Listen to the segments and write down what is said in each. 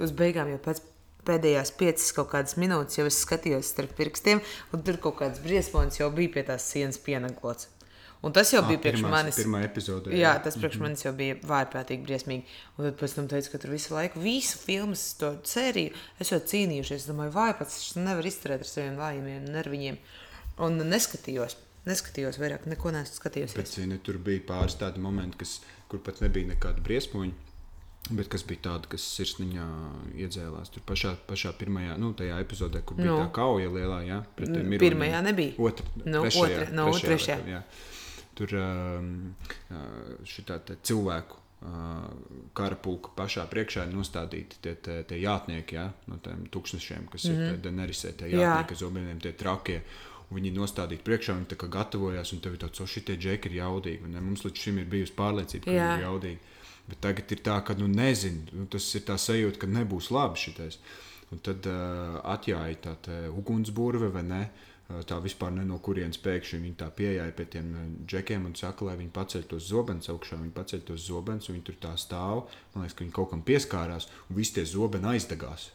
Uz beigām jau pēc pēdējās piecas kaut kādas minūtes jau es skatījos starp pirkstiem, un tur kaut kāds briesmonis jau bija pie tās sienas pienaglots. Un tas jau Ā, bija priekš pirmās- manis. pirmā epizode, Jā, jā. tas priekš manis jau bija vājprātīgi briesmīgi. Un tad pēc tam teica, ka tur visu laiku, visu filmas, to sēriju, es jau cīnījušies. Es domāju, vai pats es nevaru izturēt ar saviem vājiem nerviņiem. Un neskatījos. Neskatījos vairāk, neko neesmu skatījusies. Bet, zini, tur bija pāris tādi momenti, kas, kur pat nebija nekāda briesmoņa. Bet kas bija tāda, kas sirsniņā iedzēlās? Tur pašā, pašā pirmajā, nu, tajā epizodē, kur bija Nu. tā kauja lielā, jā, pret Mm, miroņiem. pirmajā nebija. Otra, Nu, trešajā, otra- nu, trešajā, trešajā. laikam, jā. Tur um, šī cilvēku uh, kara pulka pašā priekšā ir nostādīti tie, tie, tie jātnieki jā, no tiem tūkstošiem, kas mm -hmm. ir Danerisē, tie Mhm. Jā. jātnieki, kas zobeniem tie trakie. Viņi ir nostādīti priekšā, viņi gatavojās, un tev ir tāds, o, šitie džeki ir jaudīgi. Mums līdz šim ir bijusi pārliecība, ka Jā. viņi ir jaudīgi. Bet tagad ir tā, ka, nu, nezinu, nu, tas ir tā sajūta, ka nebūs labi šitais. Un tad uh, atjāja tā ugunsburve, vai ne? Tā vispār ne no kurienes pēkšņi viņi tā pieeja pie tiem džekiem un saka, lai viņi paceļ tos zobenus augšā. Viņi paceļ tos zobenus, viņi tur tā stāv. Man liekas, ka viņi kaut kam pieskārās, un visi tie zobeni aizdegās.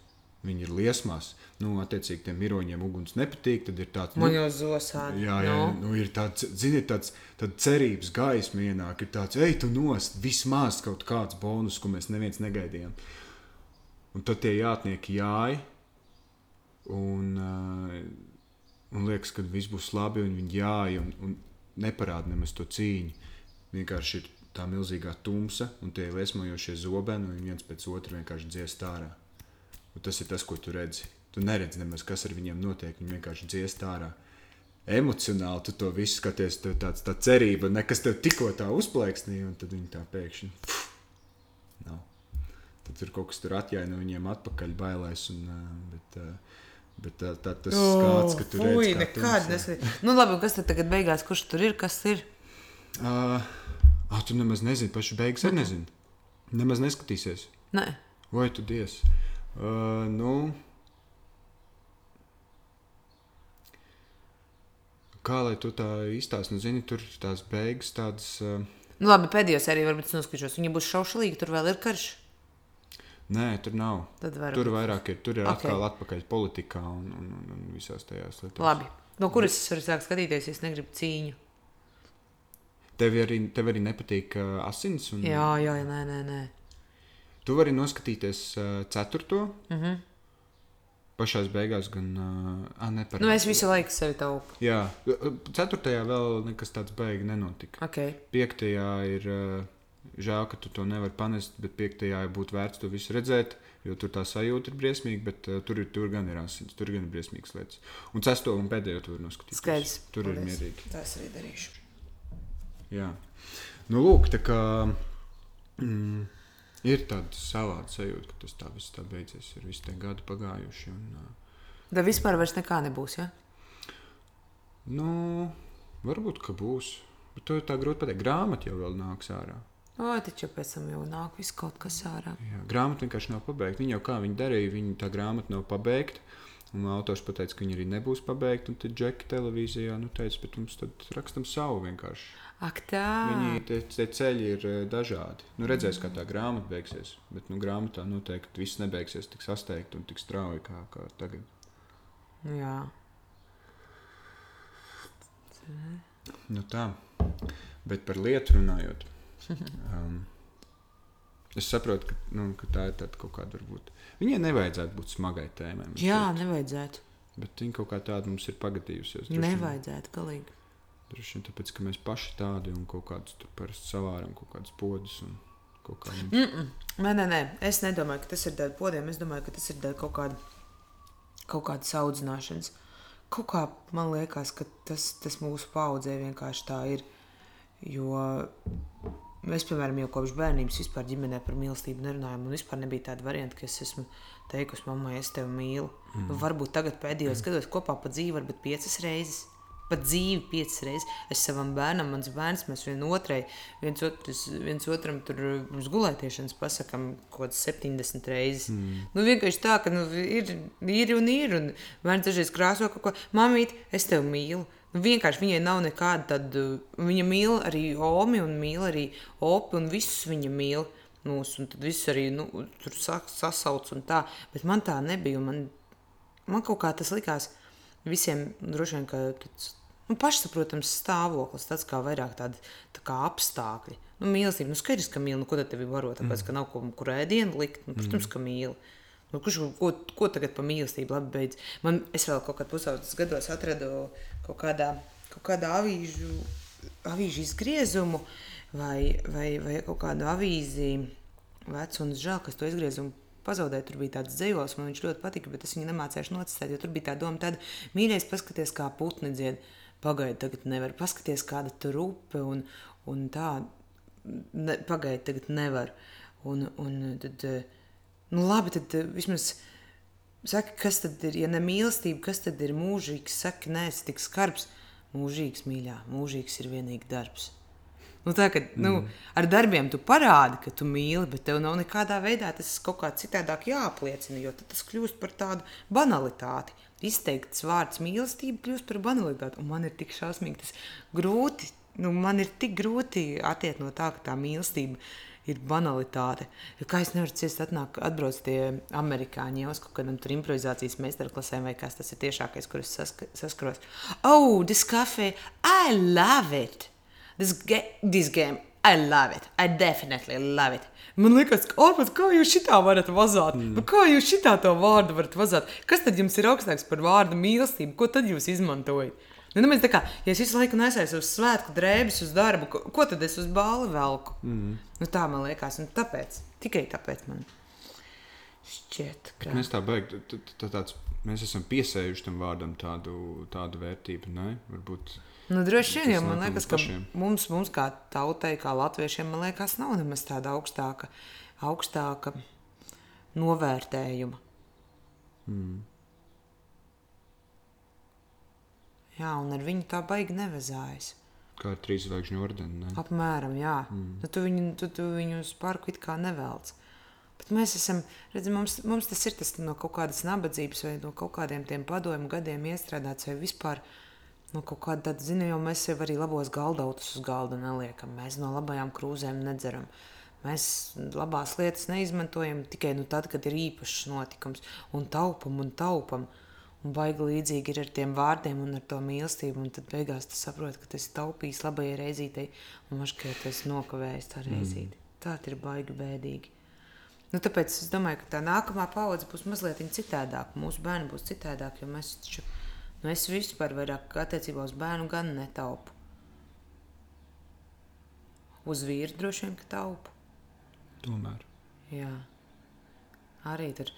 Viņi ir liesmās. Nu, attiecīgi, tiem miroņiem uguns nepatīk. Tad ir tāds, nu, zosādi. Jā, jā nu. Nu, ir tāds, zini, tāds cerības gaisma ienāk, ir tāds, ej, tu nost, vismaz kaut kāds bonus, ko mēs neviens negaidījām. Un tad tie jātnieki jāj, un, un liekas, ka viss būs labi, un viņi jāj, un, un neparāda nemaz to cīņu. Vienkārši ir tā milzīgā tumsa, un tie liesmojošie zobeni, un viens pēc otra vienkārši dziest ārā. Un tas ir tas, ko tu redzi. Tu neredzi nemaz, kas ar viņiem notiek. Viņi vienkārši dziest ārā. Emocionāli tu to visu skaties, tev tāds tā cerība, nekas tev tikko tā uzplaiksnīja, un tad viņi tā pēkšņi. Nav. Tad tur kaut kas tur atjāja no viņiem atpakaļ, bailēs. Un, bet, ā, bet tā, tā, tas skats, ka tur Ui, redz, kā nekādi tumsā. neskatījos. Nu, labi, kas tad tagad beigās, kurš tur ir, kas ir? Ā, ā, tu nemaz nezini, pašu beigas arī nezini. Nemaz neskatīsies. Nē. Vai tu dies? Uh, nu, kā lai tu tā izstāsti? Nu, zini, tur tās beigas tādas. Uh, Nu, labi, pēdējos arī varbūt es noskatīšos. Viņa būs šaušalīga, tur vēl ir karš. nē, tur nav. Tad var Tur vairāk ir. Tur ir Ok. okay. atkal atpakaļ politikā un, un, un, un visās tajās lietās. Labi. No kuras es varu sākt skatīties, ja negribu cīņu? Tev arī, tev arī nepatīk uh, asins. Un, Jā, jā, jā, nē, nē. nē. Tu vari noskatīties uh, ceturto. Mhm. -huh. Pašā beigās gan. Uh, ah, nepareizi. Nu, es visu laiku sevi taupu. Jā, ceturtajā vēl nekas tāds beigas nenotika. Okay. Piektajā ir uh, žēl, ka tu to nevari panest, bet piektajā būtu vērts to visu redzēt, jo tur tā sajūta ir briesmīga, bet uh, tur, ir, tur gan ir asins, tur gan ir briesmīgas lietas. Un sesto un pēdējo tu vari noskatīties. Skaidrs. Tur ir Paldies. mierīgi. Tā es arī darīšu. Jā. Nu, lūk, tā kā mm, ir tāda savāda sajūta, ka tas tā viss tā beidzies. Ir visi tie gadi pagājuši. Un, Tad vispār vairs nekā nebūs. Ja? nu, varbūt, ka būs. Bet to ir tā grūti pateikt. Grāmata jau vēl nāks ārā. O, taču pēc tam jau nāk viss kaut kas ārā. Jā, grāmata vienkārši nav pabeigta. Viņa jau kā viņa darīja, viņa tā grāmata nav pabeigta. Un autors pateica, ka viņa arī nebūs pabeigta. Un tad Džeki televīzijā nu, teica, bet mums tad rakstam savu vienkārši. Ak, tā. Viņi tie, tie ceļi ir eh, dažādi. Nu, redzēs, kā tā grāmata beigsies. Bet nu, grāmatā noteikti viss nebeigsies tik sasteigti un tik strauji kā, kā tagad. Jā. Nu, tā. Bet par lietu runājot. Um, es saprotu, ka, nu, ka tā ir kaut kāda varbūt. Viņai nevajadzētu būt smagai tēmai. Jā, šķiet. nevajadzētu. Bet viņa kaut kā tāda mums ir pagadījusies. Nevajadzētu galīgi. Droši vien tāpēc, ka mēs paši tādi un kaut kādus tur parasti savāram, kaut kādus podus un kā. Mm -mm. Nē, nē, nē, es nedomāju, ka tas ir dēļ podiem. Es domāju, ka tas ir dēļ kaut kāda, kaut kādas audzināšanas. Kaut kā man liekas, ka tas, tas mūsu paudzē vienkārši tā ir. Jo mēs, piemēram, jau kopš bērnības vispār ģimenē par mīlestību nerunājam. Un vispār nebija tāda varianta, ka es esmu teikusi mammai, es tevi mīlu. Mm. Nu, varbūt tagad pēdējos mm. gados kopā pa dzīvi, varbūt piecas reizes. Pat dzīvi piecas reizes. Es savam bērnam, mans bērns, mēs vienotrai, viens, otrs, viens otram tur uz gulētiešanas pasakām kaut kādas 70 reizes. Mm. Nu, vienkārši tā, ka nu, ir, ir un ir. Un bērns dažreiz krāso kaut ko, mamīt, es tevi mīlu. Vienkārši viņai nav nekāda tāda. Viņa mīl arī Omi un mīl arī Opi un visus viņa mīl. mūs, un tad viss arī nu, tur sa- sasauc un tā. Bet man tā nebija. Man, man kaut kā tas likās visiem droši vien, ka tāds, nu, pašsaprotams stāvoklis, tāds kā vairāk tādi tā kā apstākļi. Nu, mīlestība, nu skaidrs, ka mīl, nu, ko tad tevi varo, tāpēc, ka nav ko, kur ēdienu likt, nu, protams, ka mīl. Nu, kurš, ko, ko tagad par mīlestību labi beidz? Man, es vēl kaut kad pusaudzes gados atradu kaut kādā, kaut kādā avīžu, avīžu izgriezumu vai, vai, vai kaut kādu avīzi vecu, un žēl, ka es to izgriezumu pazaudēju. Tur bija tāds dzējos, man viņš ļoti patika, bet es viņu nemācīju nocistēt, jo tur bija tā doma, tāda mīļais, paskaties, kā putni dzied. Pagaidi, tagad nevar paskatīties, kāda tur upe un, un tā. Ne, pagaidi, tagad nevar. Un, un tad, eh, nu labi, tad eh, vismaz saka, kas tad ir, ja ne mīlestība, kas tad ir mūžīgs? Saka, nē, es tik skarbs. Mūžīgs, mīļā, mūžīgs ir vienīgi darbs. Nu, tā, ka, nu, mm. Ar darbiem tu parādi, ka tu mīli, bet tev nav nekādā veidā tas kaut kā citādāk jāapliecina, jo tas kļūst par tādu banalitāti. Izteikts vārds mīlestība kļūst par banalitāti, un man ir tik šausmīgi tas grūti. Nu, man ir tik grūti attiekt no tā, ka tā mīlestība ir banalitāte. Jo kā es nevaru ciest, atnāk, atbrauc tie amerikāņi jau uz kaut kādām tur improvizācijas meistarklasēm, vai kas tas ir tiešākais, kur es saska saskaros. Oh, this cafe, I love it! This, ga this game, I love it. I definitely love it. Man liekas, ka, ārpus, kā jūs šitā varat vazāt? Mm. Kā jūs šitā to vārdu varat vazāt? Kas tad jums ir augstāks par vārdu mīlestību? Ko tad jūs izmantojat? Nu, nu, tā kā, ja es visu laiku nesēju uz svētku drēbes, uz darbu, ko, ko tad es uz bāli velku? Mm. Nu, tā man liekas, un tāpēc, tikai tāpēc man šķiet, ka. Mēs tā beigām, tāds, mēs esam piesējuši tam vārdam tādu, tādu vērtību, ne? Varbūt. Nu, droši vien, jo man liekas, ka mums, mums kā tautai, kā latviešiem, man liekas, nav nemaz tāda augstāka, augstāka novērtējuma. Mm. Jā, un ar viņu tā baigi nevezājas. Kā ar trīs zvaigžņu ordeni. Apmēram, jā. Mm. Nu, tu, viņu, tu, tu viņu uz parku it kā nevelc. Bet mēs esam, redzam, mums, mums tas ir tas no kaut kādas nabadzības vai no kaut kādiem tiem padomu gadiem iestrādāts vai vispār no kaut kāda tāda, zina, jo mēs sev arī labos galdautus uz galda neliekam. Mēs no labajām krūzēm nedzeram. Mēs labās lietas neizmantojam tikai nu, tad, kad ir īpašs notikums un taupam un taupam. Un baigi līdzīgi ir ar tiem vārdiem un ar to mīlestību. Un tad beigās tu saproti, ka tas ir taupījis labajai reizītei un maškai tas nokavējis tā reizīti. Mm. Tā ir baigi bēdīgi. Nu, tāpēc es domāju, ka tā nākamā paudze būs mazliet citādāka. Mūsu bērni būs citādāki, jo mēs taču, nu, es vispār vairāk attiecībā uz bērnu gan netaupu. Uz vīru droši vien, ka taupu. Tomēr. Jā. Arī tur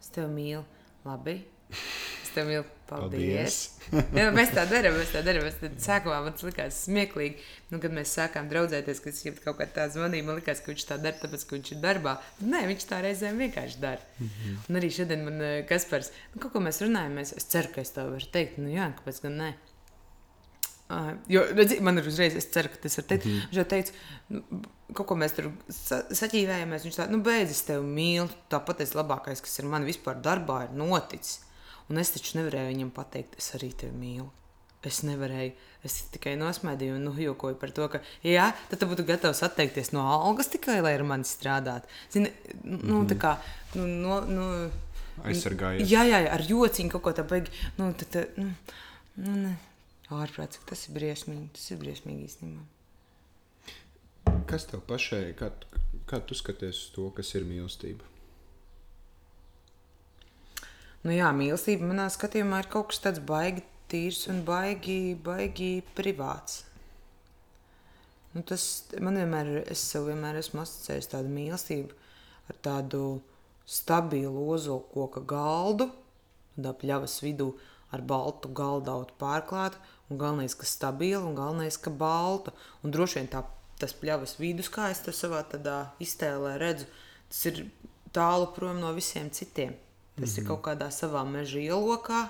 es tevi mīlu. Labi. Tev mīlu. Paldies. Paldies. Jā, mēs tā darām. Mēs tā darām. Tad sākumā man likās smieklīgi. Nu, kad mēs sākām draudzēties, kad viņš kaut kā tādu zvanīja, man likās, ka viņš tā dara, tāpēc, ka viņš ir darbā. Nē, viņš tā reizēm vienkārši dara. Mm -hmm. Un arī šodien man eh, Kaspars, nu, kaut ko mēs runājam, es ceru, ka es tev varu teikt, nu jā, kāpēc gan ne. Uh, jo, redzi, man ir uzreiz, es ceru, ka tas ir teikt. Mm -hmm. Viņš jau teica, nu, kaut ko mēs tur sa saķīvējāmies. Viņš tā, nu, beidz, es tevi mīlu. Tāpat tas labākais, kas ir man vispār darbā, ir noticis. Un es taču nevarēju viņam pateikt, es arī tevi mīlu. Es nevarēju. Es tikai nosmēju un jokoju par to, ka, jā, tad tu būtu gatavs atteikties no algas tikai, lai ar mani strādātu. Zini, nu, mm -hmm. tā kā, nu, no, nu, aizsargājies. Jā, jā, ar jociņu kaut ko tādu baigi. Nu, tad, tad, nu, nu, ne. Ārprāts, tas ir briesmīgi. Tas ir briesmīgi īstenībā. Kas tev pašai, kā, kā tu skaties uz to, kas ir mīlestība? Nu, jā, mīlestība manā skatījumā ir kaut kas tāds baigi tīrs un baigi, baigi privāts. Nu, tas man vienmēr, es sev vienmēr esmu asociējis tādu mīlestību ar tādu stabilu ozolkoka galdu, tādā pļavas vidū ar baltu galdautu pārklātu, un galvenais, ka stabila, un galvenais, ka balta. Un droši vien tā, tas pļavas vidus, kā es to savā tādā iztēlē redzu, tas ir tālu prom no visiem citiem. Tas mm -hmm. ir kaut kādā savā meža ielokā.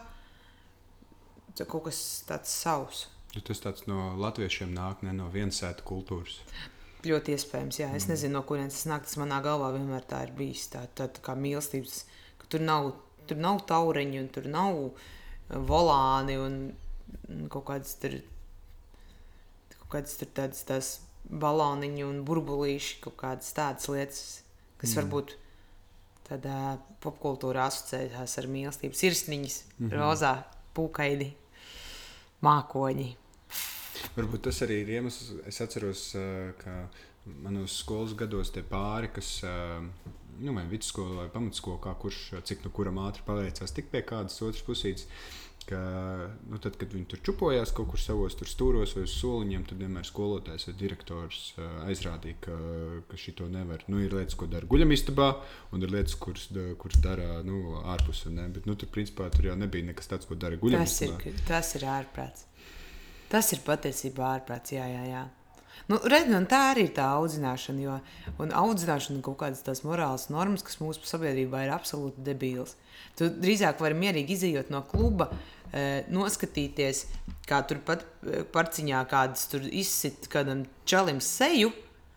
Tas kaut kas tāds savs. Ja tas tāds no latviešiem nāk, ne no vienas sēta kultūras. Ļoti iespējams, jā. Es mm. nezinu, no kurienes tas nāk. Tas manā galvā vienmēr tā ir bijis. Tā, tā, tā kā mīlestības, ka tur nav, tur nav taureņi un tur nav eh, volāni un kaut kādas tur, kaut kādas tur tādas tās baloniņi un burbulīši, kaut kādas tādas lietas, kas mm. varbūt tādā popkultūrā asociējas ar mīlestību. Sirsniņas, mm -hmm. rozā, pūkaidi, mākoņi. Varbūt tas arī ir iemesls, es atceros, ka manos skolas gados tie pāri, kas nu, vai vidusskola vai pamatskola, kā kurš cik no kuram ātri paveicās, tik pie kādas otras pusītes ka, nu, tad, kad viņi tur čupojās kaut kur savos stūros vai uz soliņiem, tad vienmēr skolotājs vai direktors uh, aizrādīja, ka, ka šī to nevar. Nu, ir lietas, ko dara guļamistabā, un ir lietas, kuras, kuras dara nu, ārpus. Bet, nu, tur, principā, tur jau nebija nekas tāds, ko dara guļamistabā. Tas ir, tas ir ārprāts. Tas ir patiesībā ārprāts. Jā, jā, jā. Nu, redz, nu, tā arī ir tā audzināšana, jo audzināšana kaut kādas tās morāles normas, kas mūsu sabiedrībā ir absolūti debīlas. Tu drīzāk vari mierīgi izējot no kluba, uh, noskatīties, kā tur pat parciņā kādas tur izsit kādam čalim seju.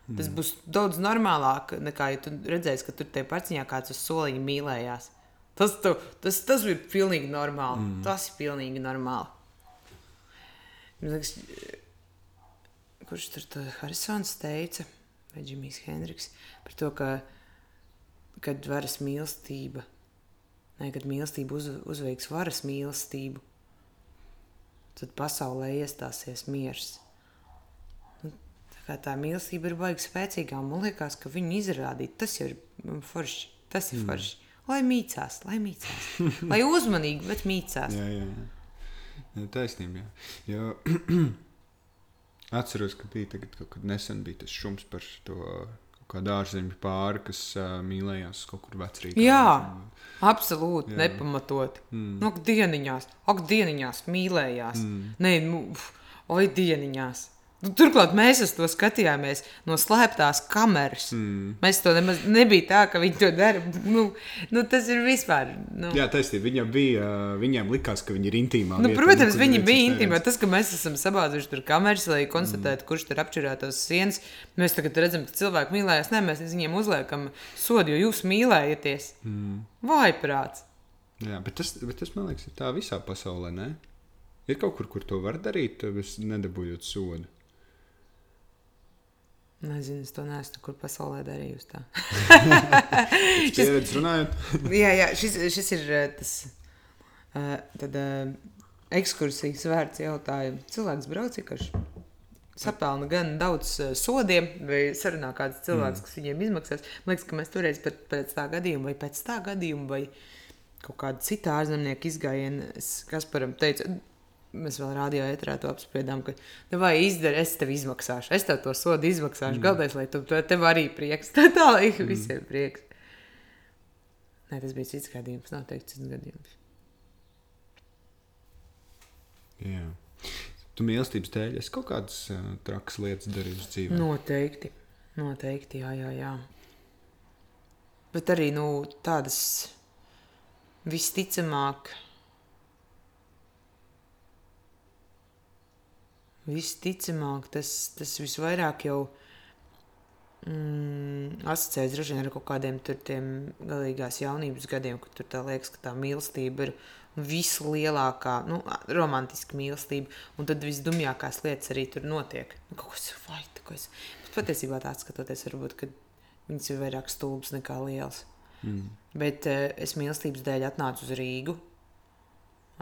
Tas mm. būs daudz normālāk nekā, ja tu redzēsi, ka tur te parciņā kāds uz soliņa mīlējās. Tas, tu, tas, tas ir pilnīgi normāli. Mm. Tas ir pilnīgi normāli. Liekas, kurš tur to Harisons teica, vai Džimijs Hendriks, par to, ka, kad varas mīlestība Ne, kad mīlestība uz, uzveiks varas mīlestību, tad pasaulē iestāsies miers. Nu, tā, tā mīlestība ir baigta spēcīga. Man liekas, ka viņu izrādīt, tas ir forši. Tas ir mm. forši. Lai mīcās, lai mīcās. lai uzmanīgi, bet mīcās. jā, jā, jā. jā taisnība. Jā. Jo atceros, ka bija tagad, kaut kad nesen bija tas šums par to kāda ārzemju pāri, kas uh, mīlējās kaut kur vecrīgā. Jā, un, absolūti jā. nepamatot. Mm. Nu, ak, dieniņās, ak, dieniņās mīlējās. Mm. Nē, nu, oi, dieniņās. Nu, turklāt mēs to skatījāmies no slēptās kameras. Mm. Mēs to nemaz nebija tā, ka viņi to dara. Nu, nu, tas ir vispār. Nu. Jā, taisnība. Viņam bija, viņiem likās, ka viņi ir intīmā. Nu, vietā, protams, nu, viņi bija intīmā. Tas, ka mēs esam sabāzuši tur kameras, lai konstatētu, mm. kurš tur apčurētos sienas. Mēs tagad redzam, ka cilvēki mīlējās. Nē, mēs viņiem uzliekam sodu, jo jūs mīlējieties. Mm. Vājprāts. Jā, bet tas, bet tas, man liekas, ir tā visā pasaulē. Ne? Ir kaut kur, kur to var darīt, nedabūjot sodu. Nezinu, es to neesmu nekur pasaulē darījusi. Tā ir runājot. jā, jā šis, šis ir eh, tas uh, tad, uh, ekskursijas vērts jautājums. Cilvēks brauc vienkārši sapelna gan daudz uh, sodiem, vai sarunā kāds cilvēks, mm. kas viņiem izmaksās. Man liekas, ka mēs toreiz pēc, pēc tā gadījuma, vai pēc tā gadījuma, vai kaut kāda cita ārzemnieka izgājiena, kas param teica, Mēs vēl rādījā ētrā to apspriedām, ka, nu, vai izdari, es tev izmaksāšu, es tev to sodu izmaksāšu. Mm. Galvenais, lai tu, tev arī prieks. Tā, tā lai mm. visiem prieks. Nē, tas bija cits gadījums, noteikti cits gadījums. Jā. Tu mīlestības dēļ esi kaut kādas uh, trakas lietas darījusi dzīvē? Noteikti. Noteikti, jā, jā, jā. Bet arī nu, tādas visticamāk visticamāk, tas, tas visvairāk jau mm, asociēts droši vien ar kaut kādiem tādiem galīgās jaunības gadiem, kur tur tā liekas, ka tā mīlestība ir vislielākā, nu, romantiska mīlestība, un tad visdumjākās lietas arī tur notiek. Kaut kas vaita, ko es. Bet patiesībā tāds skatoties, varbūt, ka viņas ir vairāk stulbas nekā liels. Mm. Bet uh, es mīlestības dēļ atnācu uz Rīgu,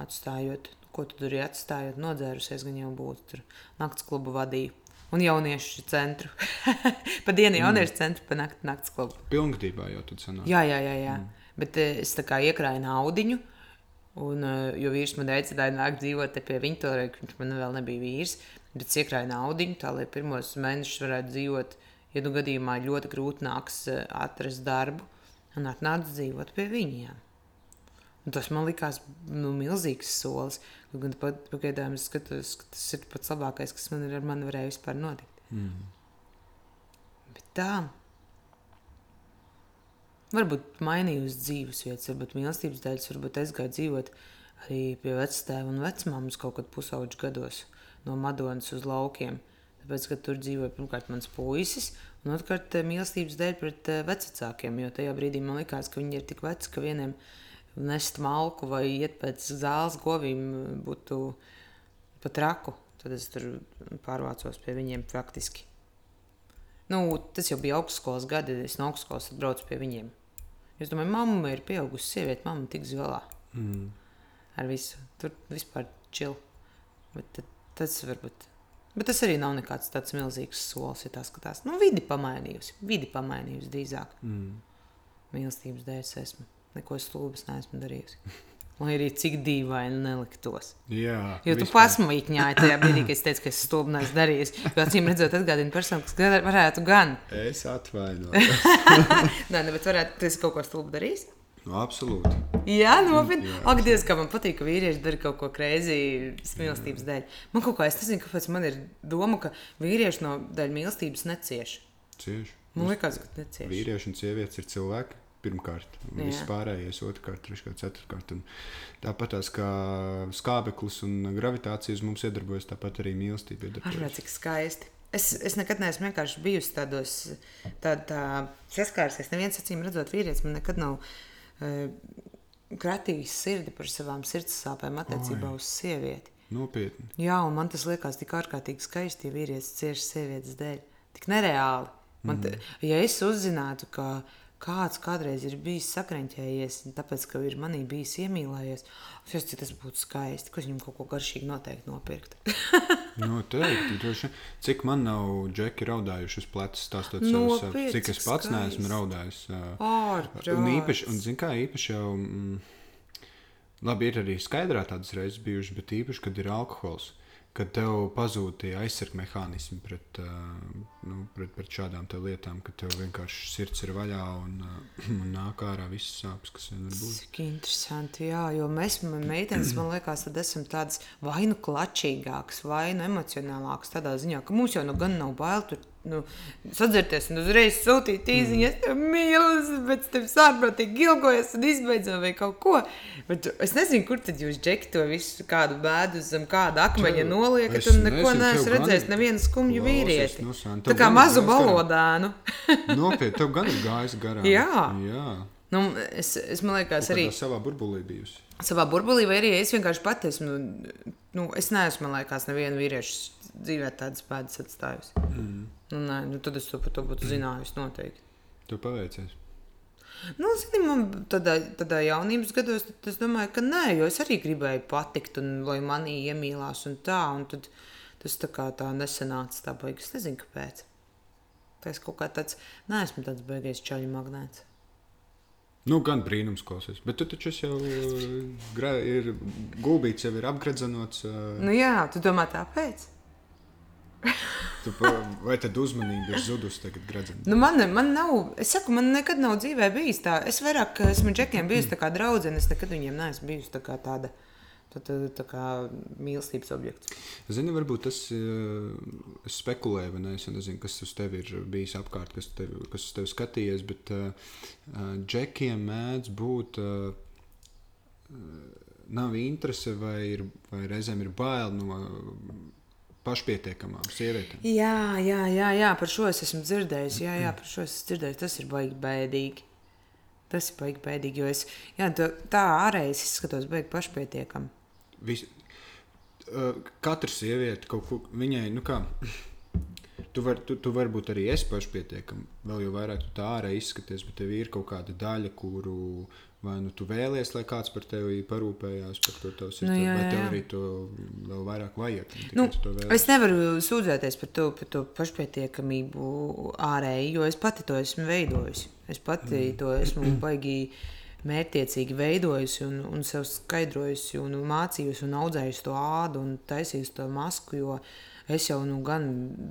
atstājot ko tu tur atstājot, nodzērusies, gan jau būtu tur nakts klubu vadīju. Un jauniešu centru. pa dienu jauniešu mm. centru, pa nakti nakts klubu. Pilngadībā jau tur sanāk. Jā, jā, jā. jā. Mm. Bet eh, es tā kā iekrāju naudiņu. Un, eh, jo vīrs man aicināja nākt dzīvot pie viņa, toreiz viņš man vēl nebija vīrs. Bet es iekrāju naudiņu, tā lai pirmos mēnešus varētu dzīvot, ja nu gadījumā ļoti grūti nāks eh, atrast darbu un atnākt dzīvot pie viņiem. Un tas man likās nu, milzīgs solis. Gan pat pagaidām es skatos, ka tas ir pats labākais, kas man ir ar mani varēja vispār notikt. Mm. Bet tā. Varbūt mainījusi dzīves vietas, varbūt mīlestības dēļ, varbūt aizgāju dzīvot arī pie vectēva un vecmāmas kaut kad pusauģu gados no Madonas uz laukiem. Tāpēc, ka tur dzīvoja pirmkārt mans puisis, un otrkārt eh, mīlestības dēļ pret eh, vecākiem, jo tajā brīdī man likās, ka viņi ir tik veci, ka vieniem ir nest malku vai iet pēc zāles govīm būtu pat raku. Tad es tur pārvācos pie viņiem praktiski. Nu, tas jau bija augstskolas gadi, es no augstskolas braucu pie viņiem. Es domāju, mamma ir pieaugusi sieviete, mamma tiks galā Mm. ar visu. Tur vispār čil. Bet tas varbūt. Bet tas arī nav nekāds tāds milzīgs solis, ja tā skatās. Nu, vidi pamainījusi. Vidi pamainījusi drīzāk. Mm. Mīlestības dēļ es esmu. Neko stulbas neesmu darījusi. Lai arī cik dīvaini neliktos. Jā, Jo tu mīkņāji tajā brīdī, kad es teicu, ka es stulbi neesmu darījis. Jo acīm redzot, atgādina personu, kas varētu gan. Es atvainojos. Nē, ne, bet varētu, tu esi kaut ko stulbi darījis. nu, absolūti. Jā, nopietni. Ak, Dievs, kā man patīk, ka vīrieši dara kaut ko greizi mīlestības dēļ. Man kaut kā, es nezinu, kāpēc man ir doma, ka vīrieši no dēļ mīlestības necieš. Cieši. Man liekas, ka necieš. Vīrieši un sievietes ir cilvēki. Pirmkārt, Jā. viss pārējais, otrkārt, treškārt, ceturtkārt. Un Tāpat tās kā skābeklis un gravitācija uz mums iedarbojas, tāpat arī mīlestība Ar iedarbojas. cik skaisti. Es, es nekad neesmu vienkārši bijusi tādos tā, tā saskārusies. Neviens acīm redzot, vīrietis man nekad nav uh, kratījis sirdi par savām sirds sāpēm attiecībā Oi. uz sievieti. Nopietni. Jā, un man tas liekas tik ārkārtīgi skaisti, ja vīrietis cieši sievietes dēļ. Tik nereāli. Man, mm. Ja es uzzinātu, ka kāds kādreiz ir bijis sakriņķējies, tāpēc, ka ir manī bijis iemīlējies, es domāju, tas būtu skaisti, ka viņam kaut ko garšīgu noteikti nopirkt. Noteikti. droši vien. Cik man nav džeki raudājuši uz pleca, stāstot savus sapņus. Nopietni, Cik es pats skaisti. neesmu raudājis. Ārprāts. Un īpaši, un zini kā, īpaši jau. Mm, labi, ir arī skaidrā tādas reizes bijušas, bet īpaši, kad ir alkohols. Kad tev pazūd tie aizsardzības mehānismi pret, uh, nu, pret, pret šādām lietām, ka tev vienkārši sirds ir vaļā un, uh, un nāk ārā visas sāpes, kas vien var būt. Cik interesanti, jā, jo mēs, meitenes, man liekas, tad esam tādas vai nu klačīgākas, vai nu emocionālākas tādā ziņā, ka mums jau nu gan nav bail tur nu, sadzerties un uzreiz sūtīt īziņu, es tevi mīlu, bet tev sārprātīgi ilgojas un izbeidzot vai kaut ko. Bet es nezinu, kur tad jūs džeki to visu kādu bēdu zem kāda akmeņa Tev- noliekat un neko neesmu redzējis, nevienu skumju vīrieti. nu, San, Tā kā mazu balodānu. Nopietni, tev gan ir gājis garām. Jā. Jā. Nu, es, es man liekas, arī. Savā burbulī bijusi. savā burbulī, vai arī es vienkārši pati esmu. Nu, es neesmu, man liekas, nevienu vīriešu dzīvē tādas pēdas atstājusi. Mm. Nu, nē, nu, tad es to par to būtu zinājusi noteikti. Tu paveicies. Nu, zini, man tādā, tādā jaunības gados, tad es domāju, ka nē, jo es arī gribēju patikt, un lai manī iemīlās un tā, un tad tas tā kā tā nesanāca tā beigas. Es nezinu, kāpēc. Tā es kaut kā tāds, neesmu tāds beigas čaļu magnēts. Nu, gan brīnums klausies. Bet tu taču jau uh, gra- ir gulbīts, jau ir apgredzenots. Uh, Nu jā, tu domā tāpēc? tu, vai tad uzmanība ir zudusi tagad gredzenā? Nu, man, man nav, es saku, man nekad nav dzīvē bijis tā. Es vairāk esmu džekiem bijusi tā kā draudzene, es nekad viņiem neesmu bijusi tā kā tāda. Tā, tā, tā kā mīlestības objekts. Zini, varbūt tas uh, es spekulēju, vai ne? Es nezinu, kas uz tevi ir bijis apkārt, kas, tev, kas uz tevi skatījies, bet uh, džekiem mēdz būt. Uh, Nav interese vai, ir, vai reizēm ir bail no pašpietiekamām sievietēm. Jā, jā, jā, jā, par šo es esmu dzirdējis. Jā, jā, par šo es esmu dzirdējis. Tas ir baigi bēdīgi. Tas ir baigi bēdīgi, jo es jā, tā, ārēji izskatos baigi pašpietiekami. Vis, katra sieviete kaut ko viņai, nu kā. Tu vari tu, tu var būt arī es pašpietiekami, vēl jau vairāk tu tā ārā izskaties, bet tev ir kaut kāda daļa, kuru vai nu tu vēlies, lai kāds par tevi parūpējās, par to tavs ir, Nu, nu, jā, vai tev jā. arī to vēl vairāk vajag. Nu, es nevaru sūdzēties par to, par to pašpietiekamību ārēji, jo es pati to esmu veidojusi. Es pati mm. to esmu baigi mērķiecīgi veidojusi un, un sev skaidrojusi, un mācījusi un audzējusi to ādu un taisījusi to masku. Jo es jau nu gan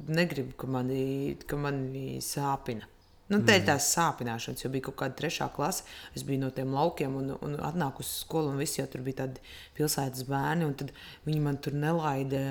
negribu, ka mani, ka mani sāpina. Nu, tā ir tās sāpināšanas, jo bija kaut kāda trešā klase. Es biju no tiem laukiem un, un atnāku uz skolu, un visi jau tur bija tādi pilsētas bērni. tad Viņi man tur nelaida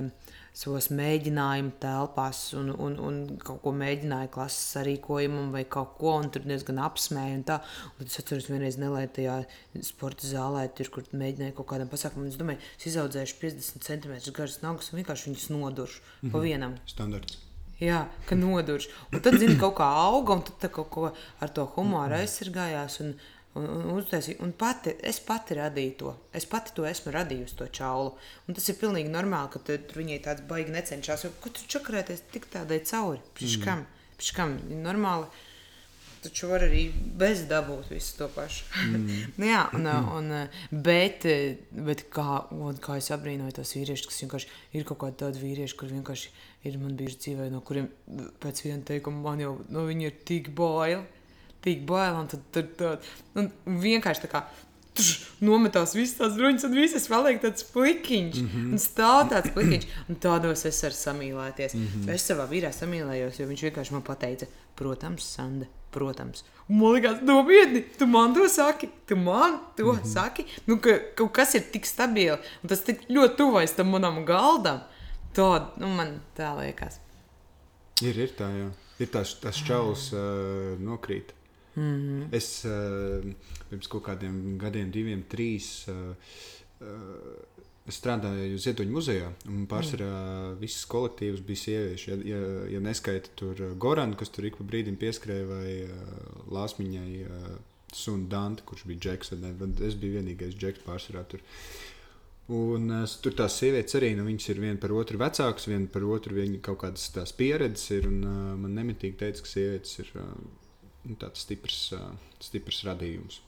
savos mēģinājumu telpās, un, un, un kaut ko mēģināja klases sarīkojumam, vai kaut ko, un tur diezgan apsmēja. Un tā. un tad es atceros, vienreiz nelaidu tajā sporta zālē, tur, kur mēģināja kaut kādam pasākumam. Es domāju, es izaudzēšu 50 centimetrus garas nagus un vienkārši viņus noduršu mm -hmm. pa vienam. Standarts. Jā, ka nodurš. Un tad, zini, kaut kā auga, un tad kaut ko ar to humoru aizsargājās. Un, un, un, uztaisīja. un pati, es pati radīju to. Es pati to esmu radījusi, to čaulu. Un tas ir pilnīgi normāli, ka tu- tur viņai tāds baigi necenšas. Jo, ko tu čakarēties tik tādai cauri? Priekš kam? Piškam, normāli. Taču var arī bez dabūt visu to pašu. Mm. nu, jā, un, un, bet, bet kā, un, kā es abrīnoju tos vīriešus, kas vienkārši ir kaut kādi tādi vīrieši, kur vienkārši ir man bijuši dzīvē, no kuriem pēc viena teikuma man jau no viņi ir tik baili. Tik baili, un tad, tad, tad un vienkārši tā kā Tuš, nometās visas tās bruņas, un visas paliek tāds plikiņš. Mm -hmm. Un stāv tāds plikiņš, un tādos es varu samīlēties. Mm -hmm. Es savā vīrā samīlējos, jo viņš vienkārši man pateica, protams, Sanda, protams. Un man liekas, nopietni, tu man to saki, tu man to mm -hmm. saki. Nu, ka kaut kas ir tik stabils, un tas tik ļoti tuvais tam manam galdam. Tā, nu, man tā liekas. Ir, ir tā, jā. Ir tās, tās čaulas uh, nokrīt. Mm -hmm. Es uh, pirms kaut kādiem gadiem, diviem, trīs. Uh, Es strādāju Ziedoņa muzejā, un pārsvarā mm. visas kolektīvas bija sievietes. Ja, ja, ja neskaita tur Goranu, kas tur ik pa brīdim pieskrēja, vai uh, Lāsmiņai uh, sunu Dante, kurš bija Džeks, es biju vienīgais Džeks pārsvarā tur. Un uh, tur tās sievietes arī, nu, viņas ir viena par otru vecākas, viena par otru, viņa kaut kādas tās pieredzes ir, un uh, man nemitīgi teica, ka sievietes ir uh, tāds stiprs, uh, stiprs radījums.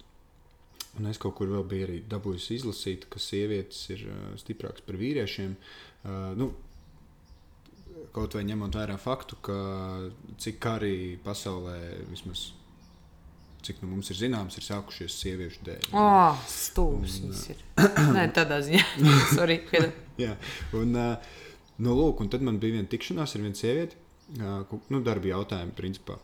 Un es kaut kur vēl biju arī dabūjis izlasīt, ka sievietes ir uh, stiprākas par vīriešiem. Uh, nu, kaut vai ņemot vērā faktu, ka cik arī pasaulē vismaz. Cik nu mums ir zināms, ir sākušies sieviešu dēļ. Oh, stūris viņas ir. Nē, tādā ziņā. Sorry. Jā, un, uh, nu, lūk, un tad man bija viena tikšanās ar vienu sievieti, uh, nu, darba jautājumu principā.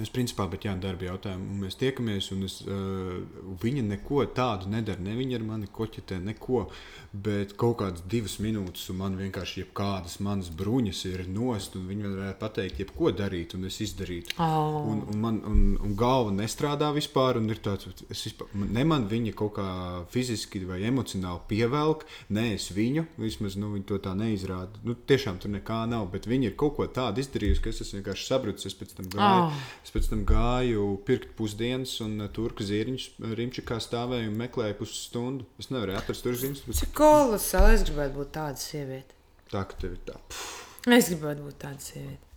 Es principā, bet jā, darba jautājumu. Mēs tiekamies, un es, uh, viņa neko tādu nedara. Ne viņa ar mani koķetē, neko. Bet kaut kādas divas minūtes, un man vienkārši jebkādas manas bruņas ir nost, un viņa varētu pateikt, jebko darīt, un es izdarītu. Oh. Un, un, man, un, un galva nestrādā vispār, un ir tāds, es vispār, ne man viņa kaut kā fiziski vai emocionāli pievelk, ne es viņu, vismaz nu, viņa to tā neizrāda. Nu, tiešām tur nekā nav, bet viņa ir kaut ko tādu izdarījusi, ka es esmu vienkārši sabrucis. Es pēc tam gāju. Oh. Es pēc tam gāju pirkt pusdienas, un turku zīriņš Rimčikā stāvēju un meklēju pusstundu. Es nevarēju atrast tur zīmes. Cik kolosāli es gribētu būt tāda sieviete. Tā, ka tev ir tā. Pff. Es gribētu būt tāda sieviete.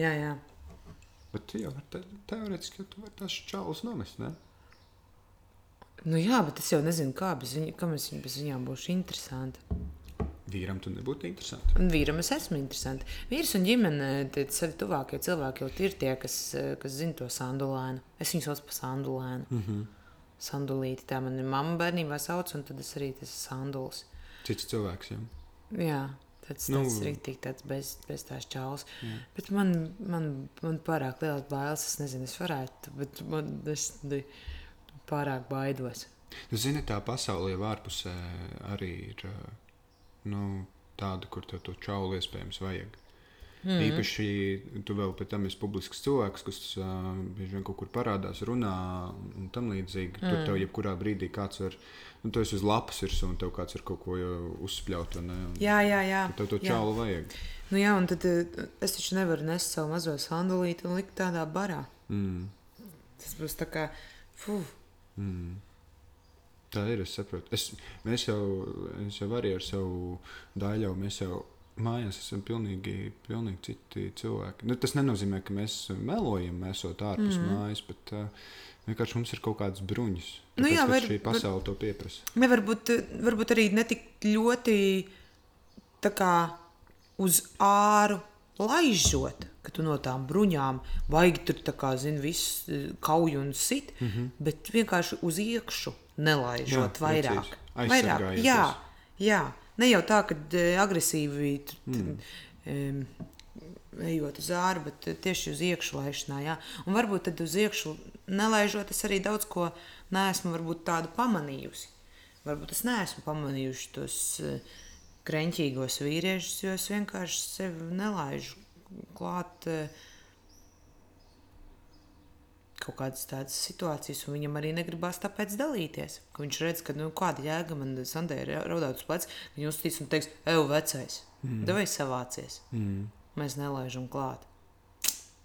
Jā, jā. Bet tu jau vari teorētiski, ka tu vari tās čālus nomest, ne? Nu jā, bet es jau nezinu, kā bez, viņa, kā mēs bez viņām būšu interesanti. Vīram tu nebūtu interesanti. Un vīram es esmu interesanti. Vīrs un ģimene, tie sevi tuvākie cilvēki jau ir tie, kas, kas zina to sandulēnu. Es viņus saucu par sandulēnu. Mm -hmm. Sandulīti, tā man ir mamma bērnībā sauc, un tad es arī tas sanduls. Cits cilvēks, jā. Jā. Tas nu, ir tik tāds bez, bez tās čaulas. Jā. Bet man, man, man pārāk liels bailes. Es nezinu, es varētu, bet man es pārāk baidos. Nu, zini, tā pasaulē ārpusē arī ir nu, tāda, kur tev to čaulu iespējams vajag. Mm. Īpaši, tu vēl pēc tam esi publisks cilvēks, kas uh, bieži vien kaut kur parādās, runā un tam līdzīgi. Mm. Tur tev jebkurā brīdī kāds var, nu, tu esi uz lapas virsū un tev kāds ir kaut ko uzspļaut. Un, un, jā, jā, jā. Tev to čaulu jā. vajag. Nu jā, un tad es taču nevaru nest savu mazo sandalīti un likt tādā barā. Mm. Tas būs tā kā, fuh. Mm. Tā ir, es saprotu. Es, mēs jau, es jau arī ar savu daļu, mēs jau mājās esam pilnīgi, pilnīgi citi cilvēki. Nu, tas nenozīmē, ka mēs melojam, esot ārpus mm. mājas, bet uh, vienkārši mums ir kaut kādas bruņas. Tāpēc, nu, jā, var, šī pasaule var, to pieprasa. Ne, varbūt, varbūt arī ne tik ļoti kā, uz āru laižot. Ka tu no tām bruņām vajag tur, kā zini, visu kauju un sit, mm -hmm. bet vienkārši uz iekšā nelaižot jā, vairāk. vairāk. Jā, jā, ne jau tā, ka e, agresīvi mm. um, ejot uz ārā, bet tieši uz iekšā laišanā. Jā. Un varbūt tad uz iekšā nelaižot, es arī daudz ko neesmu tādu pamanījusi. Varbūt es neesmu pamanījusi tos uh, kreņķīgos vīriešus, jo es vienkārši sevi nelaižu klāt. Uh, kaut kādas tādas situācijas, un viņam arī negribās tāpēc dalīties. Ka viņš redz, ka nu, kāda jēga man Sandē ir raudāt uz pleca, viņa uzstīs un teiks, ej, vecais, mm. devai savācies. Mm. Mēs nelaižam klāt.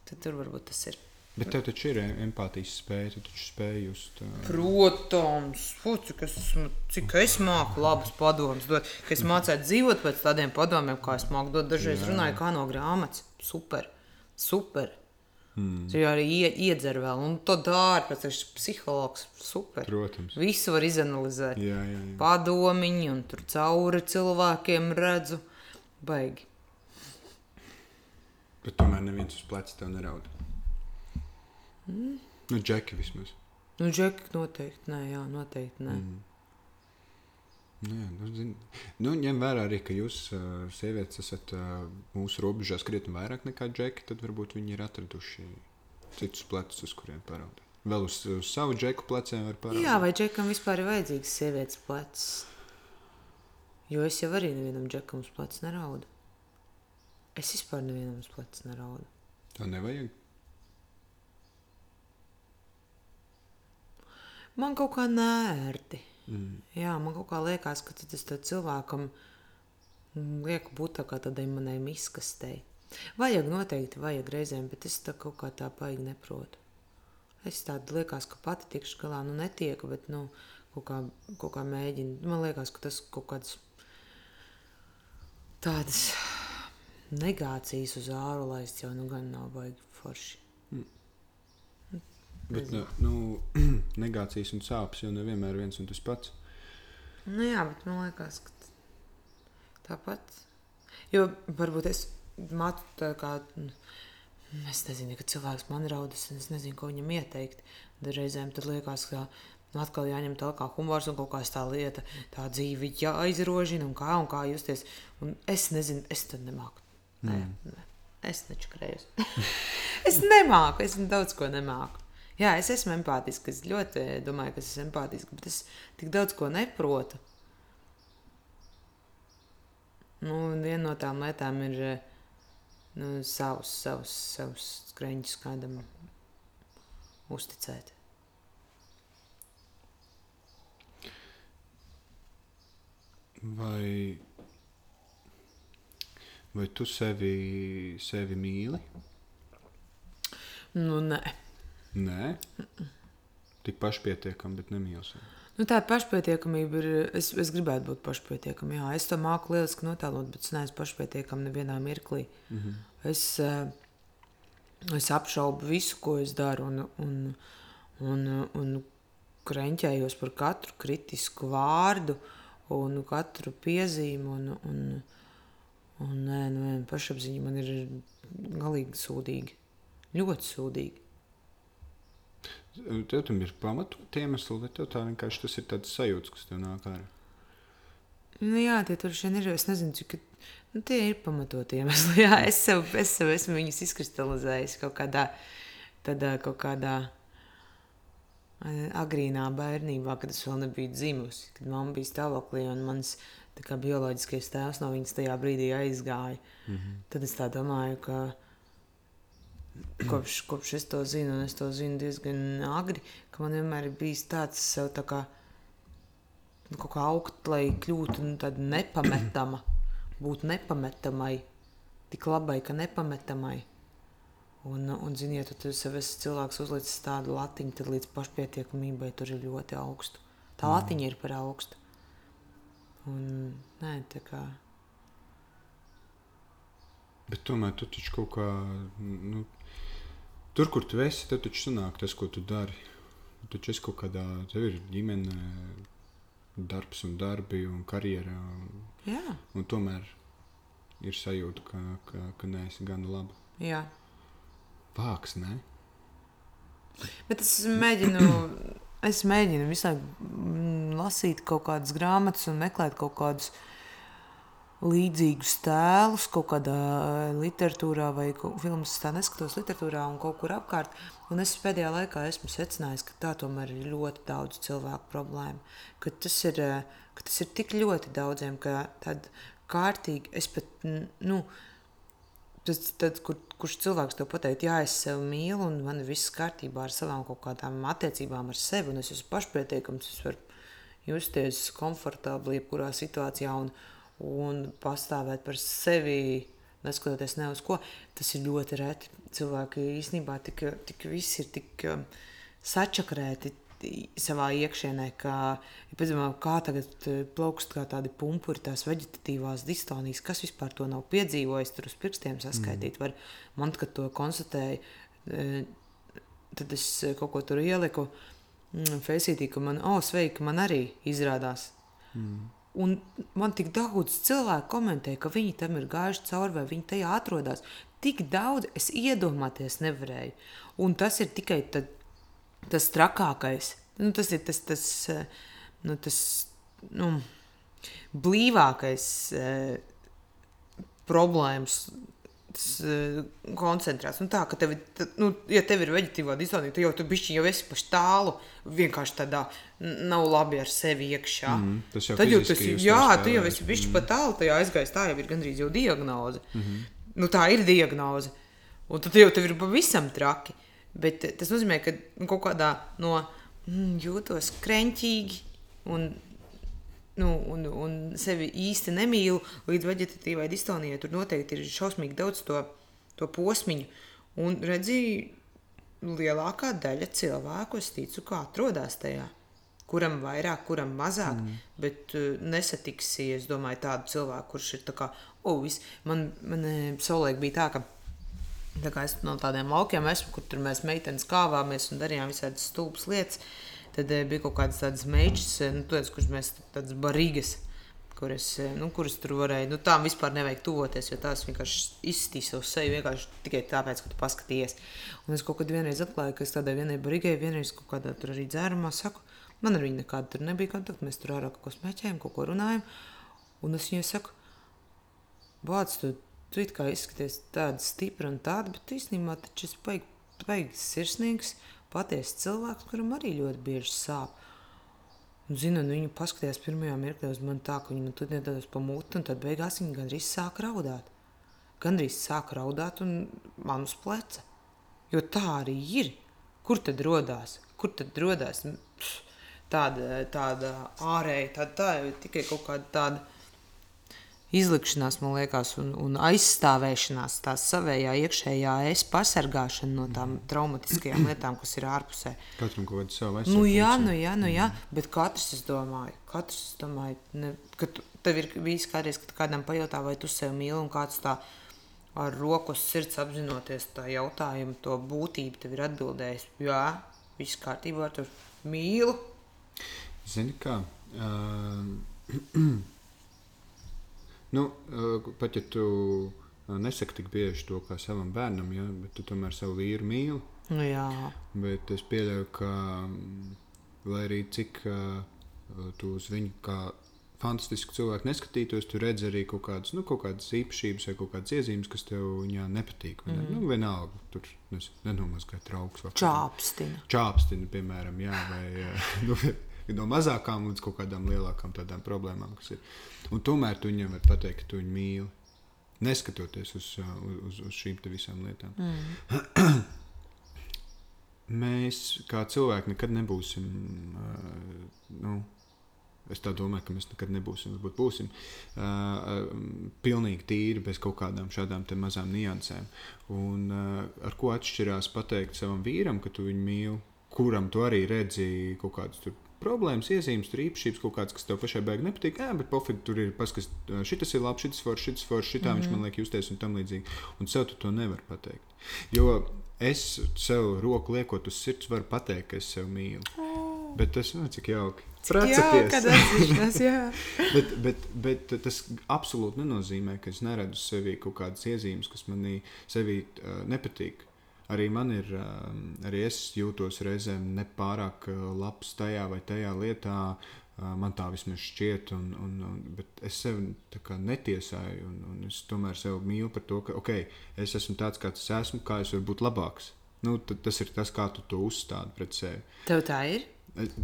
Tad tur varbūt tas ir. Bet tev taču ir empātijas spēja, tu taču spēj just. Uh... Protams, Fut, cik, es, cik es māku labus padomus dot, ka es mācētu dzīvot pēc tādiem padomiem, kā es māku dot. Dažreiz Jā. runāju kā no grāmatas. Super, super. Mm. Jau arī ie, iedzer vēl, un to dara tam psihologs. Super. Protams. Visu var izanalizēt. Jā, jā, jā. Padomiņi, un tur cauri cilvēkiem redzu. Baigi. Bet tomēr neviens uz pleca tev neraud. Mm. Nu, džeki vismaz. Nu, džeki noteikti nē, jā, noteikti nē. Mm. Nu, jā, nu, zin, nu, ņem vērā arī, ka jūs, uh, sievietes, esat uh, mūsu robežās krietni vairāk nekā džeki. Tad varbūt viņi ir atraduši citus plecus, uz kuriem paraudāt. Vēl uz, uz savu džeku pleciem var paraudāt. Jā, vai džekam vispār ir vajadzīgs sievietes plecs? Jo es jau arī nevienam džekam uz pleca neraudu. Es vispār nevienam uz pleca neraudu. Tā nevajag. Man kaut kā nērti. Mm. Jā, man kaut kā liekas, ka tas cilvēkam liek būt tā kā tādai manai miskastei. Vajag noteikti, vajag reizēm, bet es tā kaut kā tā baigi neprotu. Es tādu liekas, ka pati tikšu galā, nu netieku, bet nu, kaut, kā, kaut kā mēģinu. Man liekas, ka tas kaut kāds tādas negācijas uz āru laist jau nu gan nav baigi forši. Bet nu, nu, negācijas un sāpes jau nevienmēr ir viens un tas pats. Nu, jā, bet man liekas, ka tāpat. Jo varbūt es matu tā kā. Es nezinu, ka cilvēks man raudas, un es nezinu, ko viņam ieteikt. Reizēm tad liekas, ka nu, atkal jāņem tā kā humors un kaut kā tā lieta, tā dzīve jāizrožina un kā, un kā justies. Un es nezinu, es tad nemāku. Nē, nē. Es taču krējos. es nemāku, es daudz ko nemāku. Jā, es esmu empātisks. Es ļoti domāju, ka es esmu empātisks, bet es tik daudz ko neprotu. Nu, viena no tām lietām ir nu, savus, savus, savus skreņus kādam uzticēt. Vai, vai tu sevi, sevi mīli? Nu, nē. Nē, tik pašpietiekami, bet nemīli sevi. Nu, tā pašpietiekamība ir. Es, es gribētu būt pašpietiekama. Jā, es to māku lieliski notēlot, bet es neesmu pašpietiekama nevienā mirklī. Mm -hmm. es, eh, es apšaubu visu, ko es daru, un, un, un, un krenķējos par katru kritisku vārdu un katru piezīmi. Un, un, un, nē, nu, pašapziņa man ir galīgi sūdīga. Ļoti sūdīga. Tev tam ir pamatot iemesli, vai tev tā vienkārši tas ir tāds sajūta, kas tev nāk ārā? Nu, jā, tie tur šodien ir. Es nezinu, cik nu, tie ir pamatoti iemesli. Jā, es sev, es sev esmu viņus izkristalizējis kaut kādā, tādā, kaut kādā agrīnā bērnībā, kad es vēl nebiju dzimusi. Kad mamma bija stāvoklī un mans bioloģiskais tēvs no viņas tajā brīdī aizgāja. Mm -hmm. Tad es tā domāju, ka kopš, kopš es to zinu, un es to zinu diezgan agri, ka man vienmēr ir bijis tāds sev tā kā, nu, kaut kā augt, lai kļūtu nu, tāda nepametama, būt nepametamai, tik labai, ka nepametamai. Un, un ziniet, ja tu sev esi cilvēks uzlicis tādu latiņu, tad līdz pašpietiekamībai tur ir ļoti augstu. Tā mm. latiņa ir par augstu. Un, nē, tā kā... Bet tomēr tu taču kaut kā, nu, tur, kur tu esi, tad taču sanāk tas, ko tu dari. Taču esi kaut kādā, tev ir ģimene, darbs un darbi un karjera. Un, Jā. un tomēr ir sajūta, ka, ka, ka neesi gana laba. Jā. Vāks, ne? Bet es mēģinu, es mēģinu visu laiku mm, lasīt kaut kādas grāmatas un meklēt kaut kādus līdzīgus tēlus kaut kādā eh, literatūrā vai filmas. Tā neskatos literatūrā un kaut kur apkārt. Un es pēdējā laikā esmu secinājis, ka tā tomēr ir ļoti daudz cilvēku problēma. Ka tas ir, eh, ka tas ir tik ļoti daudziem, ka tad kārtīgi es pat, nu, tas, tad, kur, kurš cilvēks to pateikt, jā, es sevi mīlu un man viss kārtībā ar savām kaut kādām attiecībām ar sevi un es esmu pašpietiekams, es varu justies komfortabli jebkurā situācijā un, un pastāvēt par sevi, neskatoties ne uz ko. Tas ir ļoti reti. Cilvēki īstenībā tik, tik visi ir tik um, sačakrēti savā iekšienē, ka, ja piemēram, kā tagad uh, plaukst kā tādi pumpuri, tās veģetatīvās distonijas, kas vispār to nav piedzīvojis, tur uz pirkstiem saskaitīt. Mm. Var, man, kad to konstatēja, e, tad es e, kaut ko tur ieliku. Mm, Faceitī, ka man, oh, sveiki, man arī izrādās. Mm. Un man tik daudz cilvēku komentē, ka viņi tam ir gājuši cauri, vai viņi tajā atrodas. Tik daudz es iedomāties nevarēju. Un tas ir tikai tad, tas trakākais. Nu, tas ir tas, tas, eh, nu, tas nu, blīvākais eh, problēmas koncentrēts. Nu, tā, ka tev, nu, ja tev ir veģetīvā disonija, tad jau tu bišķi jau esi paši tālu, vienkārši tādā nav labi ar sevi iekšā. Mm, tas jau tad jau tas jā, tu jau esi bišķi mm. pa tālu, tajā aizgājis, tā jau ir gandrīz jau diagnoze. Mm. -hmm. Nu, tā ir diagnoze. Un tad jau tev ir pavisam traki. Bet tas nozīmē, ka nu, kaut kādā no mm, jūtos krenķīgi un nu, un, un sevi īsti nemīlu līdz veģetatīvai distonijai. Tur noteikti ir šausmīgi daudz to, to posmiņu. Un redzi, lielākā daļa cilvēku, es ticu, ka atrodas tajā. Kuram vairāk, kuram mazāk, mm. bet uh, nesatiksi, es domāju, tādu cilvēku, kurš ir tā kā, oh, vis, man, man eh, savulaik bija tā, ka Tā kā es no tādiem laukiem esmu, kur tur mēs meitenes kāvāmies un darījām visādas stulbas lietas. Tad eh, bija kaut kādas tādas meitas, eh, nu, tāds, kuras mēs tādas barīgas, kuras, eh, nu, kuras tur varēja, nu, tām vispār nevajag tuvoties, jo tās vienkārši izstīja savu seju vienkārši tikai tāpēc, ka tu paskaties. Un es kaut kad vienreiz atklāju, ka es tādai vienai barīgai, vienreiz kaut kādā tur arī dzērumā saku, man ar viņu nekāda tur nebija kontakta, mēs tur ārā kaut ko smēķējam, kaut ko runājam. Un es viņai saku, Bāc, tu, tu it kā izskaties tāda stipra un tāda, bet īstenībā taču es baigi, baigi sirsnīgs, patiesa cilvēks, kuram arī ļoti bieži sāp. Un, zinu, un viņa paskatījās pirmajā mirklī uz mani tā, ka viņa man tur nedados pa muti, un tad beigās viņa gandrīz sāka raudāt. Gandrīz sāka raudāt un man uz pleca. Jo tā arī ir. Kur tad rodās? Kur tad rodās Pff, tāda, tāda ārēja, tāda, tā jau tikai kaut kāda tāda izlikšanās, man liekas, un, un aizstāvēšanās, tā savējā iekšējā es pasargāšana no tām traumatiskajām lietām, kas ir ārpusē. Katram kaut kāda sava Nu, jā, aizsardzība. nu, jā, nu, jā, bet katrs, es domāju, katrs, es domāju, ne, ka tu, tev ir bijis kādreiz, kad kādam pajautā, vai tu sevi mīli, un kāds tā ar roku uz sirds apzinoties tā jautājumu, to būtību, tev ir atbildējis, jā, viss kārtībā, tur mīlu. Zini, kā? Uh, nu, uh, pat ja tu uh, nesaki tik bieži to kā savam bērnam, ja, bet tu tomēr savu vīru mīli. Nu, jā, Bet es pieļauju, ka, mm, lai arī cik uh, tu uz viņu kā fantastisku cilvēku neskatītos, tu redz arī kaut kādas, nu, kaut kādas īpašības vai kaut kādas iezīmes, kas tev viņā nepatīk. Mm. Ne? Nu, vienalga, tur nenomazgāja trauks. čāpstina. čāpstina, piemēram, jā, vai eh, nu, no mazākām līdz kaut kādām lielākām tādām problēmām, kas ir. Un tomēr tu viņam vari pateikt, ka tu viņu mīli. Neskatoties uz, uz, uz šīm visām lietām. Mm. Mēs, kā cilvēki, nekad nebūsim. Uh, nu, Es tā domāju, ka mēs nekad nebūsim, varbūt būsim uh, pilnīgi tīri bez kaut kādām šādām te mazām niansēm. Un uh, ar ko atšķirās pateikt savam vīram, ka tu viņu mīli, kuram tu arī redzi kaut kādas tur problēmas, iezīmes, tur īpašības, kaut kādas, kas tev pašai beigas nepatīk. Jā, bet pofīgi tur ir paskas, šis ir labs, šis foršs, šis foršs, šitā mm -hmm. viņš man liek justies un tam līdzīgi. Un sev tu to nevar pateikt. Jo es sev roku liekot uz sirds, varu pateikt, ka es sev mīlu. Oh. Bet tas ir cik jauki. Jā, kad atzīšanās, jā. bet, bet, bet tas absolūti nenozīmē, ka es neredzu sevī kaut kādas iezīmes, kas manī sevī uh, nepatīk. Arī man ir, uh, arī es jūtos reizēm nepārāk uh, labs tajā vai tajā lietā. Uh, man tā vismaz šķiet, un, un, un, bet es sevi netiesāju. Un, un es tomēr sevi mīlu par to, ka okay, es esmu tāds, kāds es esmu, kā es varu būt labāks. Nu, tas ir tas, kā tu to uzstādi pret sevi. Tev tā ir?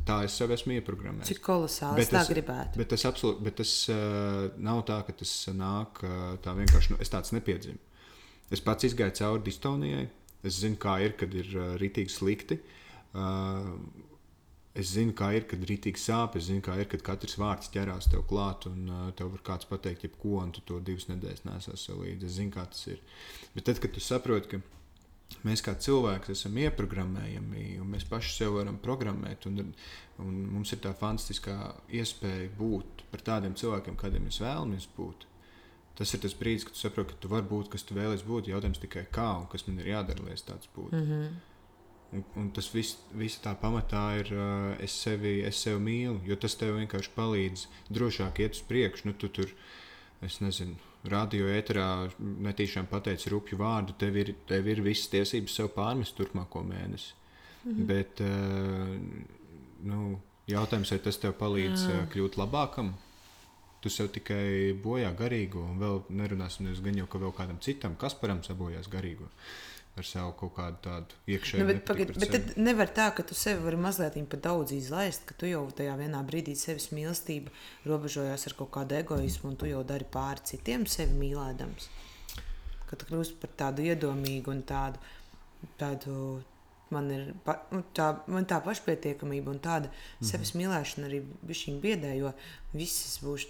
Tā es sev esmu ieprogrammējis. Cik kolosāli Bet es tā tas- gribētu. Bet tas, absolūti, bet tas uh, nav tā, ka tas nāk uh, tā vienkārši. Nu, es tāds nepiedzimu. Es pats izgāju cauri distonijai. Es zinu, kā ir, kad ir uh, rītīgi slikti. Uh, es zinu, kā ir, kad rītīgi sāp. Es zinu, kā ir, kad katrs vārds ķerās tev klāt, un uh, tev var kāds pateikt, jebko, un tu to divas nedēļas nesās sev līdzi. Es zinu, kā tas ir. Bet tad, kad tu saproti, ka mēs kā cilvēki esam ieprogrammējami, un mēs paši sev varam programmēt. Un, un mums ir tā fantastiskā iespēja būt par tādiem cilvēkiem, kādiem mēs vēlamies būt. Tas ir tas brīdis, kad tu saproti, ka tu vari būt, kas tu vēlēsies būt. Jautājums tikai kā un kas man ir jādara, lai es tāds būtu. Mm -hmm. Un, un tas viss, visa tā pamatā ir, uh, es sevi, es sevi mīlu, jo tas tev vienkārši palīdz drošāk iet uz priekšu. Nu, tu tur, es nezinu, radio ēterā netīšām pateici rupju vārdu, tev ir, tev ir visas tiesības sev pārmest turpmāko mēnesi. Mm -hmm. Bet, uh, nu, jautājums, vai tas tev palīdz uh, kļūt labākam? Tu sev tikai bojā garīgo, un vēl nerunāsim gan jau, ka vēl kādam citam, kas param sabojās garīgo. Ar savu kaut kādu tādu iekšēju nu, bet, pagad, bet tad nevar tā, ka tu sevi vari mazliet pat daudz izlaist, ka tu jau tajā vienā brīdī sevis mīlestība robežojās ar kaut kādu egoismu, un tu jau dari pāri citiem sevi mīlēdams. Ka tu kļūsi par tādu iedomīgu un tādu, tādu man ir pa, nu, tā, man tā pašpietiekamība un tāda mm -hmm. sevis mīlēšana arī bija biedē, jo visas būs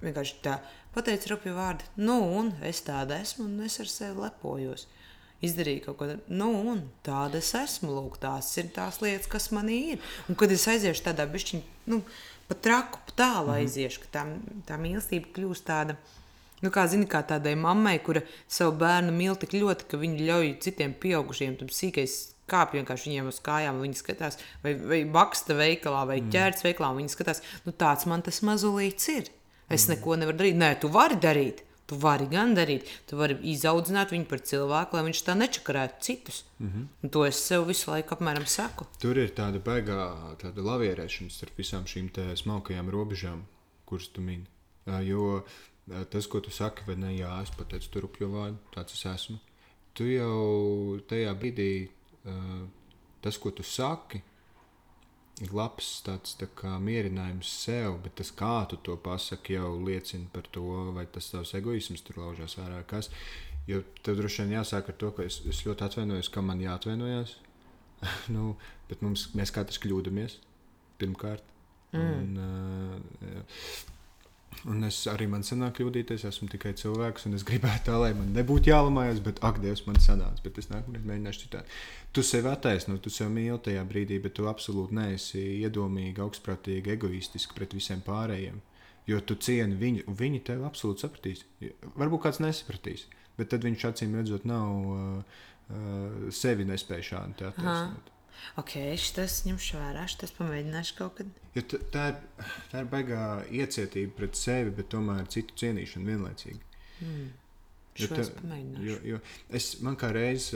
vienkārši tā pateicis rupju vārdu, nu, un es tāda esmu, un es ar sevi lepojos. Izdarīju kaut ko tādu, nu, un tāda es esmu. Lūk, tās ir tās lietas, kas manī ir. Un kad es aiziešu tādā bišķiņā, nu, pat traku, pat tālu mm -hmm. aiziešu, ka tā, tā mīlestība kļūst tāda. Nu, kā zini, kā tādai mammai, kura savu bērnu mīl tik ļoti, ka viņa ļauj citiem pieaugušiem tam sīkais kāpj vienkārši viņiem uz kājām, viņi skatās, vai, vai baksta veikalā, vai mm. ķērts veikalā, viņi skatās, nu tāds man tas mazulīts ir. Es mm. neko nevaru darīt. Nē, tu vari darīt. Tu vari gan darīt, tu vari izaudzināt viņu par cilvēku, lai viņš tā nečakarētu citus. Mm -hmm. To es sev visu laiku apmēram saku. Tur ir tāda baigā tāda lavierēšana starp visām šīm smalkajām robežām, kuras tu mini. Jo tas, ko tu saki, vai ne, jā, es pateicu, tur upju vārdu, tāds es esmu. Tu jau tajā brīdī tas, ko tu saki, ir labs tāds tā kā mierinājums sev, bet tas, kā tu to pasaki, jau liecina par to, vai tas tavs egoisms tur laužās ārā. Kas, jo tev droši vien jāsāk ar to, ka es, es ļoti atvainojos, ka man jāatvainojas. nu, bet mums, mēs katrs kļūdāmies pirmkārt. Mm. Un, uh, Un es arī man sanāk kļūdīties, esmu tikai cilvēks, un es gribētu tā, lai man nebūtu jālamājas, bet ak, Dievs, man sanāca. Bet es nākamreiz mēģināšu citādi. Tu sevi attaisno, tu sevi mīli tajā brīdī, bet tu absolūti neesi iedomīgi, augstprātīgi, egoistiski pret visiem pārējiem. Jo tu cieni viņu, un viņi tevi absolūti sapratīs. Varbūt kāds nesapratīs, bet tad viņš acīm redzot, nav uh, uh, sevi nespēj šādi attaisnot. Ok, šis ņemšu vērā, šis pamēģināšu kaut kad. Jo tā, ir, tā ir baigā iecietība pret sevi, bet tomēr citu cienīšana vienlaicīgi. Mm. Jo tā, jo, jo es man kā reiz,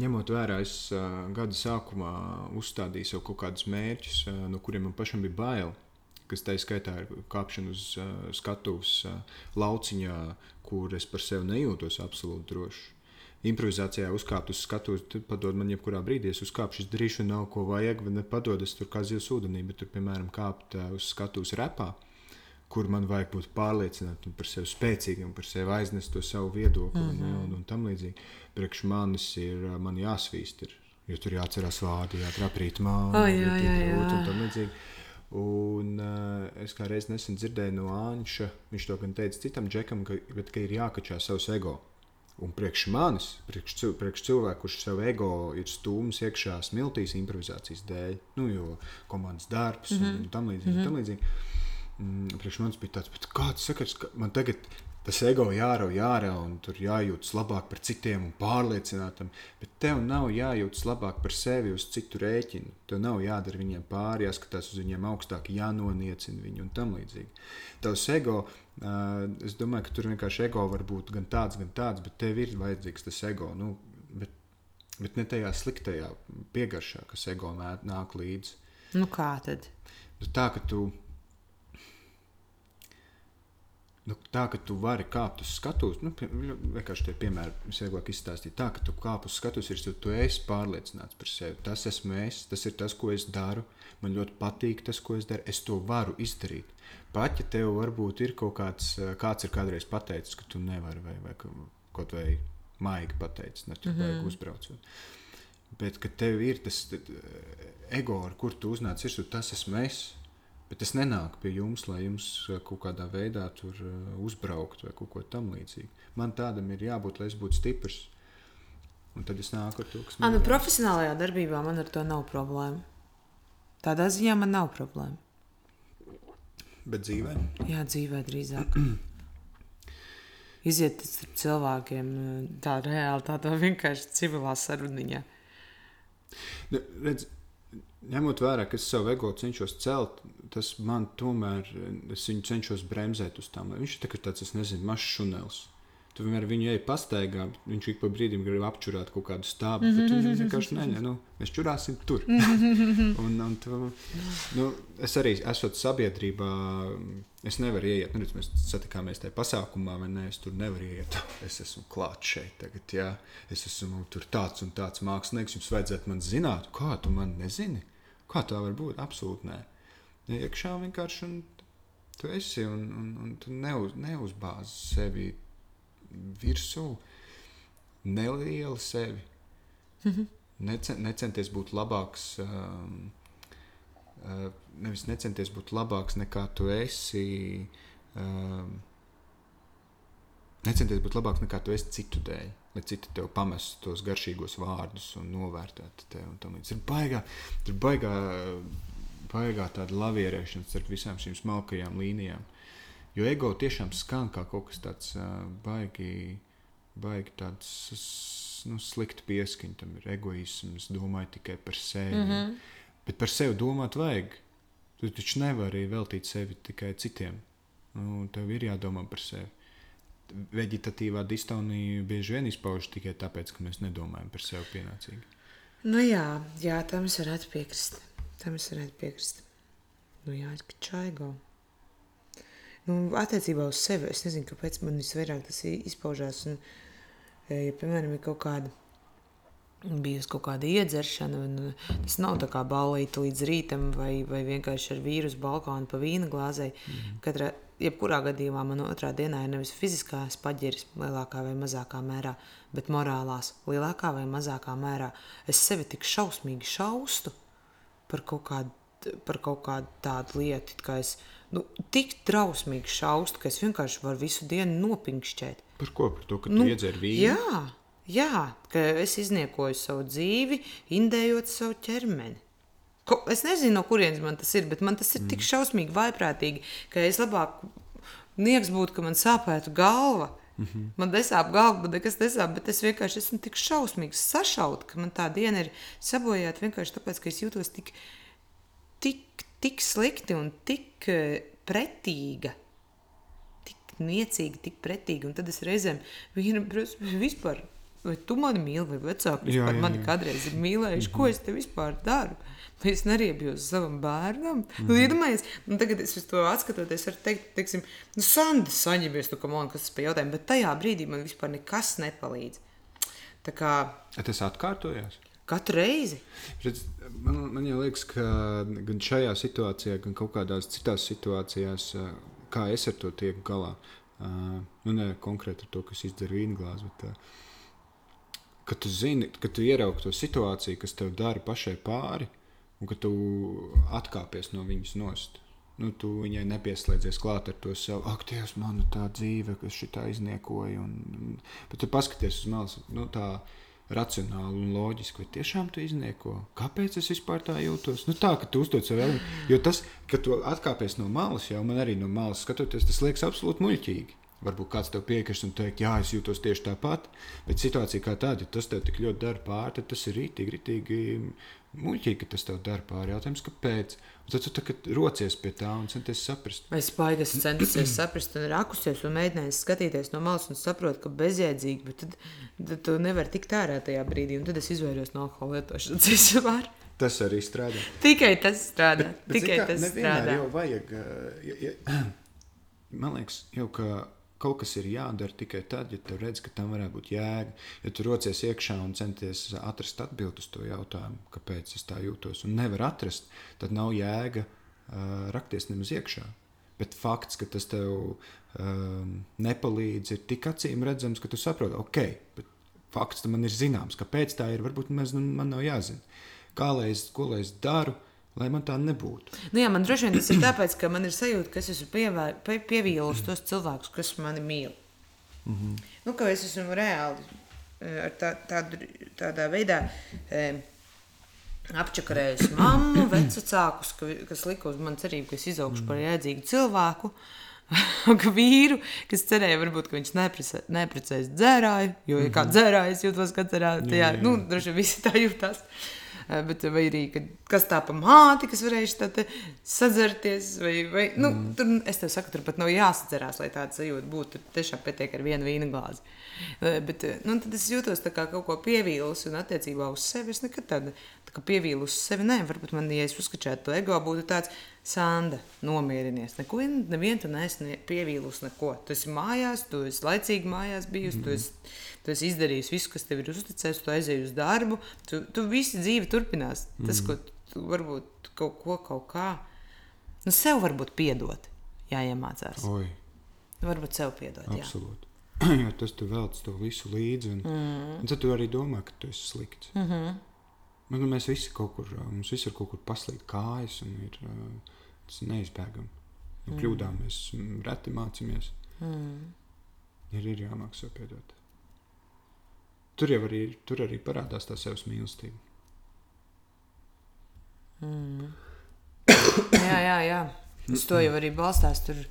ņemot vērā, es gada sākumā uzstādīju sev kaut kādus mērķus, no kuriem man pašam bija bail. Kas tā skaitā ir kāpšana uz uh, skatuves uh, lauciņā, kur es par sevi nejūtos absolūti droši improvizācijā uzkāpt uz skatuves, tad padod man jebkurā brīdī. Es uzkāpšu, es darīšu, nav ko vajag, vai nepadod, es tur kā zivs ūdenī, bet tur, piemēram, kāpt uh, uz skatuves repā. Kur man vajag būt pārliecinātam par sevi spēcīgam, par sevi aiznest to savu viedokli mm -hmm. ne, un, un tam līdzīgi. Priekš manis ir man jāsvīst, ir, jo tur jāatcerās vārdi, jāatrapīt māju, oh, jā, jā, jā. un tam līdzīgi. Un, uh, es kā reiz nesen dzirdēju no Anša, viņš to gan teica citam džekam, ka, bet, ka ir jākačā savs ego. Un priekš manis, priekš, cil, priekš cilvēku, kurš sev ego ir stūmis iekšā smiltīs improvizācijas dēļ, nu, jo komandas darbs mm -hmm. un, tam līdzīgi. Mm -hmm. tam līdzīgi. Priekš manis bija tāds, kāds sakars, ka man tagad tas ego jārauj ārā un tur jājūtas labāk par citiem un pārliecinātam, bet tev nav jājūtas labāk par sevi uz citu rēķinu. Tev nav jādara viņiem pāri, jāskatās uz viņiem augstāk, jānoniecina viņu un tam līdzīgi. Tavs ego es domāju, ka tur vienkārši ego var būt gan tāds, gan tāds, bet tev ir vajadzīgs tas ego. Nu, bet, bet ne tajā sliktajā piegaršā, kas ego nāk līdzi. Nu, kā tad? Nu, tā, ka tu, nu, tā, ka tu vari kāpt uz skatuves, nu, pie, vienkārši tie piemēri visvieglāk izstāstīt. Tā, ka tu kāp uz skatuves, ir, jo tu esi pārliecināts par sevi. Tas esmu es, tas ir tas, ko es daru. Man ļoti patīk tas, ko es daru. Es to varu izdarīt. Pat ja tev varbūt ir kaut kāds, kāds ir kādreiz pateicis, ka tu nevari vai, vai kaut vai maigi pateicis, ne tur mm -hmm. uzbraucot. Bet, ka tev ir tas ego, ar kur tu uznāc, ir tas esmu es. Bet es nenāku pie jums, lai jums eh, kaut kādā veidā tur uzbraukt vai kaut ko tamlīdzīgu. Man tādam ir jābūt, lai es būtu stiprs. Un tad es nāku ar to, kas man ir. Profesionālajā darbībā man ar to nav problēma. Tādā ziņā man nav problēma. Bet dzīvē? Jā, dzīvē drīzāk. iziet starp cilvēkiem eh, tā reāli, tādā vienkārši civilā saruniņā. Nu, redz, ņemot vērā, ka es savu ego cenšos celt, tas man tomēr, es viņu cenšos bremzēt uz tām. Viņš ir tā, tāds, es nezinu, mazs šunels. Tu vienmēr viņu ej pastaigā, viņš ik pa brīdim grib apčurāt kaut kādu stābu, bet viņš vienkārši neņem. Nu, mēs čurāsim tur. un, un tu, nu, es arī esmu sabiedrībā, es nevaru ieiet. Nu, mēs satikāmies tajā pasākumā, vai ne? Es tur nevaru ieiet. Es esmu klāts šeit tagad, jā. Es esmu tur tāds un tāds mākslinieks. Jums vajadzētu man zināt, kā tu man nezini. Kā tā var būt? Absolūti nē. Iekšā vienkārši un tu esi un, un, un tu neuz, neuzbāzi sevi virsū, nelielu sevi. Mm -hmm. Necen, necenties būt labāks. Um, uh, nevis necenties būt labāks nekā tu esi. Um, necenties būt labāks nekā tu esi citu dēļ. Lai citi tev pamestu tos garšīgos vārdus un novērtētu tevi. Un tam līdz. ir baigā, tur baigā, baigā tāda lavierēšana starp visām šīm smalkajām līnijām. Jo ego tiešām skan kā kaut kas tāds uh, baigi, baigi tāds nu, slikti pieskaņa. Tam ir egoisms, domāju tikai par sevi. Mm -hmm. Bet par sevi domāt vajag. Tu taču nevari veltīt sevi tikai citiem. Nu, tev ir jādomā par sevi. Veģetatīvā distonija bieži vien izpaužas tikai tāpēc, ka mēs nedomājam par sevi pienācīgi. Nu jā, jā tam es varētu piekrist. Tam es varētu piekrist. Nu jā, ka čaigo. Nu, attiecībā uz sevi es nezinu, kāpēc man visvairāk tas izpaužās. Un, e, ja, piemēram, ir kaut kāda bijusi kaut kāda iedzeršana, un tas nav tā kā balīti līdz rītam, vai, vai vienkārši ar vīrusu balkonu pa vīna glāzei. Mm. Katrā, jebkurā gadījumā man otrā dienā ir nevis fiziskās paģiris lielākā vai mazākā mērā, bet morālās lielākā vai mazākā mērā. Es sevi tik šausmīgi šaustu par kaut kādu, par kaut kādu tādu lietu, kā es nu, tik trausmīgi šaust, ka es vienkārši varu visu dienu nopinkšķēt. Par ko? Par to, ka tu nu, iedzer vīnu? Jā, jā, ka es izniekoju savu dzīvi, indējot savu ķermeni. Ko, es nezinu, no kurienes man tas ir, bet man tas ir mm. tik šausmīgi, vaiprātīgi, ka es labāk nieks būtu, ka man sāpētu galva. Mm -hmm. Man nesāp galva, man nekas nesāp, bet es vienkārši esmu tik šausmīgi sašauta, ka man tā diena ir sabojāta vienkārši tāpēc, ka es jūtos tik, tik tik slikti un tik eh, pretīga. Tik niecīga, tik pretīga. Un tad es reizēm viņam vispār. Vai tu mani mīli, vai vecāki jā, jā, mani jā. kādreiz ir mīlējuši? Mm -hmm. Ko es te vispār daru? Vai es neriebjos savam bērnam? Mm -hmm. iedomājies, nu, tagad es to atskatoties, varu teikt, teiksim, nu, Sandi, saņemies, tu, man, kas tas pa jautājumu, bet tajā brīdī man vispār nekas nepalīdz. Tā kā... Tas atkārtojās? Katru reizi. Redz, man, man liekas, ka gan šajā situācijā, gan kaut kādās citās situācijās, kā es ar to tieku galā, nu, ne konkrēti ar to, kas izdzer vīnglāzi, bet ka tu zini, ka tu ieraugi to situāciju, kas tev dara pašai pāri, un ka tu atkāpies no viņas nost. Nu, tu viņai nepieslēdzies klāt ar to savu, ak, Dievs, man tā dzīve, kas šitā izniekoja. Un, bet tu paskaties uz malas, nu, tā racionāli un loģiski, vai tiešām tu iznieko? Kāpēc es vispār tā jūtos? Nu, tā, ka tu uzdod sev vēl, jo tas, ka tu atkāpies no malas, jau man arī no malas skatoties, tas liekas absolūti muļķīgi. Varbūt kāds tev piekrist un teikt, jā, es jūtos tieši tāpat, bet situācija kā tāda, ja tas tev tik ļoti dara pāri, tad tas ir rītīgi, rītīgi muļķīgi, ka tas tev dara pāri. Jautājums, kāpēc? Un tad tu tagad rocies pie tā un centies saprast. Vai spaigas centies saprast un rakusties un mēģinājis skatīties no malas un saprot, ka bezjēdzīgi, bet tad, tad tu nevari tikt ārā tajā brīdī. Un tad es izvairos no alkohola lietošanas vispār. Tas arī strādā. Tikai tas strādā. Bet, bet Tikai kā, tas strādā. Jau vajag, ja, ja, man liekas, jau ka Kaut kas ir jādara tikai tad, ja tu redz, ka tam varētu būt jēga. Ja tu rocies iekšā un centies atrast atbildi uz to jautājumu, kāpēc es tā jūtos, un nevar atrast, tad nav jēga uh, rakties nemaz iekšā. Bet fakts, ka tas tev um, nepalīdz, ir tik acīm redzams, ka tu saproti, ok, bet fakts man ir zināms, kāpēc tā ir. Varbūt maz, man nav jāzina. Kā lai es, ko lai es daru? Lai man tā nebūtu. Nu jā, man droši vien tas ir tāpēc, ka man ir sajūta, ka es esmu pievē, pie, pievīlus tos cilvēkus, kas mani mīl. Mm -hmm. nu, ka es esmu reāli ar tā, tādu, tādā veidā e, apčakarējis mammu, vecākus, ka, kas lika uz mani cerību, ka es izaugšu par jēdzīgu cilvēku. ka vīru, kas cerēja, varbūt, ka viņš neprecē, neprecēs dzērāju, jo, ja kā dzērājs jūtos, ka dzērāju, tajā, Jā, jā, jā. nu, droši vien visi tā jūtās. Eh, Bet, vai arī, kad, kas tā pa māti, kas varēja tā sadzerties, vai, vai nu, mm. tur, es tev saku, tur pat nav jāsadzerās, lai tāda sajūta būtu. Tur tiešām pietiek ar vienu vīna glāzi. Eh, Bet, eh, nu, tad es jūtos tā kā kaut ko pievīlus un attiecībā uz sevi. Es nekad tādu tā pievīlu uz sevi. Nē, varbūt man, ja es uzskačētu to ego, būtu tāds sanda, nomierinies. Neko, nevienu neesi pievīlus neko. Tu esi mājās, tu esi laicīgi mājās bijusi, mm. tu, esi, tu esi izdarījis visu, kas tev ir uzticēts, tu aizēji uz darbu, tu, tu visi dzīve turpinās. Tas, ko tu varbūt kaut ko kaut kā, nu, sev varbūt piedot, jāiemācās. Oi, Varbūt sev piedot, jā. absolūti. jo tas tu velc to visu līdzi. Un, mm. un tad tu arī domā, ka tu esi slikts. Mm -hmm. Nu, mēs visi kaut kur, mums visur kaut kur paslīd kājas, un ir, tas neizbēgami. No kļūdām mēs mm, reti mācāmies. Mm. Ir, ir jāmāk sev piedot. Tur jau arī, tur arī parādās tā sevs mīlestība. jā, jā, jā. Uz to jau arī balstās. Tur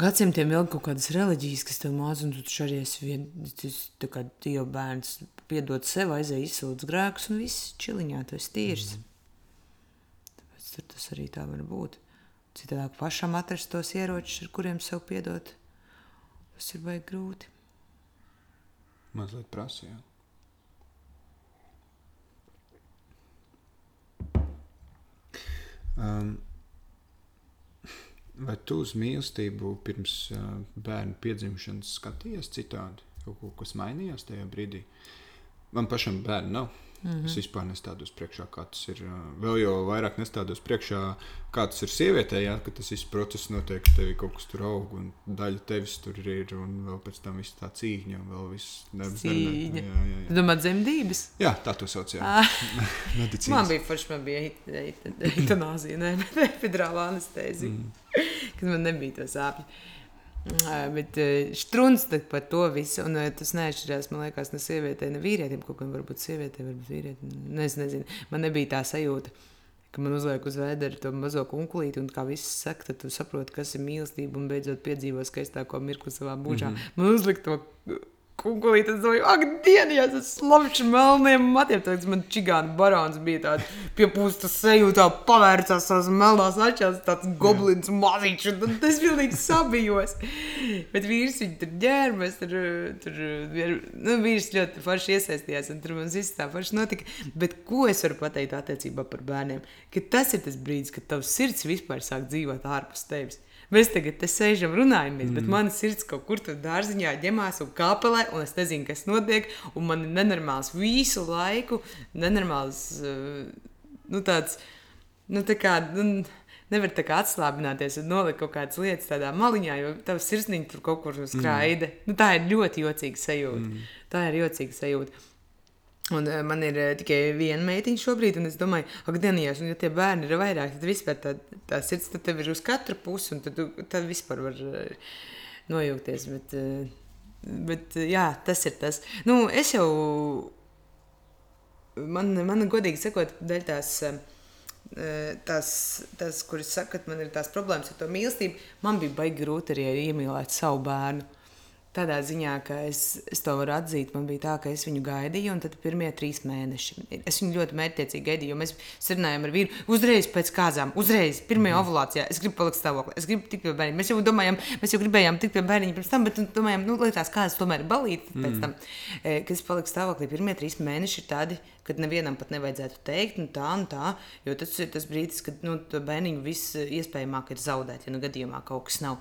gadsimtiem ilgi kaut kādas reliģijas, kas tev māca, un tu arī esi viens, tā kā Dieva bērns, piedod sev, aizēj izsūdz grēkus, un viss čiliņā, esi tīrs. Tāpēc tur tas arī tā var būt. Citādāk pašam atrast tos ieročus, ar kuriem sev piedot, tas ir baigi grūti. Mazliet prasīja. Um, vai tu uz mīlestību pirms uh, bērna piedzimšanas skatījies citādi? Kaut kas mainījās tajā brīdī? Man pašam bērnu nav. Mm -hmm. Es vispār nestādos priekšā, kā tas ir. Vēl jau vairāk nestādos priekšā, kā tas ir sievietē, jā, ka tas viss process notiek, ka tev kaut kas tur aug, un daļa tevis tur ir, un vēl pēc tam viss tā cīņa, un vēl viss darbs. Cīņa. Jā, jā, jā. Domā, dzemdības? jā, tā to sauc. Jā, Ah. medicīnas. Man bija forši, man bija eitanāzija, ne epidurāla anestezija, mm. kad man nebija to sāpju. Bet strūns par to visu, un tas neatšķirās, man liekas, ne sievietei, ne vīrietim. Kaut gan varbūt sievietei, varbūt vīrietim. Nu, Es nezinu, man nebija tā sajūta, ka man uzliek uz vēdera to mazo kunkulīti, un kā viss saka, tad tu saproti, kas ir mīlestība, un beidzot piedzīvo skaistāko mirkli savā mūžā. Mm -hmm. Man uzlika to kunkulīti, es domāju, ak, dienā, tas slapjš melniem matiem, tad man čigāna barons bija tāds piepūsta sajūtā, pavērcās savas melnās ačās, tāds goblins maziņš, un tad es pilnīgi sabijos. Bet vīrs viņu tur ģēra, mēs tur, tur nu, vīrs ļoti forši iesaistījās, un tur mums viss tā forši notika. Bet ko es varu pateikt attiecībā par bērniem? Ka tas ir tas brīdis, kad tavs sirds vispār sāk dzīvot ārpus tevis. Mēs tagad te sēžam, runājamies, mm. bet mana sirds kaut kur tur dārziņā ģemās un kāpelē, un es nezinu, kas notiek. Un man ir nenormāls visu laiku, nenormāls, uh, nu tāds, nu tā kā. Nu, Nevar tā kā atslābināties un nolikt kaut kādas lietas tādā maliņā, jo tavs sirsniņš tur kaut kur skraida. Mm. Nu, tā ir ļoti jocīga sajūta. Mm. Tā ir jocīga sajūta. Un uh, man ir uh, tikai viena meitiņa šobrīd, un es domāju, ak, Dienijās, un ja tie bērni ir vairāk, tad vispār tā, tā sirds tad tev ir uz katru pusi, un tad, tad vispār var uh, nojūgties. Bet, uh, bet uh, jā, tas ir tas. Nu, es jau, man, man godīgi sakot, dēļ tās. Uh, Tas, tas kuras saka, ka man ir tās problēmas ar to mīlestību, man bija baigi grūti arī iemīlēt savu bērnu. Tādā ziņā, ka es, es to varu atzīt, man bija tā, ka es viņu gaidīju, un tad pirmie trīs mēneši. Es viņu ļoti mērķiecīgi gaidīju, jo mēs sarunājām ar vīru uzreiz pēc kāzām, uzreiz pirmajā ovulācijā. Es gribu palikt stāvoklī, es gribu tikt pie bērniem. Mēs jau domājām, mēs jau gribējām tikt pie bērniem pirms tam, bet nu, domājām, nu, lai tās kāzas tomēr ir balītas pēc tam. Mm. Kad es paliku stāvoklī, pirmie trīs mēneši ir tādi, kad nevienam pat nevajadzētu teikt, nu tā, nu tā, jo tas ir tas brīdis, kad nu, bērniņu viss iespējamāk ir zaudēt, ja nu gadījumā kaut kas nav.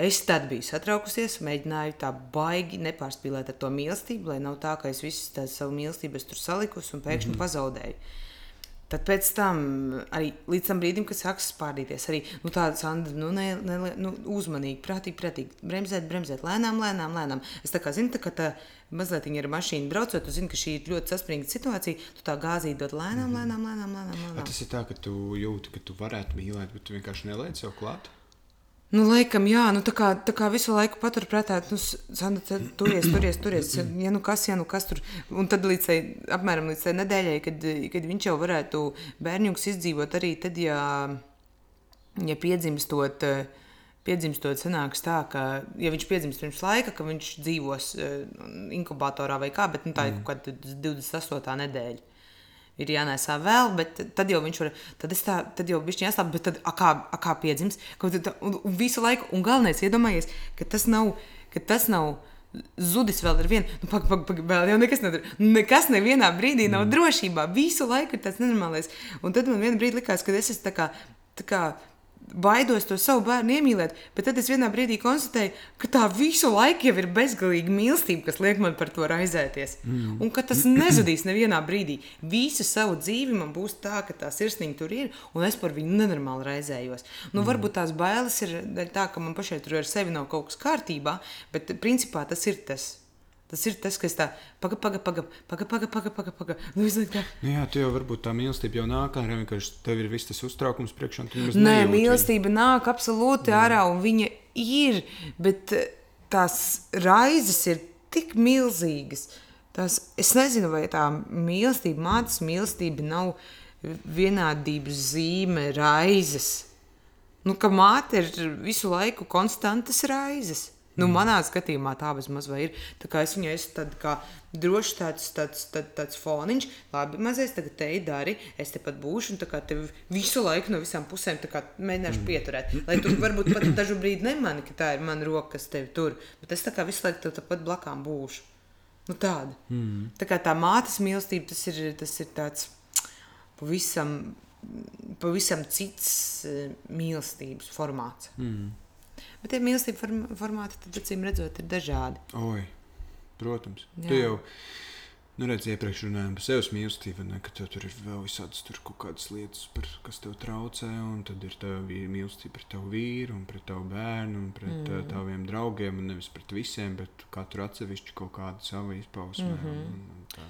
Es tad biju satraukusies, mēģināju tā baigi nepārspīlēt ar to mīlestību, lai nav tā, ka es visu tā savu mīlestību es tur salikusi un pēkšņi mm -hmm. pazaudēju. Tad pēc tam, arī līdz tam brīdim, kad sākas spārdīties, arī nu, tāda sanda, nu, ne, ne, nu, uzmanīgi, prātīgi, prātīgi, bremzēt, bremzēt, lēnām, lēnām, lēnām. Es tā kā zinu, tā, ka tā mazliet ar mašīnu braucot, tu zini, ka šī ir ļoti saspringta situācija, tu tā gāzīt dod lēnām, lēnām, lēnām, lēnām. A, lēnām. tas ir tā, ka tu jūti, ka tu varētu mīlēt, bet tu vienkārši neliec sev klāt. Nu, laikam, jā, nu, tā, kā, tā kā visu laiku paturprātā, nu, Sandra, te turies, turies, turies. Ja nu kas, ja nu kas tur. Un tad līdz tai, apmēram līdz tai nedēļai, kad, kad viņš jau varētu bērniņus izdzīvot, arī tad, ja, ja piedzimstot, piedzimstot, sanāks tā, ka, ja viņš piedzimst pirms laika, ka viņš dzīvos uh, inkubatorā vai kā, bet nu, tā ir Mm. kaut kāda 28. nedēļa. Ir jānēsā vēl, bet tad jau viņš var, tad es tā, tad jau bišķi jāstāv, bet tad, a kā, a kā piedzims, kaut tad, un, un visu laiku, un galvenais, iedomājies, ka tas nav, ka tas nav zudis vēl ar vienu, nu, pag, pag, pag, vēl jau nekas nav, nekas nevienā brīdī nav drošībā, visu laiku ir tāds nenormālais, un tad man vienā brīdī likās, ka es esmu tā kā, tā kā, baidos to savu bērnu iemīlēt, bet tad es vienā brīdī konstatēju, ka tā visu laiku jau ir bezgalīga mīlestība, kas liek man par to raizēties. Mm. Un ka tas nezudīs nevienā brīdī. Visu savu dzīvi man būs tā, ka tā sirsniņa tur ir, un es par viņu nenormāli raizējos. Nu, varbūt tās bailes ir tā, ka man pašai tur ar sevi nav kaut kas kārtībā, bet principā tas ir tas. Tas ir tas, kas tā pagaidi, pagaidi, pagaidi, pagaidi, pagaidi. Paga, paga. Nu, kā... nu, jā, tu jau varbūt tā mīlestība jau nāk ārā, vienkārši tev ir viss tas uztraukums priekšā. Nē, mīlestība nāk absolūti jā. ārā, un viņa ir, bet tās raizes ir tik milzīgas. Tās, es nezinu, vai tā mīlestība, mātes mīlestība nav vienādības zīme, raizes. Nu, ka māte ir visu laiku konstantas raizes. Nu, manā skatījumā tā vismaz ir. Tā kā es viņai esmu tād kā drošs tāds, tāds, tāds, tāds foniņš, labi, mazais tagad te ir dari, es tepat būšu, un tā kā tev visu laiku no visām pusēm kā mēģināšu pieturēt. Lai tu varbūt pat dažu brīdi nemani, ka tā ir mana roka, kas tevi tur, bet es tā kā visu laiku tev tāpat blakām būšu. Nu, tāda. Mm. Tā kā tā mātes mīlestība, tas ir, tas ir tāds pavisam, pavisam cits eh, mīlestības formāts. Mm. Bet tie mīlestības form formāti, tad, acīm redzot, ir dažādi. Oi, protams. Jā. Tu jau, nu, redz, iepriekš runājām par sevis mīlestību, ne, ka tev tur ir vēl visādas tur kaut kādas lietas, par, kas tev traucē, un tad ir tā mīlestība pret tavu vīru, un pret tavu bērnu, un pret mm. taviem draugiem, un nevis pret visiem, bet katru atsevišķi kaut kādu savu izpausmē. Mm -hmm. un, un tā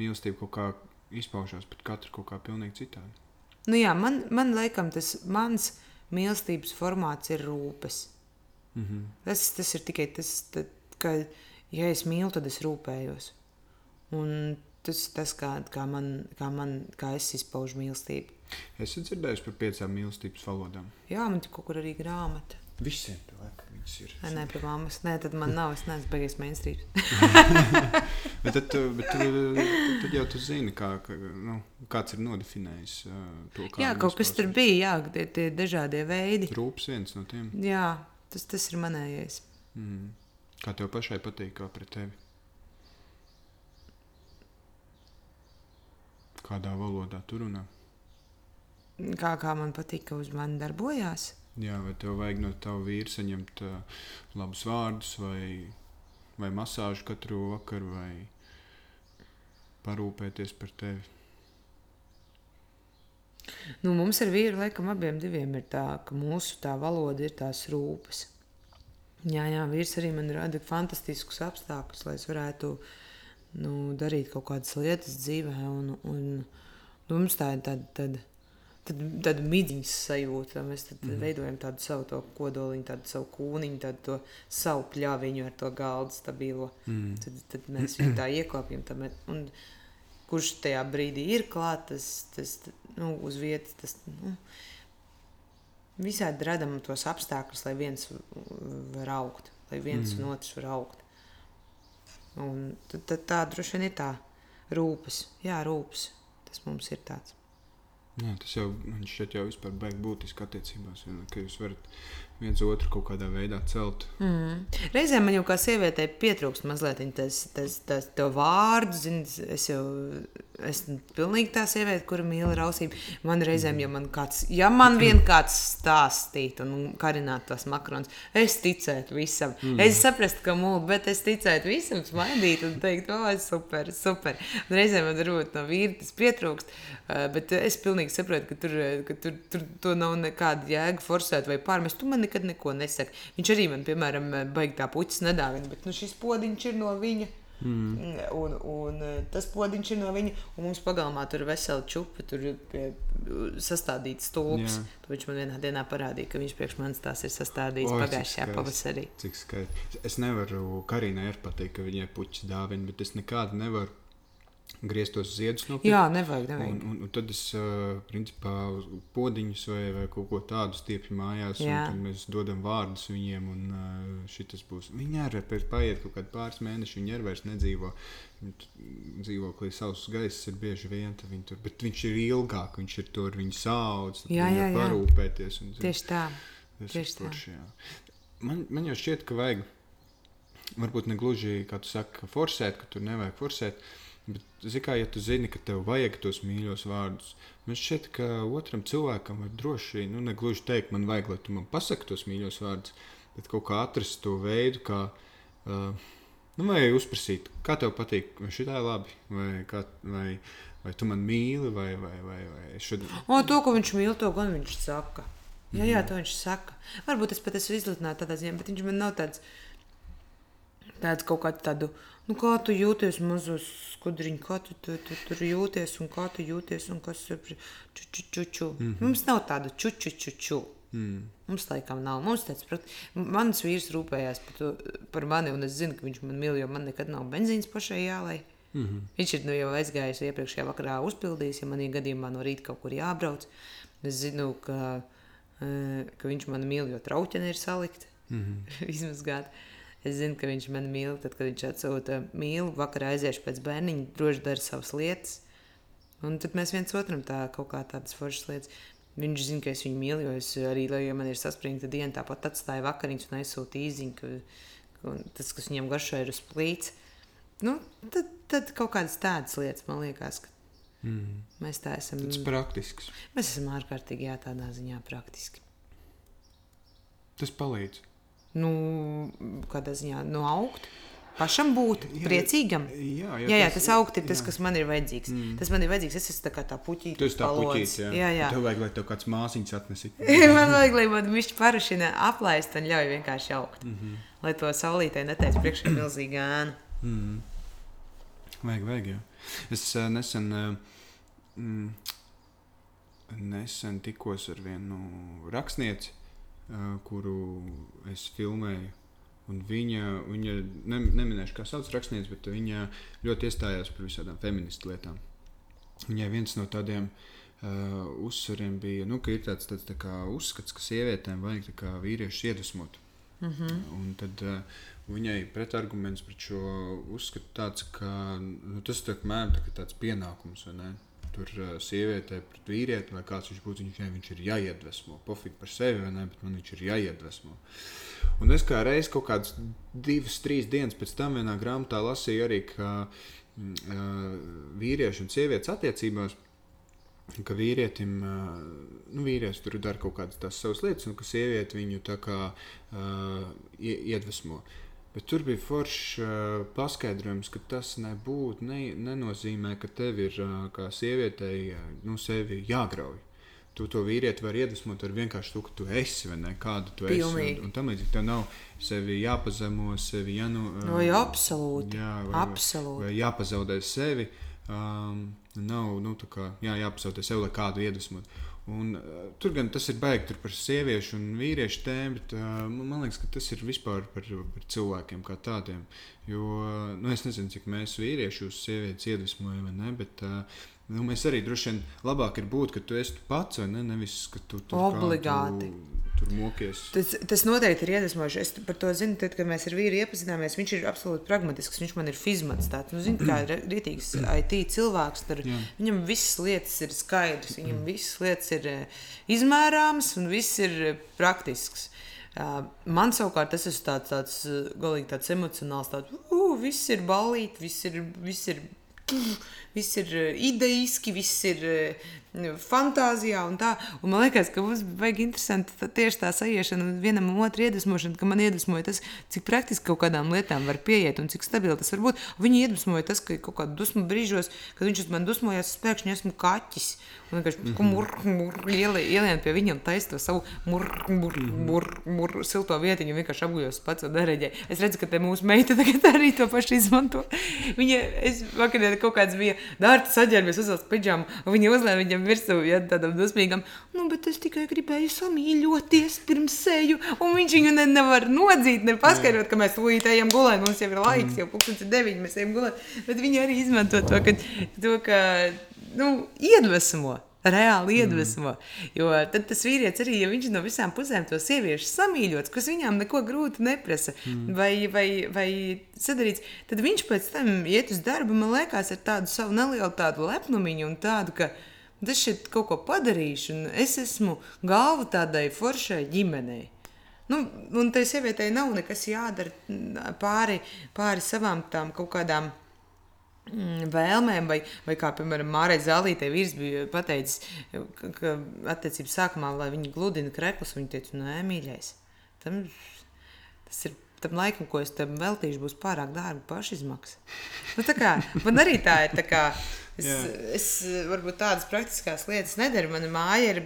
mīlestība kaut kā izpaužās pret katru kaut kā pilnīgi citādi. Nu, jā, man, man laikam tas mans mīlestības formāts ir rūpes. Mm -hmm. Tas, tas ir tikai tas, tad, ka, ja es mīlu, tad es rūpējos. Un tas ir tas, kā, kā, man, kā, man, kā es izpaužu mīlestību. Es esmu dzirdējis par piecām mīlestības valodām. Jā, man tur kaut kur arī grāmata. Visiem cilvēkiem viņas ir. Nē, nē, pie mammas. Nē, tad man nav. Es neesmu beigās mainstream. Bet tad, bet tad, tad jau tu zini, kā, ka, nu, kāds ir nodefinējis to, kā Jā, kaut kas tur bija. Jā, tie, tie dažādie veidi. Rūps viens no tiem. Jā, tas, tas ir manējais. Mm. Kā tev pašai patīk, kā pret tevi? Kādā valodā tu runā? Kā, kā man patīk, ka uz mani darbojās. Jā, vai tev vajag no tava vīra saņemt uh, labus vārdus, vai, vai masāžu katru vakaru, vai parūpēties par tevi? Nu, mums ar vīru laikam abiem diviem ir tā, ka mūsu tā valoda ir tās rūpes. Jā, jā, vīrs arī man rada fantastiskus apstākļus, lai es varētu nu, darīt kaut kādas lietas dzīvē. Un, un, nu, mums tā ir tāda, tāda, tāda, tāda midziņas sajūta. Mēs tad mm. veidojam tādu savu to kodoliņu, tādu savu kūniņu, tādu savu pļāviņu ar to galdu stabilo. Mm. Tad, tad mēs viņu tā iekopjam. tā mē- un Kurš tajā brīdī ir klāts, tas, tas nu, uz vietas. Tas, nu, visādi radām tos apstākļus, lai viens var augt, lai viens mm. un otrs var augt. Un tad, tad tā droši vien ir tā rūpes. Jā, rūpes. Tas mums ir tāds. Jā, tas jau man šķiet, jau vispār beigas būtiski attiecībās. Ka jūs varat viens otru kaut kādā veidā celt. Mm. Reizēm man jau kā sievietei pietrūkst mazliet tas, tas, tas to vārdu. Zin, es jau esmu pilnīgi tā sieviete, kura mīl raustību. Man reizēm, ja man kāds, ja man vien kāds stāstītu un karinātu tos makaronus, es ticētu visam. Mm. Es saprastu, ka mūlu, bet es ticētu visam, smaidītu un teikt, o, super, super. Un reizēm man varbūt no vīra tas pietrūkst, uh, bet es pilnīgi saprotu, ka tur, ka tur, tur to nav nekāda jēga forsēt vai pārmest. Tu man nekad neko nesaki. Viņš arī man, piemēram, baigi tā puķis nedāvina, bet nu, šis podiņš ir no viņa. Mm. Un, un eh, tas podiņš ir no viņa, un mums pagalmā tur ir vesela čupa, tur ir pie, sastādīts stulbs. Jā. To viņš man vienā dienā parādīja, ka viņš priekš manis tās ir sastādījis Oi, pagājušajā pavasarī. Cik skaisti. Es nevaru Karīnai arī pateikt, ka viņai puķis dāvina, bet es nekādu nevaru grieztos ziedus no Jā, nevajag, nevajag. Un, un, un tad es, uh, principā, podiņus vai, vai kaut ko tādu stiepju mājās, Jā. un tad mēs dodam vārdus viņiem, un uh, šis būs. Viņi arī pēc paiet kaut kādi pāris mēneši, viņi arī vairs nedzīvo. Dzīvoklī savs gaiss ir bieži vien, viņi tur, bet viņš ir ilgāk, viņš ir tur, viņi sauc, Jā, jā, jā. parūpēties. Un, Tieši tā. tieši tā. jā. Man, man jau šķiet, ka vajag, varbūt ne gluži, kā tu saki, forsēt, ka tur nevajag forsēt. Bet, kā, ja tu zini, ka tev vajag tos mīļos vārdus, man šķiet, ka otram cilvēkam var droši, nu, ne gluži teikt, man vajag, lai tu man pasaki tos mīļos vārdus, bet kaut kā atrast to veidu, kā, uh, nu, vai uzprasīt, kā tev patīk, vai šī tā ir labi, vai, kā, vai, vai tu man mīli, vai, vai, vai, vai šodien. O, to, ko viņš mīl, to gan viņš saka. Jā, jā, to viņš saka. Varbūt es pat esmu izlutināts tādā ziņā, bet viņš man nav tāds, tāds kaut kāds tādu, nu, kā tu jūties mazos skudriņš, kā tu, tu, tu tur jūties un kā tu jūties un kas ir čučuču. Mm -hmm. Mums nav tādu čučuču. Mm. Mums laikam nav. Mums tāds, prat... Mans vīrs rūpējās par, to, par mani, un es zinu, ka viņš man mīl, jo man nekad nav benzīns pašai jālai. Mm -hmm. Viņš ir nu, jau aizgājis iepriekšējā vakarā, uzpildījis, ja manī gadījumā no rīta kaut kur jābrauc. Es zinu, ka, eh, ka viņš man mīl, jo trauķene ir salikta, mm -hmm. izmazgāta. Es zinu, ka viņš man mīl, tad, kad viņš atsūta mīlu, vakarā aiziešu pēc bērniņa, droši dara savas lietas. Un tad mēs viens otram tā kaut kā tādas foršas lietas. Viņš zina, ka es viņu mīlu, jo es arī, lai man ir saspringta diena, tāpat atstāju vakariņas un aizsūtīju īziņu, ka, ka tas, kas viņam garšo, ir uz plīts. Nu, tad, tad kaut kādas tādas lietas man liekas, ka Mm. mēs tā esam. Tas praktisks. Mēs esam ārkārtīgi jā, tādā ziņā praktiski. Tas palīdz. Nu, kādā ziņā nu, augt, pašam būt Jā, priecīgam. Jā, Jā, jā, tas augt ir tas, jā. kas man ir vajadzīgs. Mm. Tas man ir vajadzīgs. Es esmu tā kā tā puķīte. Tu esi tā puķīte, jā. jā, jā. Tev vajag, lai tev kāds māsiņš atnesītu. man vajag, lai man viņš parašina aplaist un ļauj vienkārši augt. Mm. -hmm. Lai to saulītē neteic priekšā milzīga ēna. Mm. Vajag, vajag. Jā. Es uh, nesen, uh, mm, nesen tikos ar vienu rakstnieci, uh, kuru es filmēju. Un viņa, viņa ne, neminēšu, kā sauc rakstnieci, bet viņa ļoti iestājās par visādām feministu lietām. Viņai viens no tādiem uh, uzsvariem bija, nu, ka ir tāds, tāds tā kā uzskats, ka sievietēm vajag kā vīriešus iedvesmot. Mm -hmm. Un tad uh, viņai pretarguments pret šo uzskatu tāds, ka nu, tas tā, mēram, tā, tāds pienākums, vai ne? Tur uh, sievietē pret vīrieti, lai kāds viņš būtu, viņš, viņš ir jāiedvesmo. Pofīgi par sevi, vai ne? Bet man viņš ir jāiedvesmo. Un es kā reiz kaut kādas divas, trīs dienas pēc tam vienā grāmatā lasīju arī, ka mm, uh, vīrieši un sievietes attiecībās ka vīrietim, ā, nu, vīrietis tur dara kaut kādas tās savas lietas, un ka sieviete viņu tā kā uh, iedvesmo. Bet tur bija foršs uh, paskaidrojums, ka tas nebūtu, ne, nenozīmē, ka tev ir uh, kā sievietei uh, nu, sevi jāgrauj. Tu to vīrieti vari iedvesmot ar vienkārši to, ka tu esi vai ne, kāda tu Pilnīgi. esi. Un, un tam līdzīgi tev nav sevi jāpazemo, sevi jānu. No, jā, absolūti. Jā, vai, vai, Absolūti. vai jāpazaudē sevi. Um, nav nu, tā kā, jā, jāpazaudē sevi, lai kādu iedvesmot. Un, uh, tur gan tas ir baigi tur par sieviešu un vīriešu tēmu, bet uh, man liekas, ka tas ir vispār par, par cilvēkiem kā tādiem. Jo uh, nu, es nezinu, cik mēs vīrieši uz sievietes iedvesmojam, ne, bet uh, nu, mēs arī droši vien labāk ir būt, ka tu esi tu pats, ne, nevis, ka tu tur Obligāti. tur mokies. Tas, tas noteikti ir iedvesmojoši. Es par to zinu, tad, kad mēs ar vīru iepazināmies. Viņš ir absolūti pragmatisks. Viņš man ir fizmats. Tāds, nu, zini, kā rītīgs IT cilvēks. Tur, Jā. viņam visas lietas ir skaidrs, viņam visas lietas ir eh, izmērāmas un viss ir eh, praktisks. Uh, Man savukārt tas ir tāds, tāds eh, galīgi tāds emocionāls, tāds, uh, viss ir balīti, viss ir, viss ir, viss ir eh, ideiski, viss ir eh, fantāzijā un tā. Un man liekas, ka mums vajag interesanti tā, tieši tā sajiešana un vienam otru iedvesmošana, ka man iedvesmoja tas, cik praktiski kaut kādām lietām var pieiet un cik stabili tas var būt. Viņa iedvesmoja tas, ka kaut kādā dusmu brīžos, kad viņš uz mani dusmojās, es pēkšņi esmu kaķis. Un vienkārši murmur, ielien pie viņa un taisa to savu murmur, silto vietiņu un vienkārši apgujos pats un nereģēju. Es redzu, ka te mūsu meita tagad arī to pašu izmanto. Viņa, es vakarā kaut kāds bija dārts saģērbies, uzvilcis pidžamu, un viņi uzlēja viņam virsū, ja tādam dusmīgam, nu, bet es tikai gribēju samīļoties pirms seju, un viņš viņu ne, nevar nodzīt, ne paskaidrot, ka mēs tūlīt ejam gulēt, mums jau ir laiks, jau pūkstens ir deviņi, mēs ejam gulēt, bet viņi arī izmanto to, ka, to, ka nu, iedvesmo reāli iedvesmo. Mm. Jo tad tas vīrietis arī, ja viņš no visām pusēm to sieviešu samīļots, kas viņām neko grūti neprasa, mm. vai, vai, vai sadarīts, tad viņš pēc tam iet uz darbu, man liekas, ar tādu savu nelielu tādu lepnumiņu un tādu, ka es šeit kaut ko padarīšu, un es esmu galva tādai foršai ģimenei. Nu, un tai sievietei nav nekas jādara pāri, pāri savām tām kaut kādām Mm, vēlmēm, vai, vai kā piemēram Mārai Zālītei vīrs bija pateicis, ka, ka attiecības sākumā, lai viņi gludina kreklus, viņa teica, nē, mīļais, tam, tas ir tam laikam, ko es tam veltīšu, būs pārāk dārga pašizmaksa. Nu, tā kā, man arī tā ir, tā kā, Es, Jā. es varbūt tādas praktiskās lietas nedaru. Mana māja ir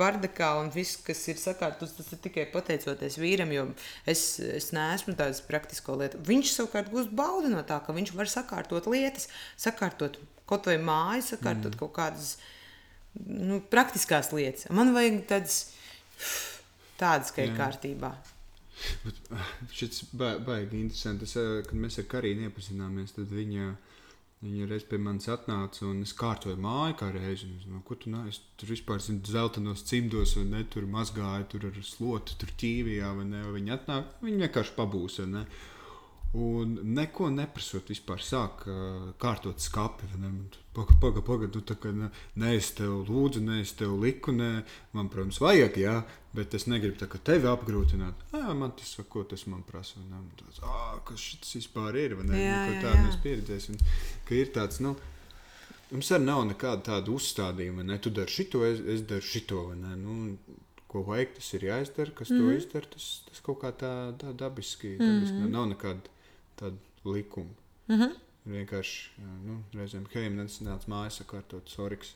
bardakā, un viss, kas ir sakārtots, tas ir tikai pateicoties vīram, jo es, es neesmu tādas praktisko lietu. Viņš savukārt gūst baudu no tā, ka viņš var sakārtot lietas, sakārtot kaut vai māju, sakārtot mm. kaut kādas nu, praktiskās lietas. Man vajag tādas, tādas ka ir Jā. kārtībā. Bet, šis baigi interesanti. Es, eh, kad mēs ar Karīnu iepazināmies, tad viņa viņa Viņa reiz pie manis atnāca un es kārtoju māju kā reizi. Es, no, ko tu nāc? Es tur vispār zinu, zeltainos cimdos, vai ne? Tur mazgāju, tur ar slotu, tur ķīvijā, vai ne? Viņa atnāk, viņa vienkārši pabūs, vai ne? Un neko neprasot, vispār sāk uh, kārtot skapi. Pagaid, pagaid, paga, nu, tā kā ne, ne es tev lūdzu, ne es tev liku, ne man, protams, vajag, jā, bet es negribu tā kā tevi apgrūtināt. Jā, man tas, ko tas man prasa, vai ne? Tāds, ah, kas šis vispār ir, vai ne? Jā, Neko tādu mēs pieredzēsim. Ka ir tāds, nu, mums arī nav nekāda tāda uzstādījuma, ne? Tu dari šito, es, es daru šito, vai ne? Nu, ko vajag, tas ir jāizdara, kas mm to mhm. izdara, tas, tas kaut kā tā, tā dabiski, dabiski mm nav nekāda tādu likumu. Mm -hmm. Vienkārši nu, reizēm Heimans nāca mājās, sakārtot Soriks.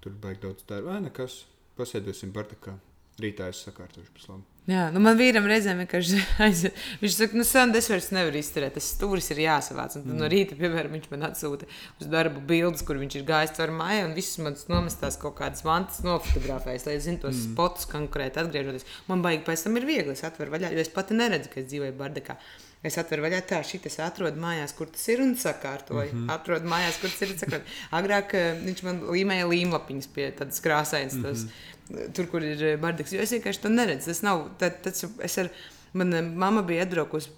Tur bija daudz darba. Vai nekas, pasēdēsim Bartakā. Rītā es sakārtošu pēc labi. Jā, nu man vīram reizēm vienkārši aiziet. Viņš saka, nu, Sandra, es vairs nevaru izturēt, tas stūris ir jāsavāc. Un tad mm. no rīta, piemēram, viņš man atsūta uz darbu bildes, kur viņš ir gājis caur māju un visas manas nomestās kaut kādas mantas nofotografējas, lai zinātu tos mm. spotus konkrēti atgriežoties. Man baigi pēc tam ir viegli, es atveru vaļā, jo es pati neredzu, ka es dzīvoju Bardakā. Es atveru vaļā tā, šī tas atrodu mājās, kur tas ir un sakārtoju. Mm -hmm. Atrodu mājās, kur tas ir sakārtoju. Agrāk uh, viņš man līmēja līmlapiņas pie tādas krāsainas, mm -hmm. tos, mhm. tur, kur ir eh, bardaks. Jo es vienkārši to neredzu. Tas nav, tad, tad es ar, man eh, mamma bija atbraukusi,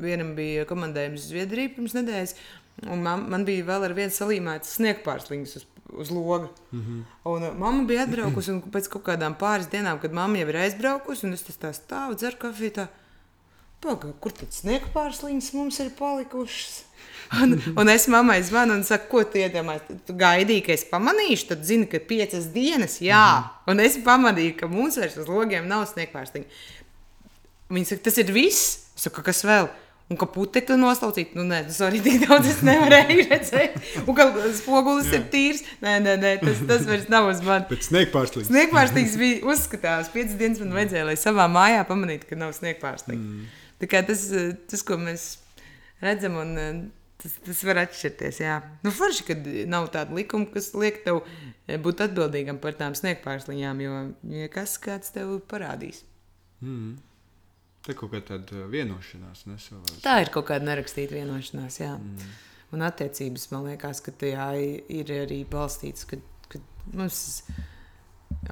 vienam bija komandējums Zviedrija pirms nedēļas, un man, man bija vēl ar vienu salīmētas sniegpārsliņas uz uz loga. Mm -hmm. Un uh, mamma bija atbraukusi, un pēc kaut kādām pāris dienām, kad mamma jau ir aizbraukusi, un es tā stāvu, dzeru kafiju. Tā, Pagaid, kur tad sniega pārsliņas mums ir palikušas? Un, un es mammai zvanu un saku, ko tu iedomājies? Tu gaidīji, ka es pamanīšu, tad zini, ka piecas dienas, jā. -hmm. Un es pamanīju, ka mums vairs uz logiem nav sniega pārsliņa. Viņa saka, tas ir viss. Es saku, kas vēl? Un ka putekli noslaucīt, nu, nē, tas arī tik daudz es nevarēju redzēt. Un ka spogulis ir tīrs. Nē, nē, nē tas, tas vairs nav uz manis. Bet sniegpārslīgs. Sniegpārslīgs bija uzskatāms. Piecas dienas man vajadzēja, lai savā mājā pamanītu, ka nav sniegpārslīgs. Mm. Tas, tas, ko mēs redzam, un tas, tas var atšķirties. Jā. Nu, forši, kad nav tāda likuma, kas liek tev būt atbildīgam par tām sniegpārsliņām, jo ja kas kāds tev parādīs. Mm. Tā ir kaut kāda vienošanās. Nesavās. Tā ir kaut kāda nerakstīta vienošanās. Jā. Mm. Un attiecības man liekas, ka tajā ir arī balstīts, ka, ka mums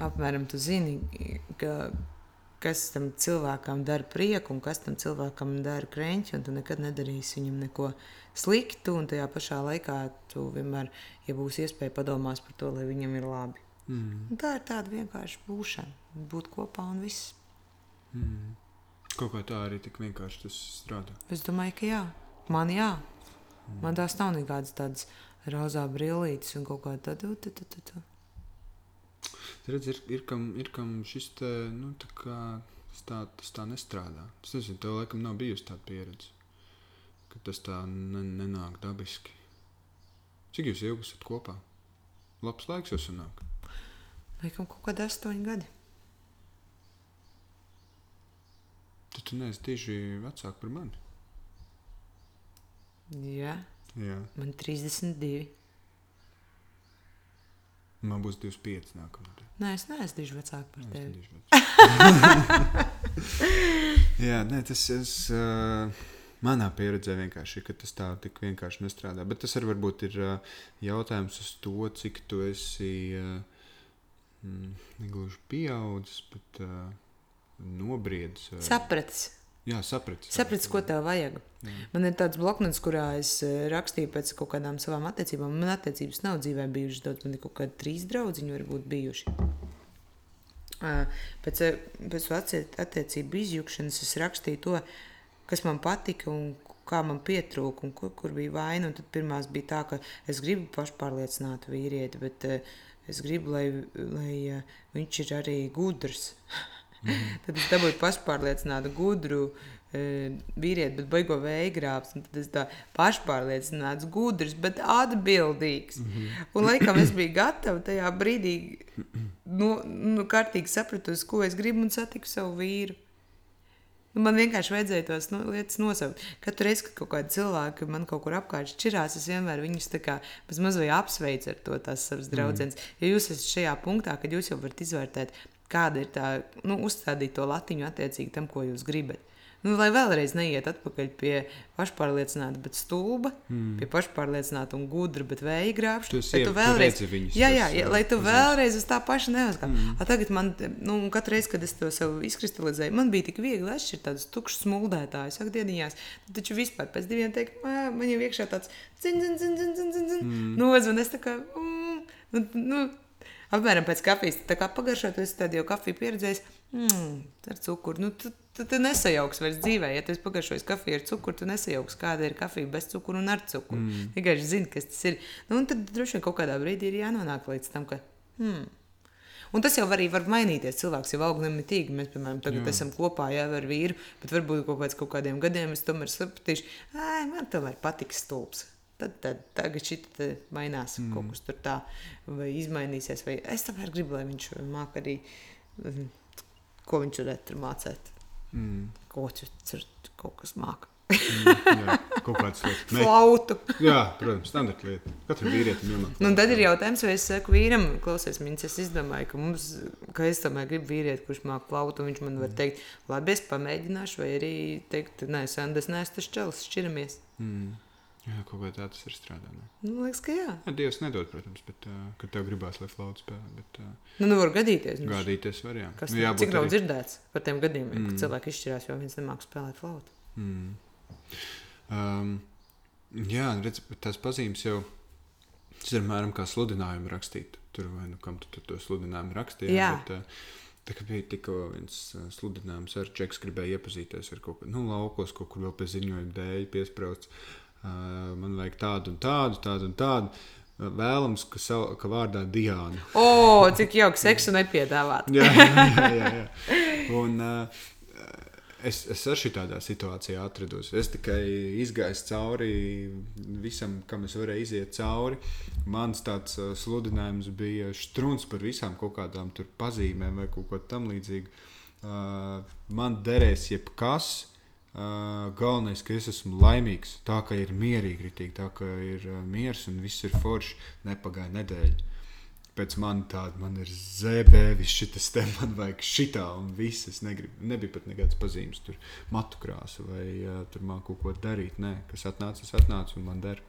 apmēram tu zini, ka kas tam cilvēkam dara prieku un kas tam cilvēkam dara krēķi, un tu nekad nedarīsi viņam neko sliktu, un tajā pašā laikā tu vienmēr, ja būs iespēja, padomās par to, lai viņam ir labi. Mm. Un tā ir tāda vienkārši būšana, būt kopā un viss. Mm. Kaut kā tā arī tik vienkārši tas strādā. Es domāju, ka jā, man jā. Mm. Man tās nav nekādas tādas rozā brīvītes un kaut kā tāda. Redz, ir, ir, kam, ir kam šis te, nu, tā kā, tas, tā, tas tā nestrādā. Es nezinu, tev laikam nav bijusi tāda pieredze, ka tas tā ne, nenāk dabiski. Cik jūs ilgi esat kopā? Labs laiks jau sanāk. Laikam kaut kādi astoņi gadi. Tad tu neesi tieši vecāk par mani. Jā, Jā. Man 32. Man būs 25 nākamā. Nē, es neesmu diži vecāka par tevi. Jā, nē, tas es, uh, manā pieredzē vienkārši ir, ka tas tā tik vienkārši nestrādā. Bet tas arī varbūt ir uh, jautājums uz to, cik tu esi uh, negluži pieaudzis, bet uh, nobriedis. vai- Sapratis. Jā, sapratis. Sapratis, ko tev vajag. Jā. Man ir tāds bloknots, kurā es eh, rakstīju pēc kaut kādām savām attiecībām. Man attiecības nav dzīvē bijušas daudz, man ir kaut kādi trīs draugiņi, varbūt bijuši. Pēc, eh, pēc attiecību izjukšanas es rakstīju to, kas man patika un kā man pietrūka un kur, kur bija vaina. Tad pirmās bija tā, ka es gribu pašpārliecinātu vīrieti, bet eh, es gribu, lai, lai viņš ir arī gudrs. Tad es dabūju pašpārliecinātu, gudru e, vīrieti, bet baigo vēja grābs. un Tad es tā pašpārliecināts, gudrs, bet atbildīgs. Mm -hmm. Un laikam es biju gatava tajā brīdī, nu, nu kārtīgi sapratusi, ko es gribu un satiku savu vīru. Nu, man vienkārši vajadzēja tos nu, lietas nosaukt. Katru reizi, kad kaut kādi cilvēki man kaut kur apkārt šķirās, es vienmēr viņus mazliet apsveicu ar to tās savas draudzenes. Mm. Jo jūs esat šajā punktā, kad jūs jau varat izvērtēt, kāda ir tā, nu, uzstādīt to latiņu attiecīgi tam, ko jūs gribat. Nu, lai vēlreiz neiet atpakaļ pie pašpārliecināta, bet stulba, mm. pie pašpārliecināta un gudra, bet vēja grābšana. Tu tu vēlreiz, viņus, jā, jā, jā, lai tu uzreiz. vēlreiz uz tā paša neuzkāp. Mm. Tagad man, nu, katru reizi, kad es to sev izkristalizēju, man bija tik viegli atšķirt tādus tukšus smuldētājus, ak, dieniņās. Tad taču vispār pēc diviem teikt, "Ā, man jau iekšā tāds zin, zin, zin, zin, zin, zin, zin. Mm. Nu, un es tā kā, mm, nu, nu, apmēram pēc kafijas, tā kā pagaršot, es tādu jau kafiju pieredzējis, mm, ar cukuru. Nu, tu, tu, tu nesajauks vairs dzīvē, ja tu esi pagaršojis kafiju ar cukuru, tu nesajauks, kāda ir kafija bez cukuru un ar cukuru. Mm. Vienkārši zini, kas tas ir. Nu, un tad droši vien kaut kādā brīdī ir jānonāk līdz tam, ka, hmm, Un tas jau arī var mainīties. Cilvēks jau aug nemitīgi. Mēs, piemēram, tagad Jā. esam kopā jau ar vīru, bet varbūt kaut pēc kaut kādiem gadiem es tomēr sapratīšu, ka man tomēr patiks stulbs. Tad, tad tagad šī mainās mm. kaut kas tur tā, vai izmainīsies. Vai es tomēr gribu, lai viņš māca arī, mm, ko viņš varētu tur mācīt. Mm. Ko tur kaut kas māca. Jā, kaut kāds Flautu. jā, protams, standarta lieta. Katram vīrietim iemācīt. Nu, un tad ir jautājums, vai es saku vīram, klausies, viņas es izdomāju, ka, mums, ka es tomēr gribu vīrieti, kurš māca flautu. Viņš man var teikt, labi, es pamēģināšu, vai arī teikt, nē, Sanders, nē, tas čels, šķiramies. Mm. Jā, kaut kā tā tas ir strādā. Ne? Nu, liekas, ka jā. Jā, Dievs nedod, protams, bet, uh, kad tev gribās, lai flauta spēlē. Bet, uh, Nu, nu var gadīties. Nu, gādīties var, jā. Kas Nu, nu, jābūt cik nav arī- dzirdēts par tiem gadījumiem, mm. Kad cilvēki izšķirās, jo viens nemāks spēlēt flautu? Mm. Um, jā, redz, tās pazīmes jau tas ir apmēram kā sludinājumu rakstīt. Tur vai nu kam tu tur to sludinājumu rakstīji. Jā. Bet, uh, Tā kā bija tikko viens sludinājums, ar Čeks gribēja iepazīties ar kaut ko nu, laukos, kaut kur vēl pie ziņojuma dēļ piesprāstīts. Uh, man vajag tādu un tādu, tādu un tādu. Vēlams, ka, savu, ka vārdā Diana. O, cik jauki seksu nepiedāvāt. jā, jā, jā, jā. Un, uh, es, es arī tādā situācijā atrados. Es tikai izgāju cauri visam, kam es varēju iziet cauri. Mans tāds uh, sludinājums bija strūns par visām kaut kādām tur pazīmēm vai kaut ko tamlīdzīgu. Uh, man derēs jebkas. Uh, galvenais, ka es esmu laimīgs, tā ka ir mierīgi, ritīgi, tā ka ir uh, miers un viss ir forši. Nepagāja nedēļa pēc man tāda, man ir zēbē, viss šis te man vajag šitā, un viss es negribu. Nebija pat nekādas pazīmes, tur matu krāsa vai uh, tur māku kaut ko darīt. Nē, kas atnāca, tas atnāca un man der.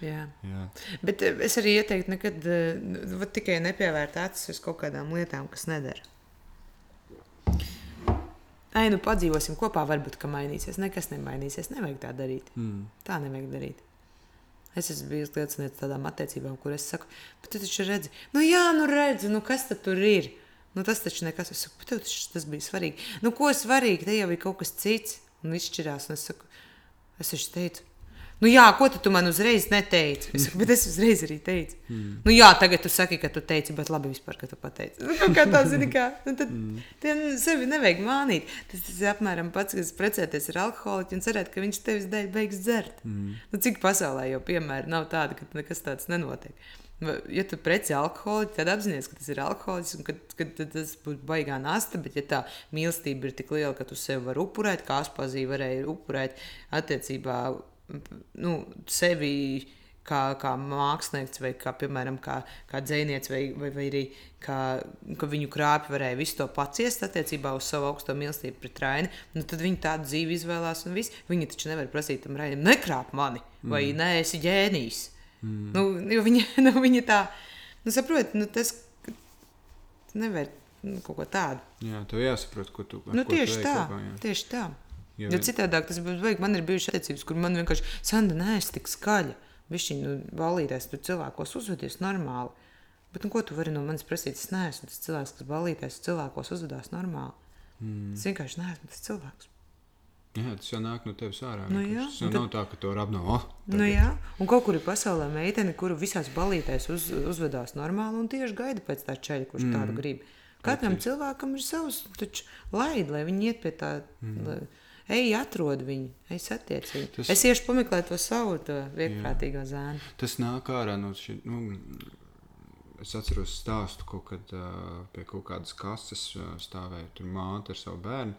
Jā. Jā. Bet es arī ieteiktu, nekad eh, nu, tikai nepievērt acis uz kaut kādām lietām, kas nedara. Ai, nu padzīvosim kopā, varbūt, ka mainīsies. Nekas nemainīsies. Nevajag tā darīt. Mm. Tā nevajag darīt. Es esmu bijis liecinieks tādām attiecībām, kur es saku, bet tu taču redzi, nu jā, nu redzi, nu kas tad tur ir? Nu, tas taču nekas, es saku, bet tev taču tas bija svarīgi. Nu, ko svarīgi, te jau ir kaut kas cits, un izšķirās, un es saku, es taču teicu, nu jā, ko tu, man uzreiz neteici? Es saku, bet es uzreiz arī teicu. Mm. Nu jā, tagad tu saki, ka tu teici, bet labi vispār, ka tu pateici. Nu, kā tā, zini, kā, nu, tad mm. tiem sevi nevajag mānīt. Tas, tas ir apmēram pats, kas precēties ar alkoholiķu un cerēt, ka viņš tevis dēļ beigs dzert. Mm. Nu, cik pasaulē jau piemēri nav tādi, ka nekas tāds nenotiek. Ja tu preci alkoholiķi, tad apzināties, ka tas ir alkoholiķis un ka, ka tas būs baigā nasta. Bet, ja tā mīlestība ir tik liela, ka tu sevi vari upurēt, kā Aspazī varēja upurēt attiecībā nu, sevi kā, kā mākslinieks, vai kā, piemēram, kā, kā dzinieks, vai, vai, vai arī kā, ka viņu krāpju varēja visu to paciest attiecībā uz savu augsto mīlestību pret Raini, nu, tad viņi tādu dzīvi izvēlās. Viņi taču nevar prasīt tam Rainam, nekrāp mani, vai mm. nē, esi ģēnijs. Mm. Nu, viņa, nu, viņa tā, nu, saprot, nu, tas nevar nu, kaut ko tādu. Jā, tev jāsaprot, ko tu nu, ko tieši tā. Kopā, jā. tieši tā. Jo vien- citādāk tas būs. Man ir bijušas attiecības, kur man vienkārši Sanda nēs tik skaļa. Viņš nu, balīties, tu cilvēkos uzvedies normāli. Bet, nu, ko tu vari no manis prasīt? Es neesmu tas cilvēks, kas balīties, cilvēkos uzvedās normāli. Mm. Es vienkārši neesmu tas cilvēks. Jā, tas jau nāk no tevis ārā. Nu jā, tas jau un nav tā, ka to apno. Oh, Nu, jā, un kaut kur ir pasaulē meitene, kuru visās balītēs uz, uzvedās normāli un tieši gaida pēc tā ceļa, kurš mm. tādu grib. Katram Precīzi. cilvēkam ir savs, taču laid, lai viņi iet pie tā. Mm. Ej, atrod viņu, ej, satiec viņu. Tas-. Es iešu pameklēt to savu to vieglprātīgo zēnu. Tas nāk ārā no šī. Nu, es atceros stāstu, kaut kad uh, pie kaut kādas kases uh, stāvēja tur māte ar savu bērnu.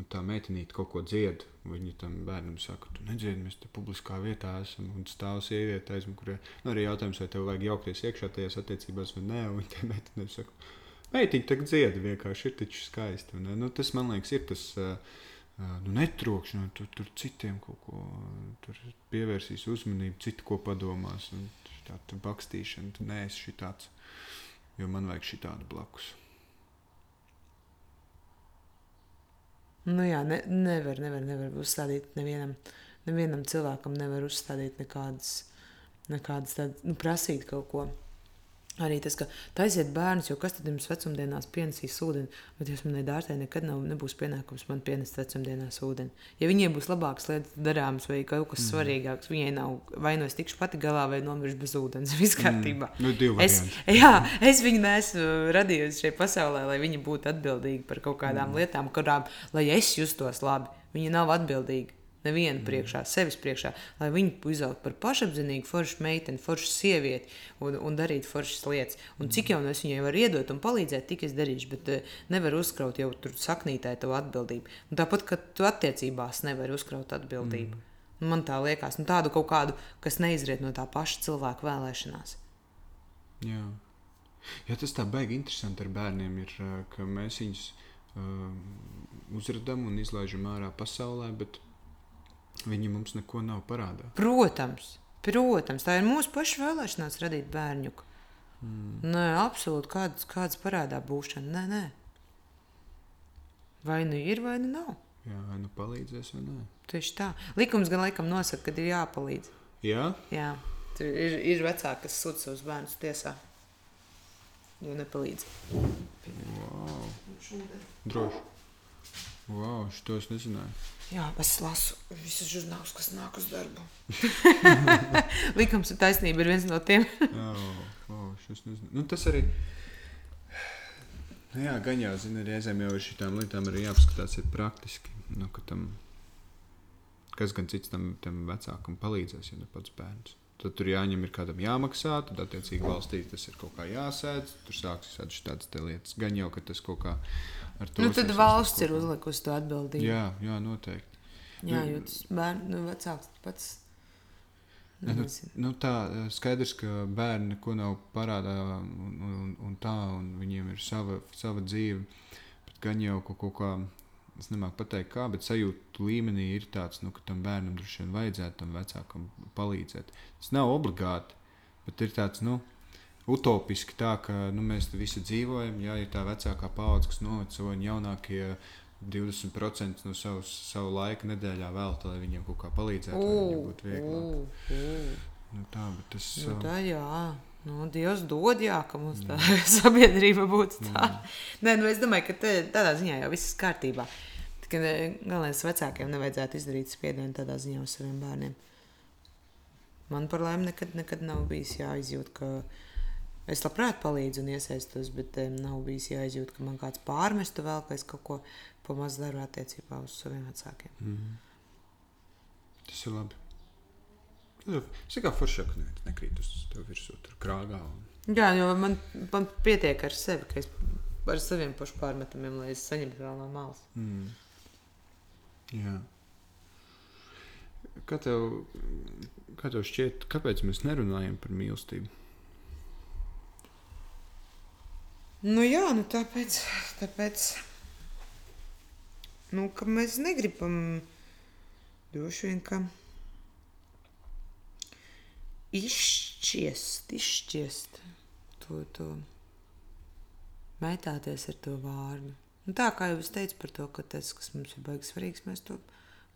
Un tā meitenīte kaut ko dzied. Viņa tam bērnam saka, tu nedziedi, mēs te publiskā vietā esam. Un stāv sieviete aizmugurē. Nu, arī jautājums, vai tev vajag jaukties iekšā tajās attiecībās vai nē. Un tā meitene saka, meitiņa tagad dzied, vienkārši ir taču skaisti. vai ne?" Nu, tas man liekas, ir tas. Uh, Nu, netrokšņi, tur, tur citiem kaut ko tur pievērsīs uzmanību, citu ko padomās. un Tā bakstīšana, tu neesi šī tāds, jo man vajag šī tādu blakus. Nu, jā, ne, nevar, nevar, nevar uzstādīt nevienam, nevienam cilvēkam, nevar uzstādīt nekādas, nekādas tādas, nu, prasīt kaut ko. Arī tas, ka taisiet bērnus, jo kas tad jums vecumdienās pienesīs ūdeni, bet jūs manai dārtai nekad nav, nebūs pienākums man pienest vecumdienās ūdeni. Ja viņiem būs labākas lietas darāmas vai kaut kas mm. svarīgāks, viņai nav vai nu es tikšu pati galā vai nomiršu bez ūdens. Viss kārtībā. Nu, divi Es, jā, es viņu neesmu radījusi šajā pasaulē, lai viņi būtu atbildīgi par kaut kādām mm. lietām, kurām, lai es justos labi. Viņi nav atbildīgi. Nevienu mm. priekšā, sevis priekšā, lai viņi izaugtu par pašapziņīgu, foršu meiteni, foršu sievieti un, un darītu foršas lietas. Un cik jau nu es viņai varu iedot un palīdzēt, tik es darīšu, bet uh, nevaru uzkraut jau tur saknītē to atbildību. Un tāpat, ka tu attiecībās nevari uzkraut atbildību. Mm. Man tā liekas, nu, tādu kaut kādu, kas neizriet no tā paša cilvēka vēlēšanās. Jā. Jā, tas tā baigi interesanti ar bērniem ir, ā, ka mēs viņus um, uzrādām un izlaižam ārā pasaulē, bet viņi mums neko nav parādā. Protams, protams, tā ir mūsu paša vēlēšanās radīt bērnu. Mm. Nē, absolūti kādas, kādas parādā būšana. Nē, nē. Vai nu ir, vai nu nav. Jā, vai nu palīdzēs vai nē. Tieši tā. Likums gan laikam nosaka, ka ir jāpalīdz. Jā, Jā, tur ir, ir vecāki, kas sūdz savus bērnus tiesā. Jo nepalīdz. wow. droši. Wow, šo es nezināju. Jā, es lasu visus žurnālus, kas nāk uz darbu. Likums un taisnība ir viens no tiem. Jā, nezinu. Nu, tas arī. Nu, jā, gan jau, zini, reizēm jau ar šīm lietām arī jāapskatās ir praktiski. Nu, ka tam, kas gan cits tam, tam vecākam palīdzēs, ja ne pats bērns. Tad tur jāņem ir kādam jāmaksā, tad attiecīgi valstī tas ir kaut kā jāsēdz. Tur sāksies tādas lietas. Gan jau, ka tas kaut kā Nu, tad valsts ir uzlikusi to atbildību. Jā, jā, noteikti. Jā, jo tas bērns, nu, vecāks pats. Nu, nezina. nu, tā eh, skaidrs, ka bērni neko nav parādā un, un, un tā, un viņiem ir sava, sava dzīve. Bet gan jau kaut, kaut kā, es nemāku pateikt, kā, bet sajūta līmenī ir tāds, nu, ka tam bērnam droši vien vajadzētu tam vecākam palīdzēt. Tas nav obligāti, bet ir tāds, nu, utopiski tā, ka nu, mēs visi dzīvojam. Jā, ir tā vecākā paudze, kas noveco un jaunākie 20% no savas, savu laika nedēļā veltā, lai viņiem kaut kā palīdzētu, lai viņiem būtu vieglāk. Nu, tā, tas Nu, ā, tā jā. Nu, Dievs dod, jā, ka mums tā sabiedrība būtu tā. Nē, nu, es domāju, ka te, tādā ziņā jau viss ir kārtībā. Galvenais vecākiem nevajadzētu izdarīt spiedienu tādā ziņā uz saviem bērniem. Man par laimi nekad, nekad nav bijis jāizjūt, ka es labprāt palīdzu un iesaistos, bet um, nav bijis jāizjūt, ka man kāds pārmestu vēl, ka es kaut ko pamazs daru attiecībā uz saviem vecākiem. Mhm. Tas ir labi. Es kā forši, ka nekrīt uz tevi virsū, tur krāgā. Un... Jā, jo man, man pietiek ar sevi, ka es ar saviem pašu pārmetumiem, lai es saņemtu vēl no malas. Mm. Jā. kā tev, kā tev šķiet, kāpēc mēs nerunājam par mīlestību? Nu, jā, nu tāpēc, tāpēc nu, mēs negribam droši vien, ka izšķiest, izšķiest to, to mētāties ar to vārdu. Un tā kā jau es teicu par to, ka tas, kas mums ir baigs svarīgs, mēs to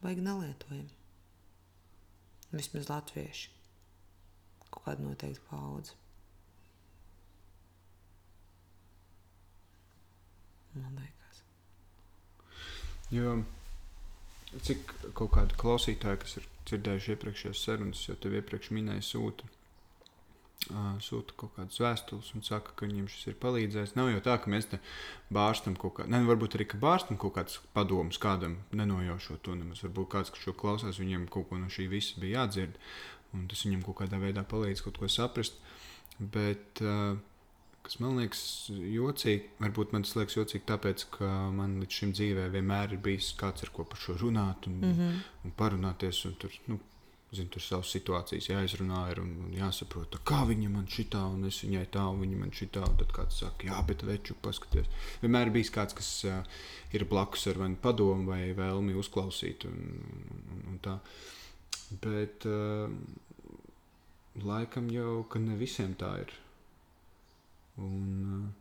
baigi nelietojam. Vismaz latvieši. Kaut kāda noteikta paudze. Man liekas. Jo cik kaut kādi klausītāji, kas ir dzirdējuši iepriekšējās sarunas, jau tev iepriekš minēja, sūta, uh, sūta kaut kādas vēstules un saka, ka viņiem šis ir palīdzējis. Nav jau tā, ka mēs te bārstam kaut kādu, ne, varbūt arī ka bārstam kaut kādas padomus kādam, nenojaušot to nemaz. Varbūt kāds, kas šo klausās, viņiem kaut ko no šī visa bija jādzird, un tas viņam kaut kādā veidā palīdz kaut ko saprast. Bet, uh, kas man liekas jocīgi, varbūt man tas liekas jocīgi, tāpēc, ka man līdz šim dzīvē vienmēr ir bijis kāds, ar ko par šo runāt un, mm -hmm. un parunāties. Un tur, nu, zinu, tur savas situācijas jāizrunā ir un, un jāsaprot, kā viņa man šitā, un es viņai tā, un viņa man šitā. Tad kāds saka, jā, bet veču paskaties. Vienmēr bijis kāds, kas uh, ir blakus ar mani padomu vai vēlmi uzklausīt. Un, un, un tā. Bet uh, laikam jau, ka ne visiem tā ir. Un,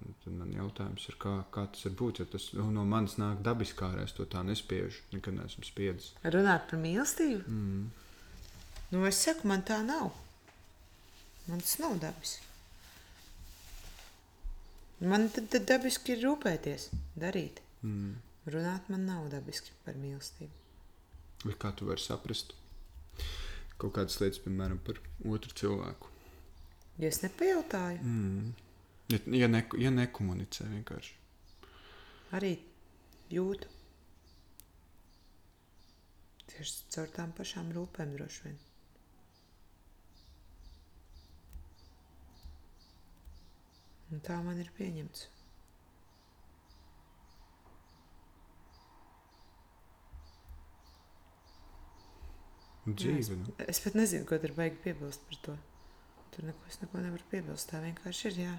uh, tad man jautājums ir, kā, kā tas var būt, jo tas no manis nāk dabiski, kā es to tā nespiežu. Nekad neesmu spiedzis. Runāt par mīlestību? Mm. Nu, es saku, man tā nav. Man tas nav dabiski. Man tad, tad dabiski ir rūpēties, darīt. Mm. Runāt man nav dabiski par mīlestību. Bet kā tu vari saprast kaut kādas lietas, piemēram, par otru cilvēku? Ja es nepajautāju, Mm. Ja, ja, ne, ja nekomunicē vienkārši. arī jūtu. Tieši caur tām pašām rūpēm droši vien. Un tā man ir pieņemts. Dzīve. Nu. Es pat nezinu, ko tur baigi piebilst par to. Tur neko, es neko nevaru piebilst. Tā vienkārši ir. Jā.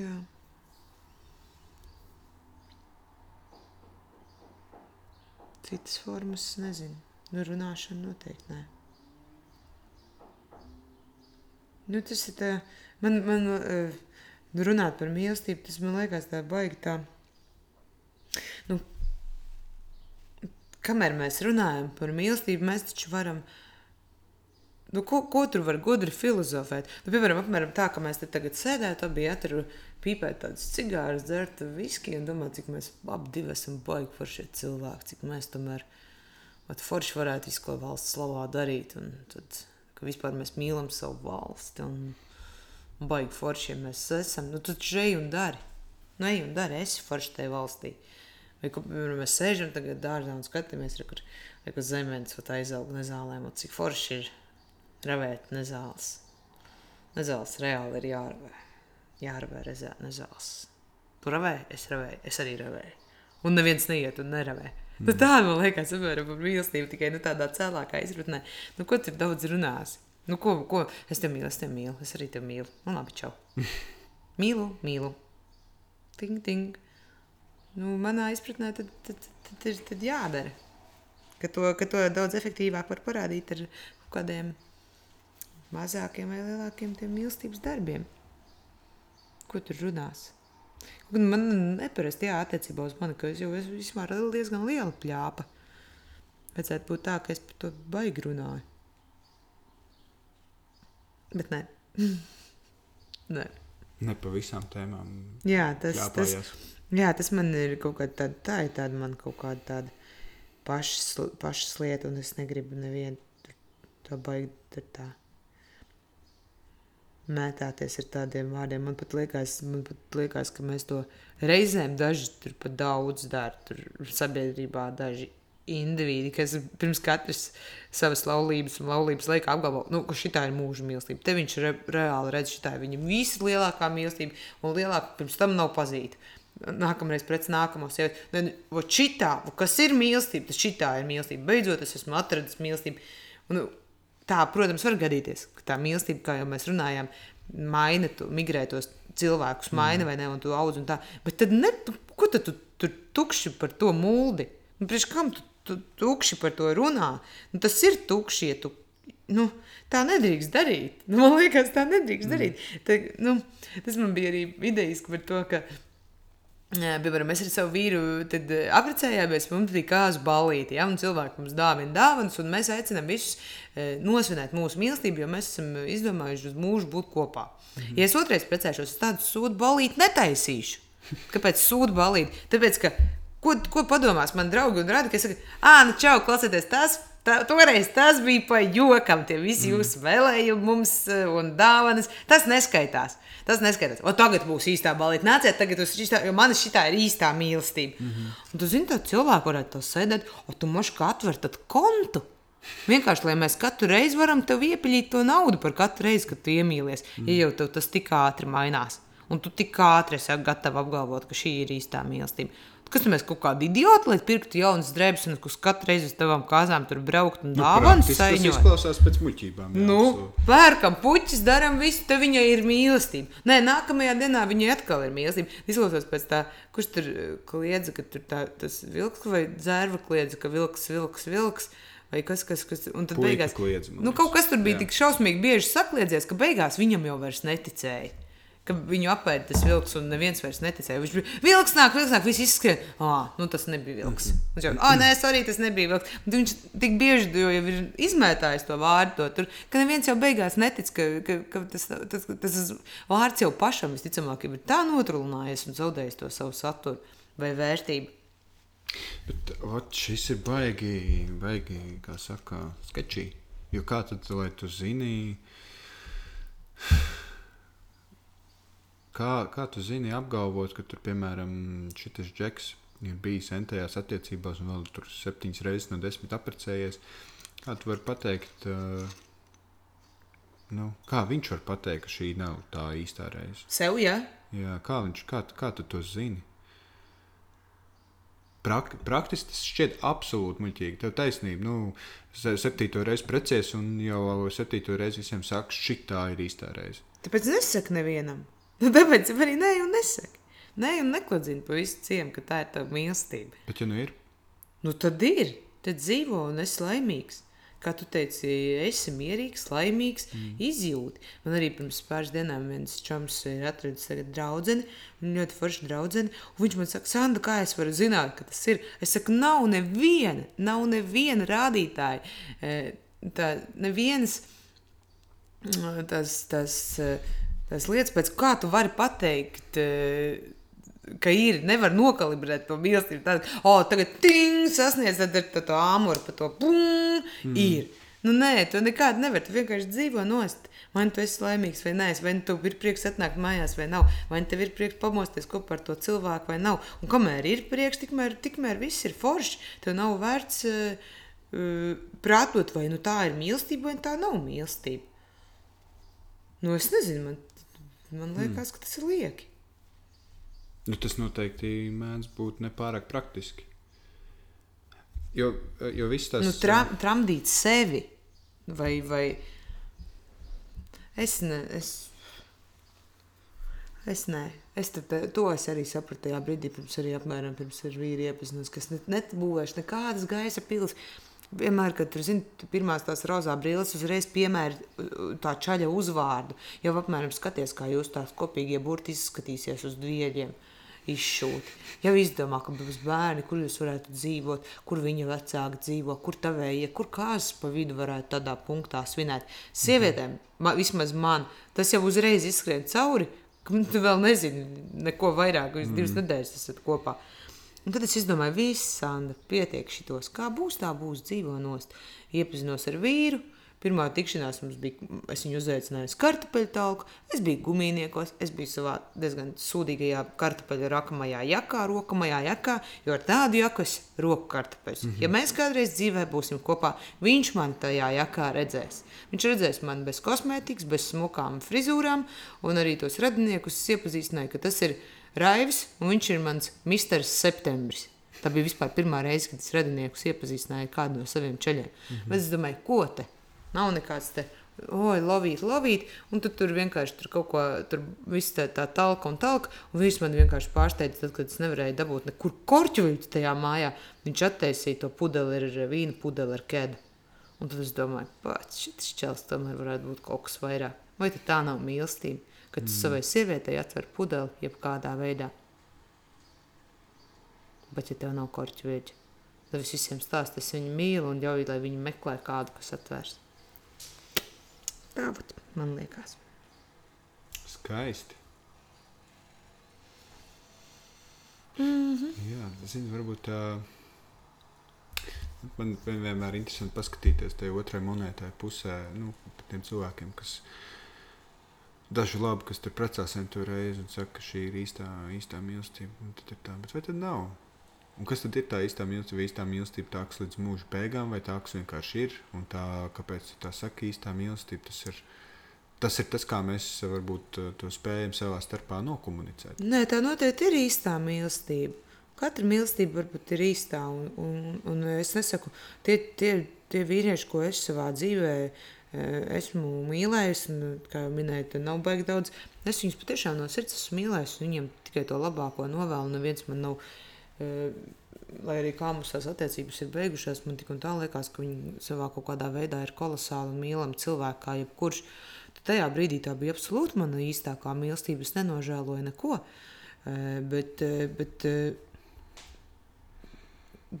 Jā. Citas formas nezinu. Nu, runāšana noteikti nē. Nu, tas ir tā, man, man uh, runāt par mīlestību, tas man liekas tā baigi tā. Nu, kamēr mēs runājam par mīlestību, mēs taču varam. Nu, ko, ko tur var gudri filozofēt? Nu, piemēram, apmēram tā, ka mēs te tagad sēdētu, abi atru pīpēt tādas cigāras, dzert viski un domāt, cik mēs abi divi esam baigi par šie cilvēki, cik mēs tomēr vat, forši varētu visu ko valsts slavā darīt. Un tad, ka vispār mēs mīlam savu valsti un baigi forši, ja mēs esam. Nu, tad žēj un dari. Nu, ej un dari, esi forši tajā valstī. Vai, piemēram, mēs sēžam tagad dārzā un skatāmies, kur, re, kur zemenes pat aizaug nezālēm, un cik forši ir ravēt nezāles. Nezāles reāli ir jāravē. Jāravē rezā, nezāles. Tu ravē, es ravēju, es arī ravēju. Un neviens neiet un neravē. Mm. Nu, tā man liekas, apmēram par mīlestību tikai nu, tādā cēlākā izrunē. Nu, ko tur daudz runās? Nu, ko, ko? Es tev mīlu, es tev mīlu, es arī tev mīlu. Nu, labi, čau. mīlu, mīlu. Ting, ting nu, manā izpratnē tad, tad, tad, tad ir tad jādara. Ka to, ka to daudz efektīvāk var parādīt ar kādiem mazākiem vai lielākiem mīlestības darbiem. Ko tur runās? Man neparasti jā, attiecībā uz mani, ka es jau esmu vispār diezgan liela pļāpa. Vajadzētu būt tā, ka es par to baigi runāju. Bet nē. nē. Ne pa visām tēmām. Jā, tas, jāpājās. Jā, tas man ir kaut kāda tāda, tā ir tāda man kaut kāda tāda pašas, pašas lieta, un es negribu nevienu to baigt ar tā mētāties ar tādiem vārdiem. Man pat liekas, man pat liekas ka mēs to reizēm daži tur pat daudz dara, tur sabiedrībā daži indivīdi, kas pirms katras savas laulības un laulības laika apgalvo, nu, ka šī ir mūža mīlestība. Te viņš re, reāli redz, šī ir viņa vislielākā mīlestība, un lielāka pirms tam nav pazīta. Nākamreiz pret nākamo sievieti. Tad, vot šitā, kas ir mīlestība, tas šitā ir mīlestība. Beidzot, es esmu atradis mīlestību. Un, tā, protams, var gadīties, ka tā mīlestība, kā jau mēs runājām, maina, tu, migrē tos cilvēkus, maina vai ne, un tu audz un tā. Bet tad, ne, ko tad tu tur tukši par to mūldi? Nu, priekš kam tu, tu tukši par to runā? Nu, tas ir tukši, ja tu. Nu, tā nedrīkst darīt. Nu, man liekas, tā nedrīkst mm. darīt. Tā, nu, tas man bija arī idejas par to, ka Piemēram, mēs ar savu vīru apprecējāmies, mums bija kāzu balīti, ja, un cilvēki mums dāvina dāvanas, un mēs aicinām visus nosvinēt mūsu mīlestību, jo mēs esam izdomājuši uz mūžu būt kopā. Mm -hmm. Ja es otrais precēšos, es tādu sūdu balīti netaisīšu. Kāpēc sūdu balīti? Tāpēc, ka, ko, ko padomās man draugi un radi, ka es saku, ah, nu čau, klausieties, tas Tā, toreiz tas bija pa jokam, tie visi mm. jūsu vēlējumi mums e, un dāvanas. Tas neskaitās. Tas neskaitās. O, tagad būs īstā balīta. Nāciet, tagad uz šitā, jo man šī ir īstā mīlestība. Mm -hmm. Un tu zini, tā cilvēki varētu to sēdēt, o tu moši kā atver tad kontu. Vienkārši, lai mēs katru reizi varam tev iepiļīt to naudu par katru reizi, kad tu iemīlies, mm. ja jau tev tas tik ātri mainās. Un tu tik ātri esi gatavs apgalvot, ka šī ir īstā mīlestība. Kas mēs kaut kādi idioti, lai pirktu jaunas drēbes un uz katru reizi uz tavām kāzām tur braukt un dāvanas nu, saņemt? Tas izklausās pēc muļķībām. Jā, nu, so. pērkam puķis, daram visu, te viņai ir mīlestība. Nē, nākamajā dienā viņai atkal ir mīlestība. Izklausās pēc tā, kurš tur eh, kliedza, ka tur tā, tas vilks vai dzērva kliedza, ka vilks, vilks, vilks. Vai kas, kas, kas, un tad Puika beigās, kliedz, nu, kaut kas tur bija jā. tik šausmīgi bieži sakliedzies, ka beigās viņam jau vairs neticēja ka viņu apēda tas vilks, un neviens vairs neticēja. Viņš bija vilks, nāk, vilks, nāk, viss izskrien. Ah, nu tas nebija vilks. Viņš jau, ah, nē, es arī tas nebija vilks. Viņš tik bieži jau ir izmētājis to vārdu, to, tur, ka neviens jau beigās netic, ka, ka, ka tas, tas, tas, vārds jau pašam visticamāk ir tā notrūlinājies un zaudējis to savu saturu vai vērtību. Bet ot, šis ir baigi, baigi, kā saka, sketčī. Jo kā tad, lai tu zini, Kā, kā tu zini, apgalvot, ka tur, piemēram, šis džeks ir bijis entajās attiecībās un vēl tur septiņas reizes no desmit apprecējies? Kā tu vari pateikt, uh, nu, kā viņš var pateikt, ka šī nav tā īstā reize? Sev, jā. Jā, kā, viņš, kā, kā tu to zini? Prak, praktiski tas šķiet absolūti muļķīgi. Tev taisnība. Nu, septīto reizi precies, un jau septīto reizi visiem saka, šī tā ir īstā reize. Tāpēc nesaka nevienam. Nu, tāpēc arī nē, un nesaki. Nē, un nekladzini pa visu ciemu, ka tā ir tava mīlestība. Bet, ja nu ir? Nu, tad ir. Tad dzīvo un esi laimīgs. Kā tu teici, esi mierīgs, laimīgs, mm. izjūti. Man arī pirms pāris dienām viens čoms ir atradis draugu, ļoti foršu draugu. Viņš man saka, Sandra, kā es varu zināt, ka tas ir? Es saku, nav neviena, nav neviena rādītāja. Eh, tā, nevienas tas. tas tās lietas, pēc kā tu vari pateikt. Eh, ka ir, nevar nokalibrēt to mīlestību. Tad, oh, tagad ting, sasniedz to, to āmuru, pa to pum, mm. ir. Nu, nē, tu nekādu nevari. Tu vienkārši dzīvo nost. Vai nu tu esi laimīgs vai nē, vai nu tev ir prieks atnākt mājās vai nav, vai nu tev ir prieks pamosties kopā ar to cilvēku vai nav. Un kamēr ir prieks, tikmēr, tikmēr viss ir forši. Tev nav vērts uh, uh, prātot, vai nu tā ir mīlestība vai tā nav mīlestība. Nu, es nezinu, man Man liekas, mm. ka tas ir lieki. Nu, tas noteikti mēdz būt nepārāk praktiski. Jo, jo viss tas nu, tra, tramdīt sevi vai, vai es ne. Es, Es nē, es tad, to es arī sapratu tajā brīdī, pirms arī apmēram pirms ar vīru iepazinos, kas net, nebūvēšu nekādas gaisa pilsētas Vienmēr, kad tur zini, pirmās tās rozā brīnums, uzreiz piemēra tā čaļa uzvārdu. Jau apmēram skaties, kā jūs tās kopīgie burti izskatīsies uz dvieļiem. Izšūti. Jau izdomā, ka būs bērni, kur jūs varētu dzīvot, kur viņa vecāki dzīvo, kur tavējie, kur kāzas pa vidu varētu tādā punktā svinēt. Sievietēm, ma, vismaz man, tas jau uzreiz izskrien cauri, ka tu vēl nezini neko vairāk, jūs mm. divas nedēļas esat kopā. Uh, Un tad es izdomāju, viss, Sandra, pietiek šitos, kā būs, tā būs, dzīvo nost. Iepazinos ar vīru, Pirmā tikšanās mums bija, es viņu uzaicināju uz kartupeļu talku, es biju gumijniekos, es biju savā diezgan sūdīgajā kartupeļu rakamajā jakā, rokamajā jakā, jo ar tādu jaku es roku kartupeļus. Mm -hmm. Ja mēs kādreiz dzīvē būsim kopā, viņš man tajā jakā redzēs. Viņš redzēs mani bez kosmētikas, bez smukām frizūrām, un arī tos radiniekus iepazīstināju, ka tas ir Raivis, un viņš ir mans misters septembris. Tā bija vispār pirmā reize, kad es radiniekus iepazīstināju ar kādu no saviem ceļiem. Mm -hmm. Bet es domāju, ko te? Nav nekāds te, oi, lovīt, lovīt, un tu tur vienkārši tur kaut ko, tur viss tā, tā talka un talka, un viņš man vienkārši pārsteidza, tad, kad es nevarēju dabūt nekur korķuļus tajā mājā, viņš attaisīja to pudeli ar vīnu pudeli ar kedu. Un tad es domāju, pats šis čels tomēr varētu būt kaut kas vairāk. Vai tā nav mīlestība, kad tu mm. savai sievietei atver pudeli jebkādā veidā? Bet ja tev nav korķuļu, tad es visiem stāstu, es viņu mīlu un ļauju, lai viņi meklē kādu, kas atvērs. Tā būt, man liekas. Skaisti. Mm -hmm. Jā, zinu, varbūt tā. Man vienmēr ir interesanti paskatīties tajā otrajā monētā pusē, nu, tiem cilvēkiem, kas daži labi, kas tur precās to reizi un saka, ka šī ir īstā, īstā mīlestība. Tad ir tā, bet vai tad nav? Un kas tad ir tā īstā mīlestība? Īstā mīlestība tā, kas līdz mūža beigām, vai tā, kas vienkārši ir? Un tā, kāpēc tā saka, īstā mīlestība, tas ir, tas ir tas, kā mēs varbūt to spējam savā starpā nokomunicēt. Nē, tā noteikti ir īstā mīlestība. Katra mīlestība varbūt ir īstā, un, un, un es nesaku, tie, tie, tie vīrieši, ko es savā dzīvē esmu mīlējis, un, kā jau minēju, nav baigi daudz. Es viņus patiešām no sirds esmu mīlējis, un viņiem tikai to labāko novēlu. Neviens man nav lai arī kā mums tās attiecības ir beigušās, man tik un tā liekas, ka viņi savā kaut kādā veidā ir kolosāli mīlami cilvēki, kā jebkurš. Tad tajā brīdī tā bija absolūti mana īstākā mīlestība. Es nenožēloju neko. Bet, bet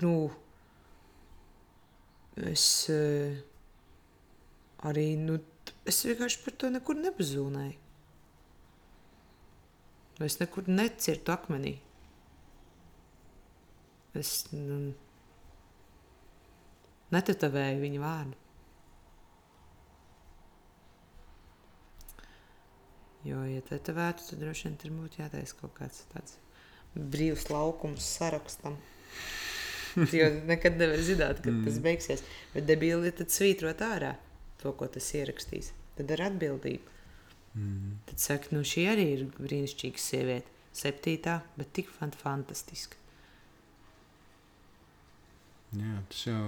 nu, es arī nu, es vienkārši par to nekur nebazūnēju. Es nekur necirtu akmenī. Es nu, netetavēju viņa vārdu. Jo, ja tetavētu, tad droši vien tur būtu jātaisa kaut kāds tāds brīvs laukums sarakstam. jo nekad nevar zināt, kad mm. tas beigsies. Bet debīli tad svītrot ārā to, ko tas ierakstīs. Tad ar atbildību. Mm. Tad saka, nu šī arī ir brīnišķīga sieviete. Septītā, bet tik fantastiska. Jā, tas jau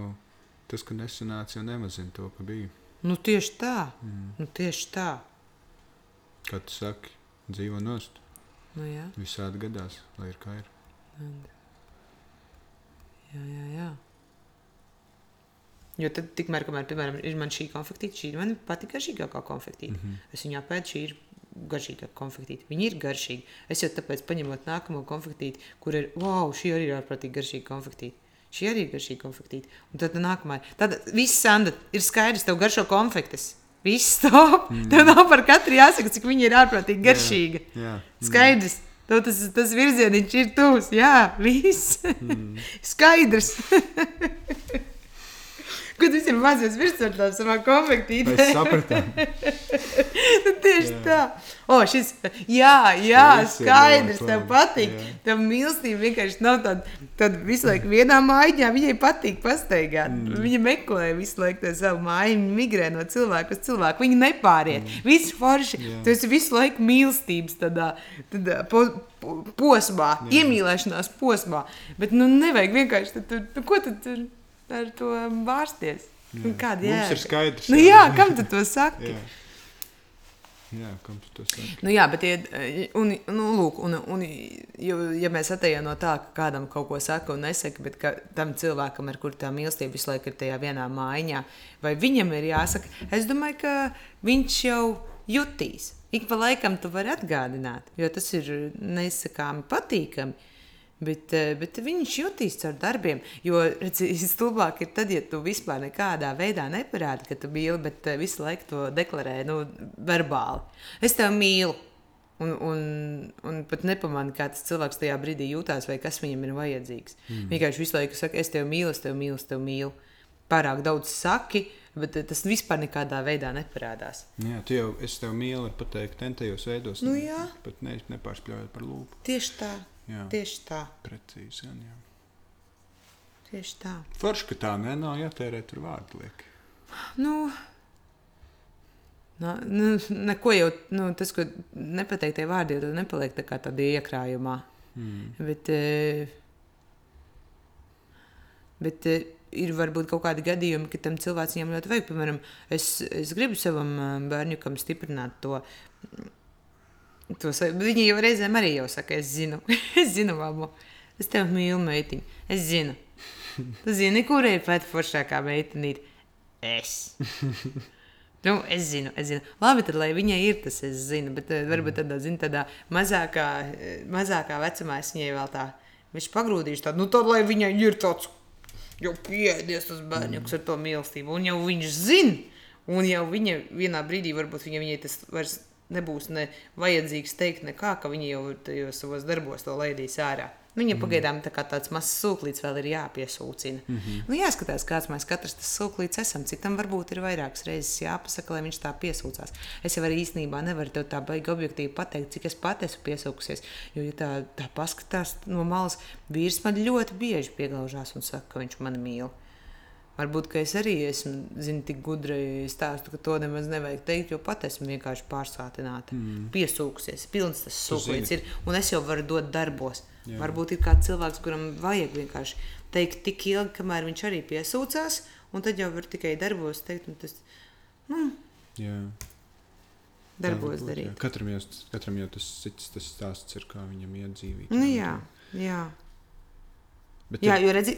tas, ka nesanāca, jau nemazina to, ka bija. Nu, tieši tā. Mm. Nu, tieši tā. Kā tu saki, dzīvo nost. Nu, jā. Visādi gadās, lai ir kā ir. Jā, jā, jā. Jo tad, tikmēr, kamēr, piemēram, ir man šī konfektīte, šī man patīk garšīgākā konfektīte. Mm -hmm. Es viņu apēdu, šī ir garšīgāka konfektīte. Viņi ir garšīgi. Es jau tāpēc paņemot nākamo konfektīti, kur ir, wow, šī arī ir ārprātīgi garšīga konfektīte. Šī arī ir garšīga konfektīte. Un tad nākamā. Tad viss sanda ir skaidrs, tev garšo konfektes. Viss stop. Mm. Tev nav par katru jāsaka, cik viņa ir ārprātīgi garšīga. Jā, jā. Mm. Skaidrs. Tev tas, tas virzieniņš ir tūs. Jā, viss. Mm. Skaidrs. Kad visiem mazos virsotnēm savā konfektītē. Mēs sapratām. nu, tieši jā. tā. O, šis, jā, jā, Visi skaidrs, tev patīk. Jā. Tev mīlestība vienkārši nav tāda, tad visu laiku vienā mājā viņai patīk pastaigāt. Mm. Viņa meklē visu laiku to savu māju, viņa migrē no cilvēka uz cilvēku. Viņa nepāriet. Mm. Viss forši. Jā. Tu esi visu laiku mīlestības tādā, tādā po, posmā, jā. iemīlēšanās posmā. Bet, nu, nevajag vienkārši, tad, tu, nu, ko tad tur? Ar to vārsties. Nu, kāda ir? Mums ir skaidrs. Nu, jā, kam tu to saki? jā. Jā, kam tu to saki? Nu, jā, bet, ja, un, nu, lūk, un, un, jo, ja mēs atejam no tā, ka kādam kaut ko saka un nesaka, bet tam cilvēkam, ar kur tā mīlestība visu laiku ir tajā vienā mājiņā, vai viņam ir jāsaka, es domāju, ka viņš jau jutīs. Ik pa laikam tu vari atgādināt, jo tas ir nesakāmi patīkami. Bet, eh, bet viņš jutīs caur darbiem. Jo stulbāk ir tad, ja tu vispār nekādā veidā neparādi, ka tu mīli, bet eh, visu laiku to deklarē nu, verbāli. Es tevi mīlu. Un, un, un pat nepamanīju, kā tas cilvēks tajā brīdī jutās, vai kas viņam ir vajadzīgs. Mm. Vienkārši visu laiku saka, es tevi mīlu, es tevi mīlu, es tevi mīlu. Pārāk daudz saki, Bet eh, tas vispār nekādā veidā neparādās. Jā, tu jau es tev mīlu, pateikt, tentajos veidos. Nu jā. Pat ne, nepārspļaujot par lūpu. Tieši tā, Jā, tieši tā, precīzi. Gan, jā. tieši tā. Forši, ka tā ne, nav jātērē tur vārdu lieki. Nu, nu, nu, neko jau nu, tas, ko nepateiktie vārdi, jau tad nepaliek tā kā tādā iekrājumā. Mm. Bet, eh, bet eh, ir varbūt kaut kādi gadījumi, ka tam cilvēkam ļoti vajag. Piemēram, es, es gribu savam eh, bērnam stiprināt to. To sa- Viņa jau reizēm arī jau saka, es zinu, es zinu, mamma, es tevi mīlu, meitiņa. Es zinu. Tu zini, kur ir pēc foršākā meitenīte? Es. Nu, es zinu, es zinu. Labi, tad lai viņai ir tas, es zinu. Bet eh, varbūt tādā, zin, tādā mazākā, eh, mazākā vecumā es viņai vēl tā. Viņš pagrūdīšu tādu, nu tad, lai viņai ir tāds, jau piedies tas bērns ar to mīlestību. Un jau viņš zina, un jau viņa vienā brīdī varbūt viņa, viņai tas vairs nebūs ne vajadzīgs teikt nekā, ka viņa jau tajos savos darbos to laidīs ārā. Viņa pagaidām tā kā tāds mazs sūklīts vēl ir jāpiesūcina. Mm -hmm. nu, jāskatās, kāds mēs katrs tas sūklīts esam. Citam varbūt ir vairākas reizes jāpasaka, lai viņš tā piesūcās. Es jau arī īstenībā nevaru tev tā baigi objektīvi pateikt, cik es pati esmu piesūkusies. Jo, ja tā, tā paskatās no malas, vīrs man ļoti bieži pieglaužās un saka, ka viņš mani mīl. Varbūt, ka es arī esmu zinu, tik gudra stāstu, ka to nemaz nevajag teikt, jo pat esmu vienkārši pārsātināta. Mm. Piesūkusies, pilns tas sūklis ir, un es jau varu dot darbos. Jā. Jā. Varbūt ir kāds cilvēks, kuram vajag vienkārši teikt tik ilgi, kamēr viņš arī piesūcās, un tad jau var tikai darbos teikt, un tas Jā. Tā darbos jā. darīt. Katram jau, katram jau tas cits tas stāsts ir, kā viņam iet dzīvī. Nu, jā, jā. Bet Jā, tad- jo redzi,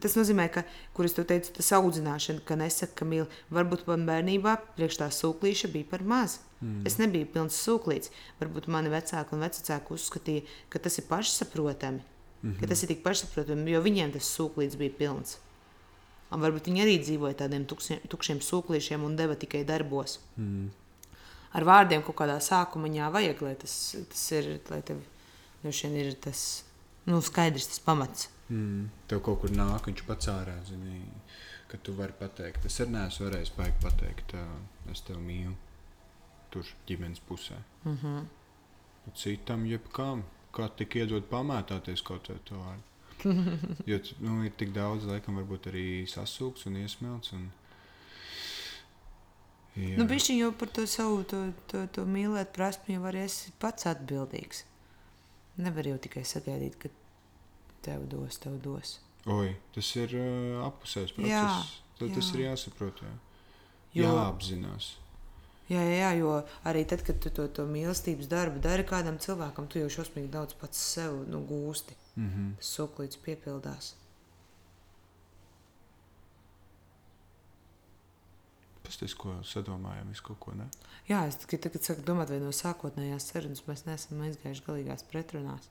tas nozīmē, ka, kur es teicu, tas audzināšana, ka nesaka, ka mīl. Varbūt man bērnībā priekš tā sūklīša bija par maz. Mm. Es nebiju pilns sūklīts. Varbūt mani vecāki un vecāki uzskatīja, ka tas ir pašsaprotami. Mm -hmm. Ka tas ir tik pašsaprotami, jo viņiem tas sūklīts bija pilns. Un varbūt viņi arī dzīvoja tādiem tukšiem, tukšiem sūklīšiem un deva tikai darbos. Mm. Ar vārdiem kaut kādā sākumā vajag, lai tas, tas ir, lai tev ir tas nu, skaidrs, tas pamats. Mm. Tev kaut kur nāk, viņš pats ārā zini, ka tu vari pateikt. Es arī neesmu varējis baigi pateikt, es tevi mīlu. Tur ģimenes pusē. Mm -hmm. Citam, jebkām, kā tik iedod pamētāties kaut kā to vārdu. Jo nu, ir tik daudz, laikam, arī sasūks un iesmelts. Un... Jā. Nu, viņš jau par to savu to, to, to mīlēt, prasmi, jau arī esi pats atbildīgs. Nevar jau tikai sagaidīt, ka tev dos, tev dos. Oi, tas ir uh, apusējs process. Jā, Tad tas jā. ir jāsaprot. Jā. Jo- Jāapzinās. Jā, jā, jā, jo arī tad, kad tu to, to mīlestības darbu dari kādam cilvēkam, tu jau šausmīgi daudz pats sev nu, gūsti. Mm -hmm. Tas soklīts piepildās. Pastāstiet, ko sadomājam, visu kaut ko ne. Jā, es tikai tagad saku domāt, vai no sākotnējās sarunas mēs neesam aizgājuši galīgās pretrunās.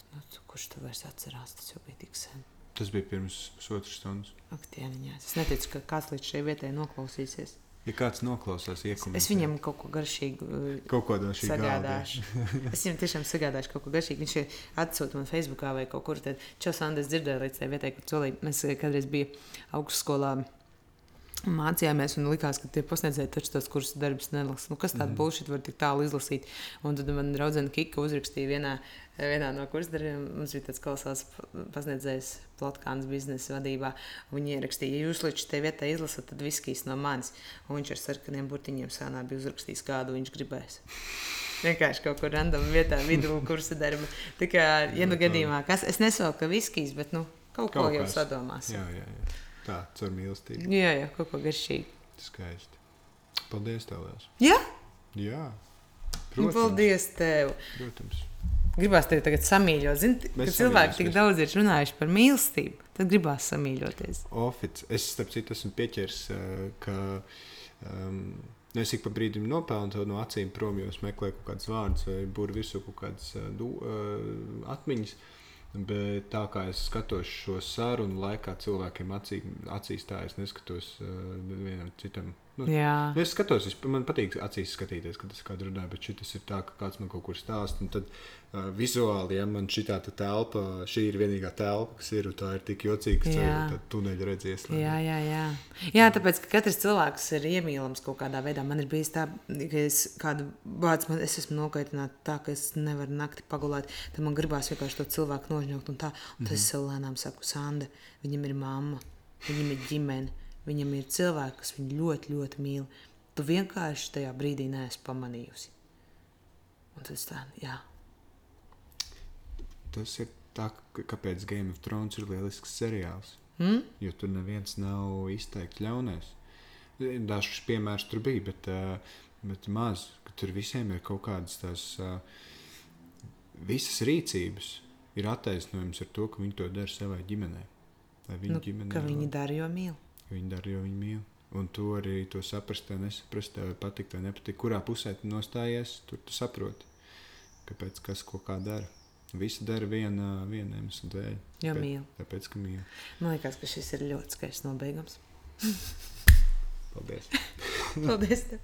Bet, nu, tu- kurš to vairs atcerās? Tas jau bija tik sen. Tas bija pirms pusotras stundas. Ak, dieniņās. Es neticu, ka kāds līdz šai vietai noklausīsies. Ja kāds noklausās, iekomentē. Es viņam kaut ko garšīgu kaut ko no sagādāšu. es viņam tiešām sagādāšu kaut ko garšīgu. Viņš atsūta man Facebookā vai kaut kur. Tad Čels Andris dzirdēja līdz tai vietai, kur solī. Mēs eh, kādreiz bijām augstskolā. Mācījāmies, un likās, ka tie pasniedzēji taču tos kursus darbus nelasa. Nu, kas tāda mm. bullshit var tik tālu izlasīt? Un tad man draudzene Kika uzrakstīja vienā, vienā no kursu darbiem. Mums bija tāds kolosāls pasniedzējs Platkāns biznesa vadībā. Viņa ierakstīja, ja jūs līdz šai vietai izlasat, tad viskīs no manis. Un viņš ar sarkaniem burtiņiem sānā bija uzrakstījis, kādu viņš gribēs. Vienkārši kaut kur random vietā, vidū kursa darba. Tā kā, ja nu gadījumā, kas, es nesaku, ka viskijas, bet nu, kaut, kaut ko jau sadomās. Jā, jā, jā. Tā, caur mīlestību. jā, jā kaut ko garšīgu. Skaisti. Paldies, tev liels. Jā, Jā. nu, paldies tev. Protams. Gribās tevi tagad samīļot. Zini, kad cilvēki tik daudz ir runājuši par mīlestību, tad gribās samīļoties. Ofic. Es, starp citu, esmu pieķers, eh, ka um, es ik pa brīdim nopelnu to no acīm prom, jo es meklēju kaut kādus vārdus vai būru virsū kaut kādas uh, atmiņas. Bet tā kā es skatos šo sarunu laikā, cilvēkiem acī, acīs tā es neskatos uh, vienam citam Nu, Jā. Es skatos, es, man patīk acīs skatīties, kad es kādu runāju, bet šis ir tā, ka kāds man kaut kur stāsta. Tad uh, vizuāli, ja man šī tā telpa, šī ir vienīgā telpa, kas ir, un tā ir tik jocīga, ka tā tuneļa redzies. Jā, jā, jā. jā, tāpēc ka katrs cilvēks ir iemīlams kaut kādā veidā. Man ir bijis tā, ka es kādu vārdu, man, es esmu nokaitināta tā, ka es nevaru nakti pagulēt. Tad man gribās vienkārši to cilvēku nožņaukt. Un tā, un tad es sev lēnām saku, Sanda, viņam ir mamma, viņam ir ģimene, viņam ir cilvēki, kas viņu ļoti, ļoti mīl. Tu vienkārši tajā brīdī neesi pamanījusi. Un tas tā, jā. Tas ir tā, kāpēc Game of Thrones ir lielisks seriāls. Mm? Jo tur neviens nav izteikti ļaunais. Dažs piemērs tur bija, bet, uh, bet maz. ka Tur visiem ir kaut kādas tās uh, visas rīcības, ir attaisnojums ar to, ka viņi to dara savai ģimenei. Lai viņa Nu, ģimene ka viņi dara, jo mīl. Viņi dara, jo viņi mīl. Un to arī to saprast, vai nesaprast, vai patikt, vai nepatikt. Kurā pusē tu nostājies, tur tu saproti, kāpēc kas ko kā dara. Visi dara viena, viena iemesla dēļ. Jo Tāpēc- mīl. Tāpēc, ka mīl. Man liekas, ka šis ir ļoti skaists nobeigums. Paldies! Paldies! Tev.